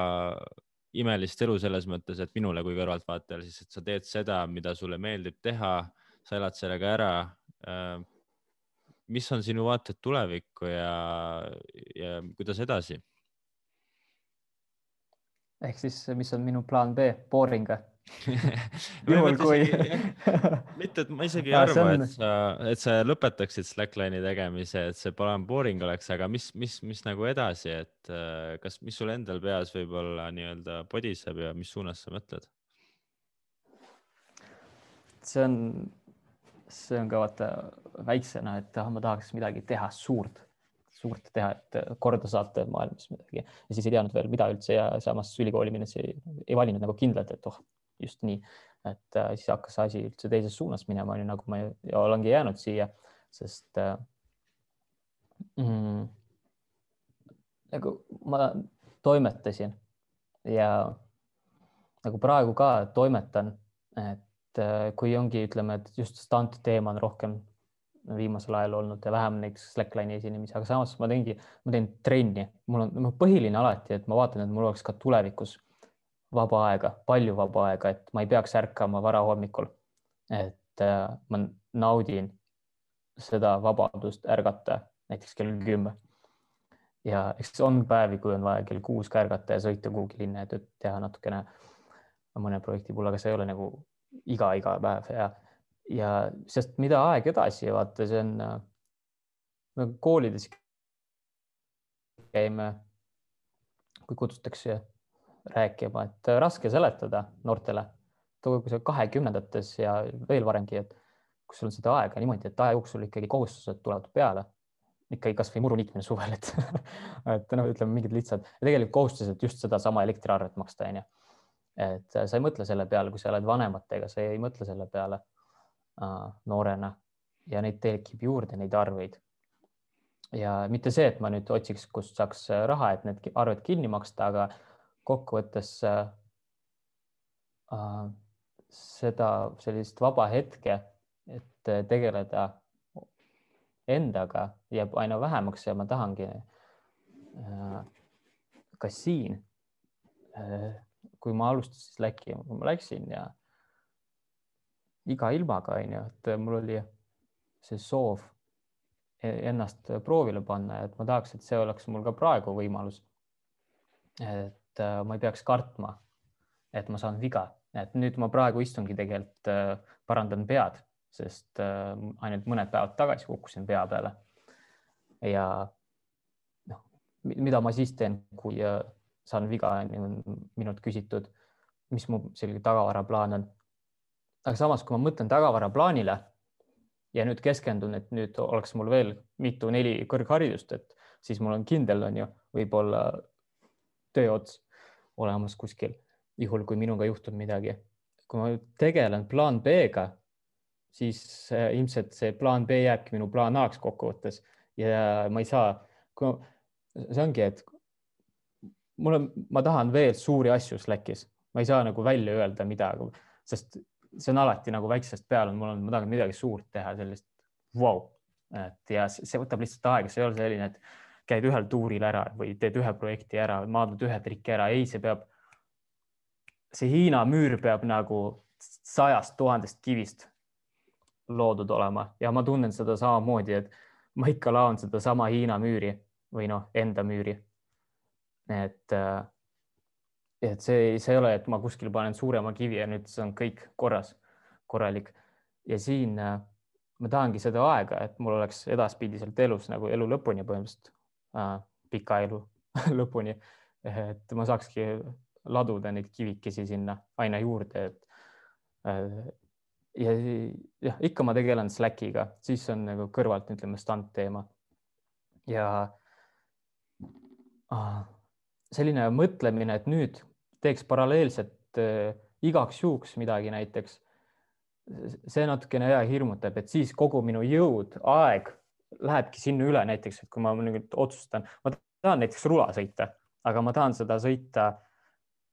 imelist elu selles mõttes, et minule kui kõrvaltvaatajale siis, et sa teed seda, mida sulle meeldib teha, sa elad sellega ära. Äh, mis on sinu vaated tulevikku ja, ja kuidas edasi? ehk siis, mis on minu plaan B, boring või? juhul kui mitte, et ma isegi ei arva on..., et sa, et sa lõpetaksid Slackline'i tegemise, et see pole boring oleks, aga mis, mis, mis nagu edasi, et äh, kas, mis sul endal peas võib-olla nii-öelda podiseb ja mis suunas sa mõtled? see on, see on ka vaata väiksena, et ah, ma tahaks midagi teha suurt suurt teha, et korda saata maailmas midagi ja siis ei teadnud veel, mida üldse ja samas ülikooli minnes ei, ei valinud nagu kindlalt, et oh, just nii, et äh, siis hakkas asi üldse teises suunas minema, onju, nagu ma olengi jäänud siia, sest äh, mm, nagu ma toimetasin ja nagu praegu ka toimetan, et äh, kui ongi, ütleme, et just stunt teema on rohkem viimasel ajal olnud ja vähem näiteks Slackline'i esinemisi, aga samas ma teengi, ma teen trenni, mul on põhiline alati, et ma vaatan, et mul oleks ka tulevikus vaba aega, palju vaba aega, et ma ei peaks ärkama varahommikul. et äh, ma naudin seda vabadust ärgata näiteks kell kümme. ja eks on päevi, kui on vaja kell kuus ka ärgata ja sõita kuhugi linna ja tööd teha natukene mõne projekti puhul, aga see ei ole nagu iga, iga päev ja ja sest mida aeg edasi, vaata, see on äh, koolides käime, kui kutsutakse rääkima, et äh, raske seletada noortele, kui sa kahekümnendates ja veel varemgi, et kus sul on seda aega niimoodi, et aja jooksul ikkagi kohustused tulevad peale, ikkagi kasvõi muru niitmine suvel, et et noh, ütleme mingid lihtsad ja tegelikult kohustused just sedasama elektriarvet maksta, onju. et sa ei mõtle selle peale, kui sa oled vanematega, sa ei mõtle selle peale Äh, noorena ja neid tekib juurde, neid arveid. ja mitte see, et ma nüüd otsiks, kust saaks raha, et need arved kinni maksta, aga kokkuvõttes äh, äh, seda sellist vaba hetke, et tegeleda endaga jääb aina vähemaks ja ma tahangi äh, ka siin äh,, kui ma alustasin Slacki, ma läksin ja iga ilmaga, onju, et mul oli see soov e-, ennast proovile panna et ma tahaks, et see oleks mul ka praegu võimalus. et äh, ma ei peaks kartma, et ma saan viga, et nüüd ma praegu istungi tegelikult äh, parandan pead, sest äh, ainult mõned päevad tagasi kukkusin pea peale. ja noh, mida ma siis teen, kui saan viga, on minult küsitud, mis mu selline tagavaraplaan on. Aga samas, kui ma mõtlen tagavaraplaanile ja nüüd keskendun, et nüüd oleks mul veel mitu-neli kõrgharidust, et siis mul on kindel, on ju, võib-olla tööots olemas kuskil, juhul kui minuga juhtub midagi. kui ma tegelen plaan B-ga, siis äh, ilmselt see plaan B jääbki minu plaan A-ks kokkuvõttes. ja ma ei saa, see ongi, et mul on, ma tahan veel suuri asju Slackis, ma ei saa nagu välja öelda midagi, sest see on alati nagu väiksest peale, mul on, ma tahan midagi suurt teha, sellist vau. wow,, et ja see võtab lihtsalt aega, see ei ole selline, et käid ühel tuuril ära või teed ühe projekti ära, maadled ühe triki ära, ei, see peab, see Hiina müür peab nagu sajast tuhandest kivist loodud olema. Ja ma tunnen seda samamoodi, et ma ikka laon sedasama Hiina müüri või noh, enda müüri. et, et see, see ei ole, et ma kuskil panen suurema kivi ja nüüd see on kõik korras, korralik. Ja siin ma tahangi seda aega, et mul oleks edaspidiselt elus nagu elu lõpuni põhimõtteliselt. äh, pika elu lõpuni. et ma saakski laduda neid kivikesi sinna aina juurde, et äh, ja jah, ikka ma tegelen Slackiga, siis on nagu kõrvalt ütleme stand teema. ja äh, selline mõtlemine, et nüüd teeks paralleelselt äh, igaks juhuks midagi näiteks see natukene ja hirmutab, et siis kogu minu jõud, aeg lähebki sinna üle, näiteks, et kui ma nüüd otsustan, ma tahan näiteks rula sõita, aga ma tahan seda sõita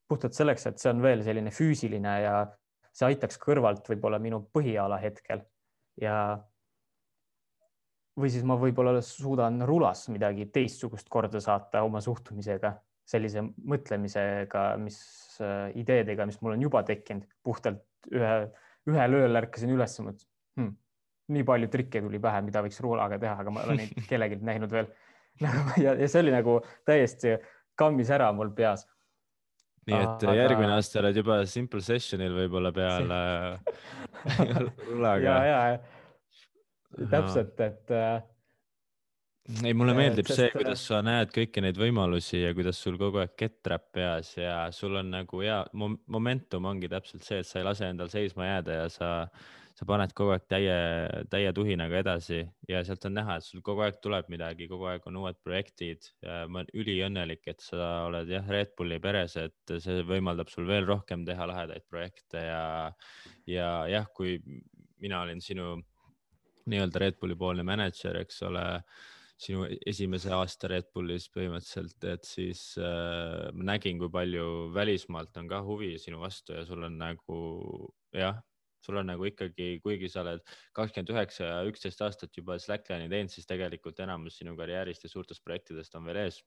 puhtalt selleks, et see on veel selline füüsiline ja see aitaks kõrvalt võib-olla minu põhiala hetkel. Ja või siis ma võib-olla suudan rulas midagi teistsugust korda saata oma suhtumisega, sellise mõtlemisega, mis ideedega, mis mul on juba tekkinud puhtalt ühe ühel ööl ärkasin üles, mõtlesin hm,, nii palju trikke tuli pähe, mida võiks ruulaga teha, aga ma olen neid kellelgi näinud veel ja, ja see oli nagu täiesti kammis ära mul peas. nii et aga... järgmine aasta oled juba Simple Sessionil võib-olla peale ruulaga. ja, ja täpselt, et äh, ei, mulle meeldib sest... see, kuidas sa näed kõiki neid võimalusi ja kuidas sul kogu aeg ketrab peas ja sul on nagu hea momentum ongi täpselt see, et sa ei lase endal seisma jääda ja sa, sa paned kogu aeg täie, täie tuhinaga edasi ja sealt on näha, et sul kogu aeg tuleb midagi, kogu aeg on uued projektid. ma olen üliõnnelik, et sa oled jah, Red Bulli peres, et see võimaldab sul veel rohkem teha lahedaid projekte ja, ja jah, kui mina olin sinu nii-öelda Red Bulli poolne mänedžer, eks ole sinu esimese aasta Red Bullis põhimõtteliselt, et siis äh, ma nägin, kui palju välismaalt on ka huvi sinu vastu ja sul on nagu jah, sul on nagu ikkagi, kuigi sa oled kakskümmend üheksa ja üksteist aastat juba Slackline'i teinud, siis tegelikult enamus sinu karjäärist ja suurtest projektidest on veel ees,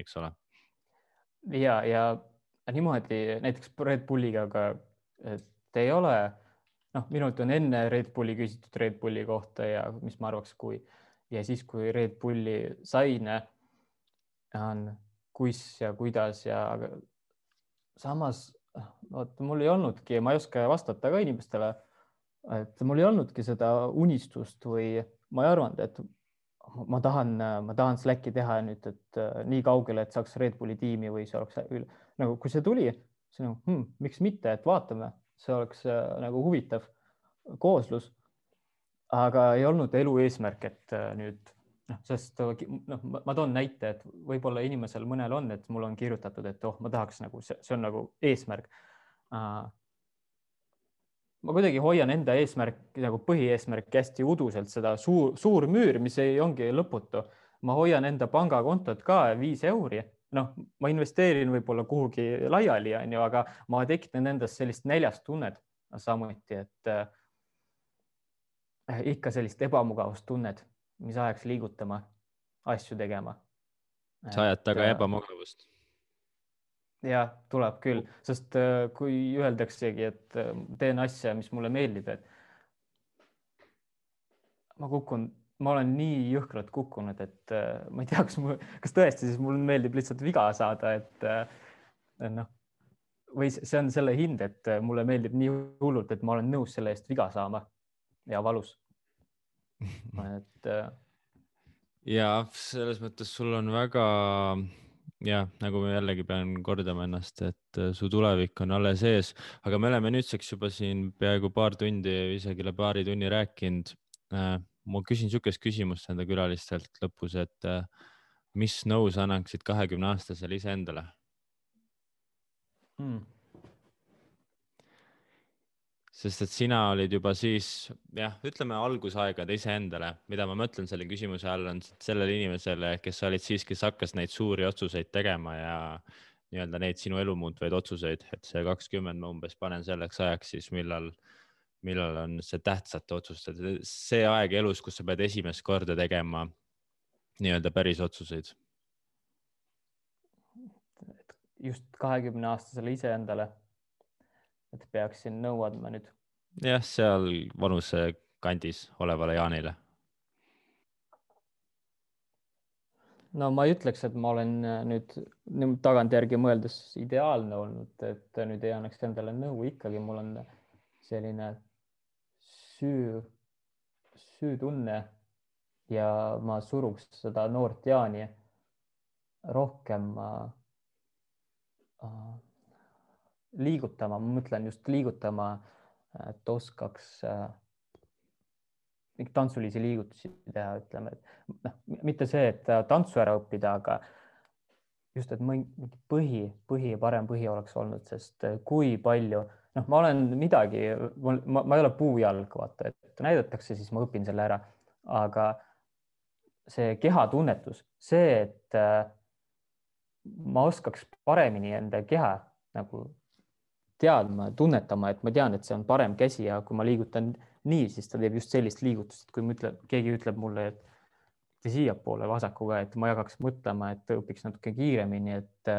eks ole. ja, ja niimoodi näiteks Red Bulliga, aga et ei ole, noh, minult on enne Red Bulli küsitud Red Bulli kohta ja mis ma arvaks, kui ja siis, kui Red Bulli sain, on kus ja kuidas ja samas vot mul ei olnudki, ma ei oska vastata ka inimestele, et mul ei olnudki seda unistust või ma ei arvanud, et ma tahan, ma tahan Slacki teha nüüd, et äh, nii kaugele, et saaks Red Bulli tiimi või see oleks nagu, kui see tuli, siis nagu hmm, miks mitte, et vaatame, see oleks äh, nagu huvitav kooslus. Aga ei olnud elu eesmärk, et äh, nüüd noh, sest noh, ma toon näite, et võib-olla inimesel mõnel on, et mul on kirjutatud, et oh, ma tahaks nagu see, see on nagu eesmärk. ma kuidagi hoian enda eesmärki nagu põhieesmärki hästi uduselt, seda suur, suur müür, mis ei, ongi lõputu. ma hoian enda pangakontot ka viis euri, noh, ma investeerin võib-olla kuhugi laiali, onju, aga ma tekitan endas sellist näljast tunnet samuti, et äh, Äh, ikka sellist ebamugavustunnet, mis ajaks liigutama, asju tegema. sa ajad taga et, ebamugavust? jah, tuleb küll, sest äh, kui öeldaksegi, et äh, teen asja, mis mulle meeldib, et ma kukun, ma olen nii jõhkralt kukkunud, et ma ei tea, kas mul, kas tõesti siis mul meeldib lihtsalt viga saada, et noh, või see on selle hind, et mulle meeldib nii hullult, et ma olen nõus selle eest viga saama ja valus. et. Äh, ja selles mõttes sul on väga jah, nagu ma jällegi pean kordama ennast, et äh, su tulevik on alles ees, aga me oleme nüüdseks juba siin peaaegu paar tundi, isegi üle paari tunni rääkinud. Äh, ma küsin niisugust küsimust enda külalistelt lõpus, et mis nõu sa annaksid kahekümne aastasele iseendale hmm.? Sest et sina olid juba siis jah, ütleme algusaegade iseendale, mida ma mõtlen selle küsimuse all on sellele inimesele, kes sa olid siis, kes hakkas neid suuri otsuseid tegema ja nii-öelda neid sinu elu muutvaid otsuseid, et see kakskümmend ma umbes panen selleks ajaks siis, millal, millal on see tähtsate otsuste, see aeg elus, kus sa pead esimest korda tegema nii-öelda päris otsuseid? just kahekümne aastasele iseendale, et peaksin nõu andma nüüd. jah, seal vanusekandis olevale Jaanile no ma ei ütleks, et ma olen äh, nüüd, nüüd tagantjärgi mõeldes ideaalne olnud, et nüüd ei annaks endale nõu, ikkagi mul on selline süü, süütunne ja ma suruks seda noort Jaani rohkem äh, äh, liigutama, ma mõtlen just liigutama, et oskaks äh, mingeid tantsulisi liigutusi teha, ütleme, et noh, mitte see, et tantsu ära õppida, aga just, et mingi põhi, põhi, parem põhi oleks olnud, sest eh, kui palju, noh, ma olen midagi, ma, ma ei ole puujalg, vaata, et näidatakse, siis ma õpin selle ära, aga see kehatunnetus, see, et äh, ma oskaks paremini enda keha nagu teadma, tunnetama, et ma tean, et see on parem käsi ja kui ma liigutan nii, siis ta teeb just sellist liigutust, et kui ma ütlen, keegi ütleb mulle, et siiapoole vasakuga, et ma ei hakkaks mõtlema, et õpiks natuke kiiremini, et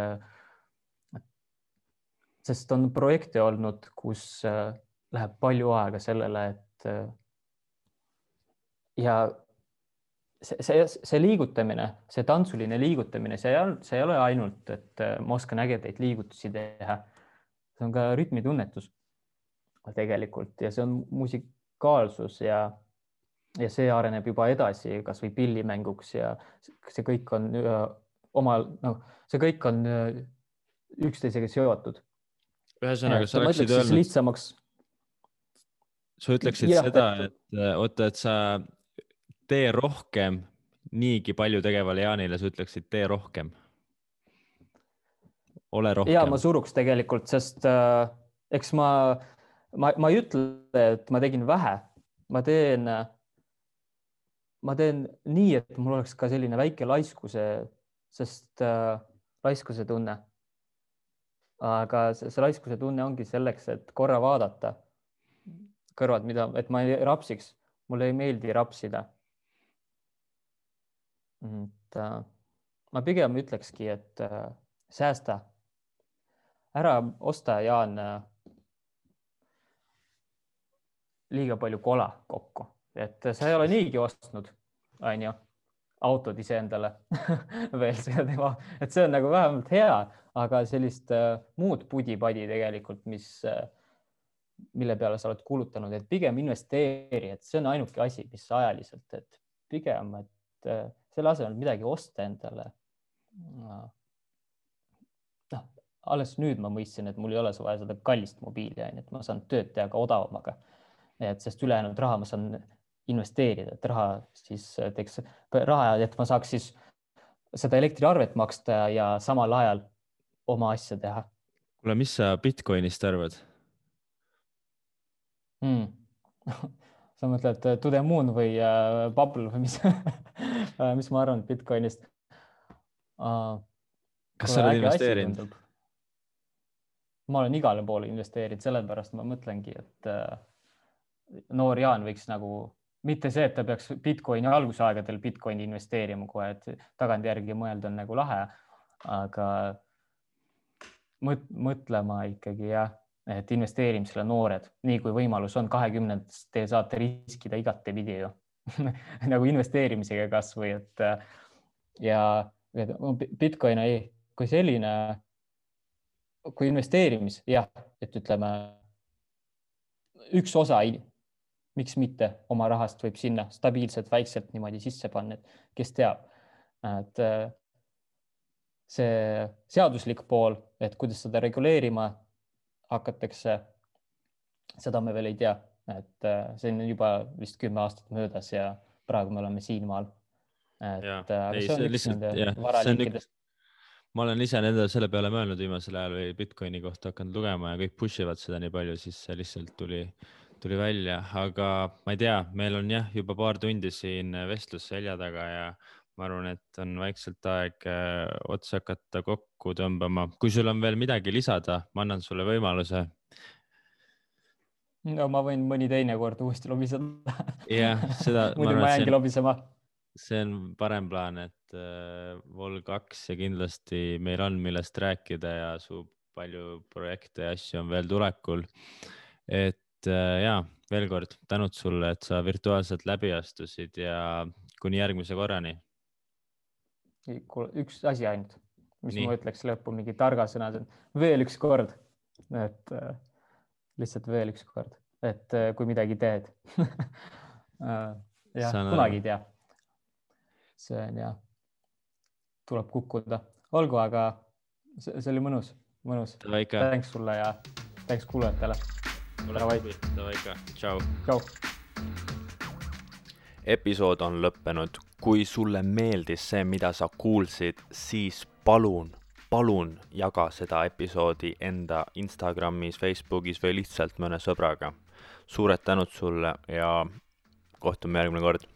sest on projekte olnud, kus äh, läheb palju aega sellele, et äh, ja see, see, see liigutamine, see tantsuline liigutamine, see ei, see ei ole ainult, et äh, ma oskan ägedaid liigutusi teha. See on ka rütmitunnetus tegelikult ja see on muusik, unikaalsus ja, ja see areneb juba edasi kasvõi pillimänguks ja see kõik on omal, noh, see kõik on üksteisega seotud. ühesõnaga, sa oleksid öelnud. lihtsamaks. sa ütleksid ja, seda, et oota, et sa tee rohkem niigi palju tegevale Jaanile, sa ütleksid tee rohkem. Ole rohkem. ja ma suruks tegelikult, sest äh, eks ma äh, ma, ma ei ütle, et ma tegin vähe, ma teen, ma teen nii, et mul oleks ka selline väike laiskuse, sest äh, laiskuse tunne. aga see, see laiskuse tunne ongi selleks, et korra vaadata kõrvad, mida, et ma ei rapsiks, mulle ei meeldi rapsida. et äh, ma pigem ütlekski, et äh, säästa, ära osta, Jaan äh, liiga palju kola kokku, et sa ei ole niigi ostnud, onju, autod iseendale veel see teema, et see on nagu vähemalt hea, aga sellist äh, muud pudi-padi tegelikult, mis äh,, mille peale sa oled kulutanud, et pigem investeeri, et see on ainuke asi, mis ajaliselt, et pigem, et äh, selle asemel midagi osta endale noh, alles nüüd ma mõistsin, et mul ei ole vaja seda kallist mobiili, onju, et ma saan tööd teha ka odavamaga et sest ülejäänud raha ma saan investeerida, et raha siis teeks raha, et ma saaks siis seda elektriarvet maksta ja samal ajal oma asja teha. kuule, mis sa Bitcoinist arvad hmm. sa mõtled äh, To the moon või uh, bubble või mis äh, mis ma arvan Bitcoinist uh,? kas sa oled investeerinud? Ma olen igale poole investeerinud, sellepärast ma mõtlengi, et uh, noor Jaan võiks nagu mitte see, et ta peaks Bitcoini algusaegadel Bitcoini investeerima kohe, et tagantjärgi mõelda on nagu lahe, aga mõt, mõtlema ikkagi jah, et investeerimisele noored, nii kui võimalus on, kahekümnendast te saate riskida igatepidi ju nagu investeerimisega kasvõi, et ja Bitcoin kui selline, kui investeerimis, jah, et ütleme üks osa miks mitte oma rahast võib sinna stabiilselt, väikselt niimoodi sisse panna, et kes teab, et äh, see seaduslik pool, et kuidas seda reguleerima hakatakse, seda me veel ei tea, et äh, see on juba vist kümme aastat möödas ja praegu me oleme siinmaal. et ja, äh, ei, see on see üks nende varaliikidest ma olen ise nende selle peale mõelnud viimasel ajal või Bitcoini kohta hakanud lugema ja kõik push ivad seda nii palju, siis see lihtsalt tuli tuli välja, aga ma ei tea, meil on jah, juba paar tundi siin vestlus selja taga ja ma arvan, et on vaikselt aeg äh, otsa hakata kokku tõmbama. kui sul on veel midagi lisada, ma annan sulle võimaluse. no ma võin mõni teine kord uuesti lobiseda. jah, seda muidu ma jäängi lobisema. See on parem plaan, et äh, Vol kaks ja kindlasti meil on, millest rääkida ja su palju projekte ja asju on veel tulekul. et äh, ja veel kord tänud sulle, et sa virtuaalselt läbi astusid ja kuni järgmise korrani. üks asi ainult, mis Nii. ma ütleks lõppu, mingi targa sõna, veel üks kord, et äh, lihtsalt veel üks kord, et äh, kui midagi teed äh, jah, kunagi ei tea. See on jah, tuleb kukkuda, olgu, aga see, see oli mõnus, mõnus. tänks sulle ja tänks kuulajatele. davai ikka, tšau. tšau. episood on lõppenud. kui sulle meeldis see, mida sa kuulsid, siis palun palun jaga seda episoodi enda Instagramis, Facebookis või lihtsalt mõne sõbraga. suured tänud sulle ja kohtume järgmine kord